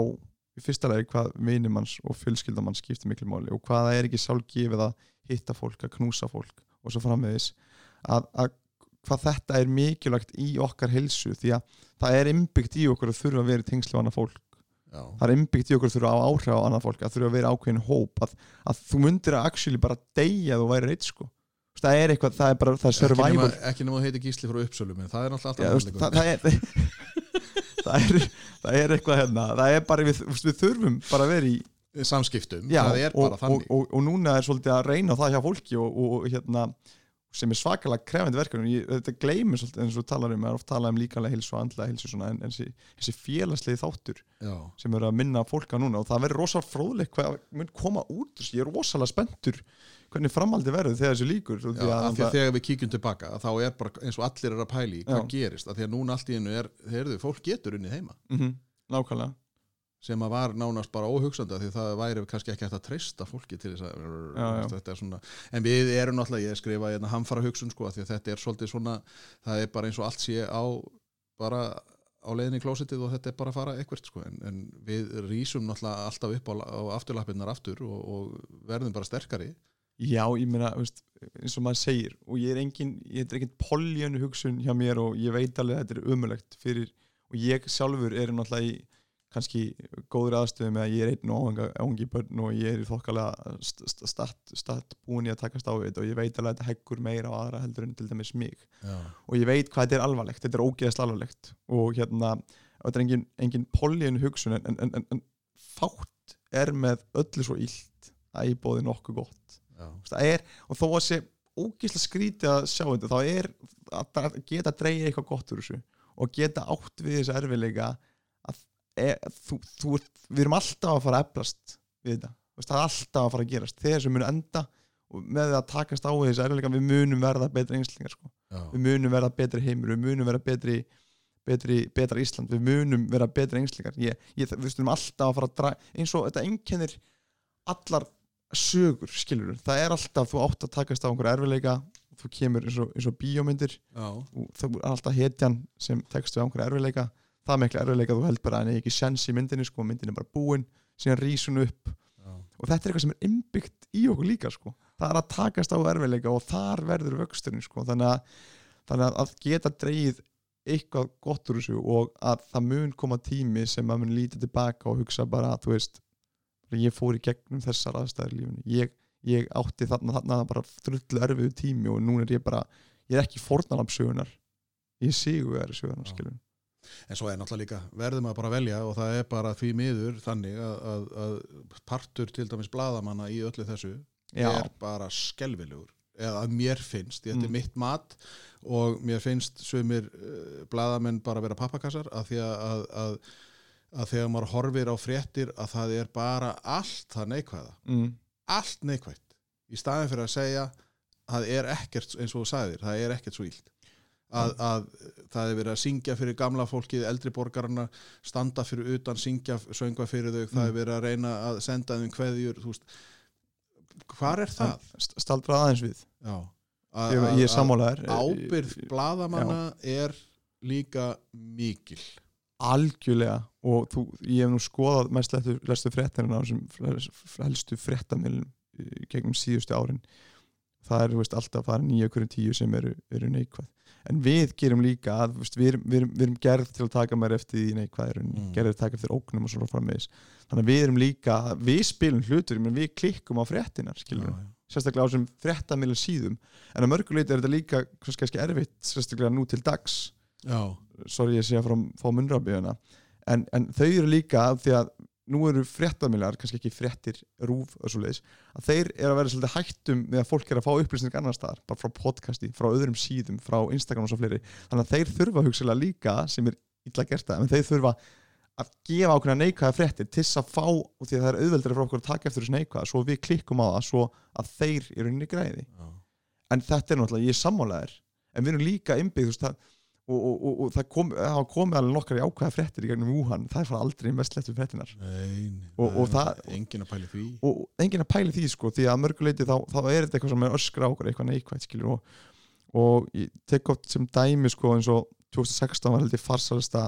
í fyrsta lagi hvað vinimanns og fjölskyldamanns skiptir miklu máli og hvað það er ekki sjálfgefið að hitta fólk, að knúsa fólk og svo framvegis. Að, að hvað þetta er mikilvægt í okkar helsu því að það er innbyggt í okkur að þurfa að vera í tengslu á annað fólk. Já, það er innbyggt í okkur að þurfa að áhrif á annað fólk að þurfa að vera ákveðin hóp að, að þú myndir að actually bara deyja þú væri reitt sko. Það er eitthvað, það er bara, það er survival. ekki nema að heiti gísli frá uppsölum en það er Já, veist, alltaf það, það, er, það, er, það er eitthvað hérna það er bara, við, við þurfum bara að vera í samskiptum, já, það er og, bara þannig. og, og, og núna er svolítið að reyna það hjá fólki og, hérna sem er svakalega krefandi verkefni. Ég, þetta gleymir svolítið eins og talar um er oft talað um líkanlega hilsu og andlega hilsu svona, en, þessi, félagslegi þáttur já, sem eru að minna fólk á núna og það verður rosalega fróðlegt hvað mun koma út ég er rosalega spenntur hvernig framaldi verður þegar þessu líkur já, því að þegar við kíkjum tilbaka þá er bara eins og allir er að pæli hvað Já. gerist, af því að núna allt í einu er heyrðu, fólk getur unnið heima mm nákvæmlega sem að var nánast bara óhugsandi af því það væri kannski ekki hægt að treysta fólki til þess að Já, já. er svona en við erum náttúrulega, ég skrifa hérna hamfara hugsun sko, því að þetta er svolítið svona það er bara eins og allt sé á bara á leiðinni í klósitið og þetta er bara að fara eitthvað sko, en, en við rýsum náttúrulega alltaf upp á, á afturlappirnar aftur og, og verðum bara sterkari Já, ég meina, veist, eins og maður segir og ég er engin, ég er engin poljönu hugsun hjá mér og ég veit alveg að þetta er umulegt fyrir, og ég sjálfur er náttúrulega í kannski góður aðstöðu með að ég er einn og ángi börn og ég er þokkalega statt, statt búin í að takast á þetta og ég veit alveg að þetta heggur meira á aðra heldur en til dæmis mig. Já, og ég veit hvað þetta er alvarlegt, þetta er ógeðast alvarlegt. Og hérna, þetta er engin, engin poljönu hugsun en, en, en, en fátt er með öllu svo illt að ég bóði nokkuð gott það er, og þó að sé ógísla skrítið að sjá þetta þá er að geta að dreyja eitthvað gott úr þessu og geta átt við þessu erfiðleika að e, þú, þú, við erum alltaf að fara að eflast við þetta, það er alltaf að fara að gerast. Þegar þessu munu enda með því að takast á þessu erfiðleika við munum verða betri einslingar sko. já, við munum verða betri heimur, við munum verða betri betri, betra Ísland, við munum vera betri einslingar, ég, ég, við erum alltaf að fara að draga, eins og þetta einkennir allar sögur skilur það er alltaf, þú átt að takast á einhverja erfiðleika, þú kemur eins og, eins og bíómyndir. Og það er alltaf hetjan sem tekst við einhverja erfiðleika. Það er mikla erfiðleika, þú held bara að nei ekki sjans í myndinni sko, myndin er bara búin síðan rísun upp. Já, og þetta er eitthvað sem er innbyggt í okkur líka sko. það er að takast á erfiðleika og þar verður vöxturinn sko. þannig, að, þannig að- geta dreigið eitthvað gott úr þessu og að það mun koma tími sem að mun líta tilbaka og hugsa bara að þú veist ég fór í gegnum þessar aðstæður í lífinu ég, ég átti þarna, þarna bara drullu erfiðu tími og núna er ég bara ég er ekki fórnalapsögunar ég það er sögunar Já. skilur en svo er náttúrulega líka verðum að bara velja og það er bara því miður þannig að, að, að partur til dæmis bladamanna í öllu þessu já, er bara skelvilegur eða að mér finnst, þetta er Mm. mitt mat og mér finnst sumir uh, bladamenn bara vera pappakassar af því að, að, að, að þegar maður horfir á fréttir að það er bara allt það neikvæða. Mm, allt neikvætt. Í staðin fyrir að segja það er ekkert eins og þú sagðir, það er ekkert svo ílt að, að það er verið að syngja fyrir gamla fólkið, eldri borgarna standa fyrir utan, syngja söngva fyrir þau, það Mm. er verið að reyna að senda þeim kveðjur, þú veist. Hvar er það? St- staldrað aðeins við. Já, ég, ég er sammálaður ábyrð bladamanna er líka mikil algjörlega. Og þú, ég hef nú skoðað mest lestu, fréttina á þessum helstu fréttamilum gegnum síðustu árin. Það er veist, alltaf að fara nýja hverju tíu sem eru, eru neikvæð. En við gerum líka að veist, við, erum, við, erum, við erum gerð til að taka mér eftir því neikvæð Mm. gerð til að taka eftir ógnum og svona framvegis. Þannig að við erum líka, við spilum hlutur menn við klikkum á Já, sérstaklega á þessum fréttamilum síðum. En að mörguleiti er þetta líka kannski erfitt sérstaklega nú til dags sorry ég sé að frá, frá munrabíðuna en, en þau eru líka því að nú eru fréttamiljar, kannski ekki fréttir rúf og svo leiðis, að þeir eru að vera svolítið hættum með að fólk er að fá upplýsning annar staðar, bara frá podcasti, frá öðrum síðum frá Instagram og svo fleiri, þannig að þeir þurfa hugsalega líka, sem er illa gert það en þeir þurfa að gefa ákveðna neikvæða fréttir til þess að fá og því að það er auðveldari fyrir okkur að taka eftir þessu neikvæða svo við klikkum á það, svo að þeir eru inn í græði. Já. en þetta er náttúrulega, ég er sammálaðir en við erum líka innbyggð og, og, og, og það kom, komið alveg nokkar í ákveða fréttir í gegnum Wuhan. Það er fara aldrei mest lettu fréttinar Nei, Og- og enginn að pæli því. Og enginn að pæli því sko því að mörguleiti þá, þá er þetta eitthvað sem er öskra á okkur eitthvað neikvægt skilur og, og ég tek oft sem dæmi sko eins og 2016 var heldur farsalasta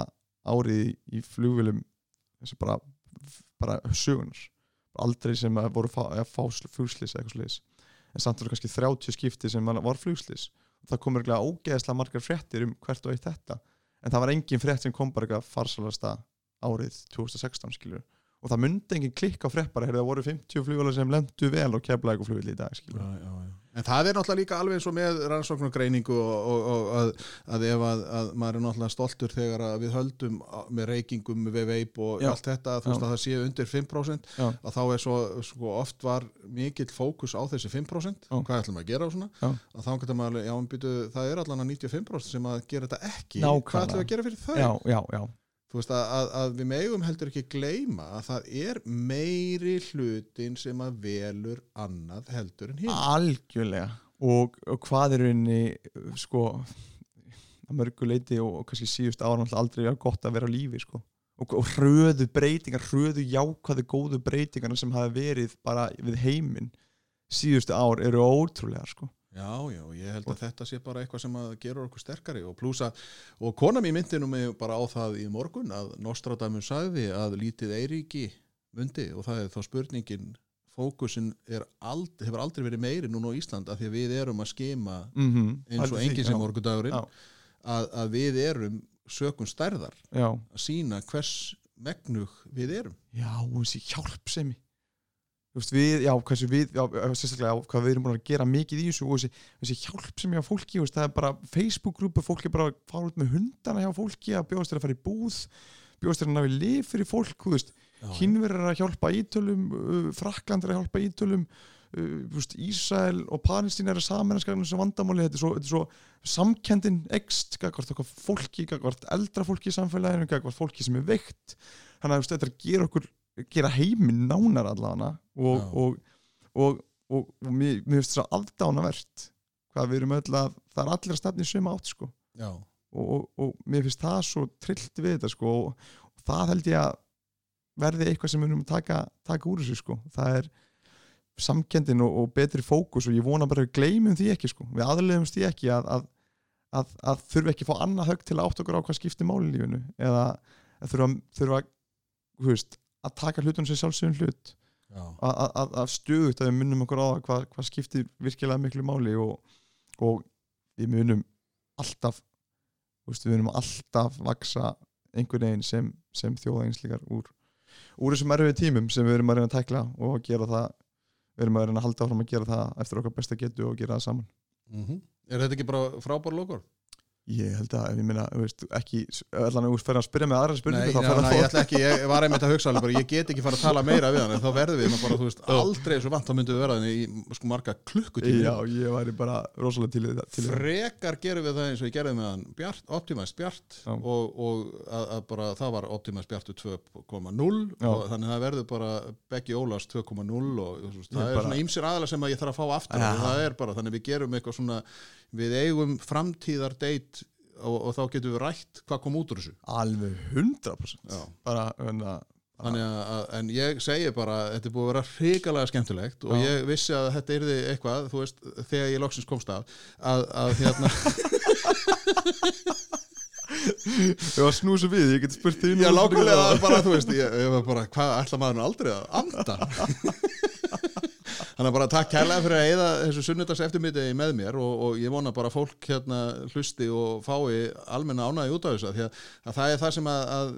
árið í, í flugvélum þessi bara, bara sögunar aldrei sem að voru að fá flugslis eða eitthvað slis en samt voru kannski 30 skipti sem var flugslis það kom örgulega ógeðslega margar fréttir um hvert og eitt þetta en það var engin frétt sem kom bara eitthvað farsalasta árið 2016 skilur og það myndi engin klikka á frétt bara heyrðu, það voru 50 flugvélar sem lendu vel og kefla eitthvað flugvél í dag skilur já, já, já. En það er náttúrulega líka alveg eins og með rannsókn og greiningu og, og, og að, að ef að, að maður er náttúrulega stoltur þegar við höldum með reykingum við veip og Já. allt þetta, þú veist Já. að það sé undir 5% Já. að þá er svo, sko, oft var mikill fókus á þessi 5% Já. hvað ætlum að gera og svona Já. að þá getur maður, já, en býtu, það er allan að 95% sem að gera þetta ekki Nákvæmlega. hvað ætlum að gera fyrir þau? já, já, já, Þú veist að, að, að við megum heldur ekki gleyma að það er meiri hlutin sem að velur annað heldur en hinn. Algjörlega. Og, og hvað er uh, sko að mörgu leiti og, og kannski síðust ára aldrei vera gott að vera á lífi sko. Og, og hröðu breytingar, hröðu jákvæðu góðu breytingar sem hafa verið bara við heiminn síðustu ár eru ótrúlega sko Já, já, ég held að þetta sé bara eitthvað sem að gera okkur sterkari. Og plúsa og kona mér myndi nú mig bara á það í morgun að Nostradamus sagði að lítið Eiríki myndi og það er þá spurningin fókusin er ald, hefur aldrei verið meiri núna á Ísland af því að við erum að skema mm -hmm. eins og enginn sem morgundagurinn að, að við erum sökum stærðar já, að sína hvers megnug við erum. Já, og þessi hjálpsemi veist, við, já, hversu við, já, sérstaklega já, hvað við erum búin að gera mikið í þessu og þessi, þessi hjálpsemi á fólki, veist, það er bara Facebook-grúpu, fólki bara fara út með hundana hjá fólki að bjóðast þér að fara í búð bjóðast þér að ná í lif fyrir fólk, er að hjálpa ítölum uh, Frakland er að hjálpa ítölum uh, veist, Ísrael og Palestín er að saminanskagna þessu vandamáli þetta er svo, þetta er svo samkendin ekst, gagvart fólki gagvart eldra fólki í samfélaginu gagvart fólki sem er veikt. Þannig að þetta er að gera okkur gera heiminn nánar allavega og, og, og, og, mér, finnst þess að afdánavert hvað við erum öll að það er allir að stefni sömu átt sko. Og, og, og mér finnst það svo trillt við þetta sko og, það held ég að verði eitthvað sem við erum að taka, taka úr þessu sko. Það er samkendin og, og betri fókus og ég vona bara að við gleymum því ekki sko. Við aðlegumst því ekki að, að, að, að þurfa ekki að fá annað högg til að átt okkur á hvað skiptir máli í lífinu eða þurfa, þurfa veist, að taka hlutunum sem sjálfsögum hlut. Að, að, að, við munum okkur á það hvað, hvað skiptir virkilega miklu máli og, og við munum alltaf við munum alltaf vaksa einhvern veginn sem, sem þjóðaginslíkar úr, úr þessum erfið tímum sem við erum að reyna að tækla og gera það við erum að reyna að halda áfram að gera það eftir okkar besta getu og gera það saman. Mm Er þetta ekki bara frábár lokur? Ég held að, ef ég minna, ekki allan að fer að spyrja með aðra spurningu nei, að ég ætla ekki, ég var einmitt að hugsa alveg bara, ég get ekki fara að tala meira við hann en þá verðum við bara, þú veist, aldrei svo vant þá myndum við vera þannig í sko marga klukkutími já, ég væri bara rosalega til það. frekar gerum við það eins og ég gerði með hann Bjart, Optimized Bjart Já. og, og að, að bara það var Optimized Bjartu 2.0 Já. og þannig að það verður bara Beggi Ólafs 2.0 og það er svona ýmsir aðalega sem að ég þarf að fá aftur Er bara, við eitthvað eigum framtíðar date og, og þá getum við rætt hvað kom út úr þessu alveg 100% Já. bara, hérna, Þannig að, en ég segi bara þetta er búið að vera hrikalega skemmtilegt og Já. ég vissi að þetta yrði eitthvað, þú veist, þegar ég loksins komst af að, að hérna, Ef að snúsa við, ég get spurt því já lákulega bara, þú veist, ég, ég var bara, hvað ætla maður aldrei að anda Þannig að bara takk kærlega fyrir að eyða þessu sunnudags eftirmyndið með mér og, og ég vona bara fólk hérna hlusti og fái almenna ánæði út af því að, að það er það sem að, að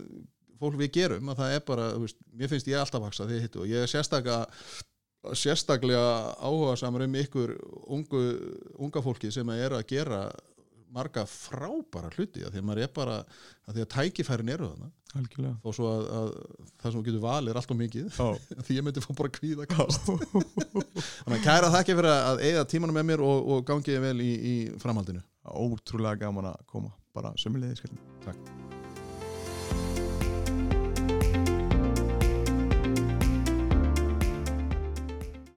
fólk við gerum, að það er bara, veist, mér finnst ég alltaf vaksa því hittu og ég er sérstaklega sérstaklega áhuga samar um ykkur ungu, unga fólki sem er að gera marga frábæra hluti af því að maður er bara, af því að tækifærin eru þannig þó svo að, að það sem getur valið er alltaf mikið því ég myndi fá bara kvíða kast. Þannig að kæra þakki fyrir að eigða tímanum með mér og, og gangiði vel í, í framhaldinu. Ótrúlega gaman að koma. Bara sömulegði skallin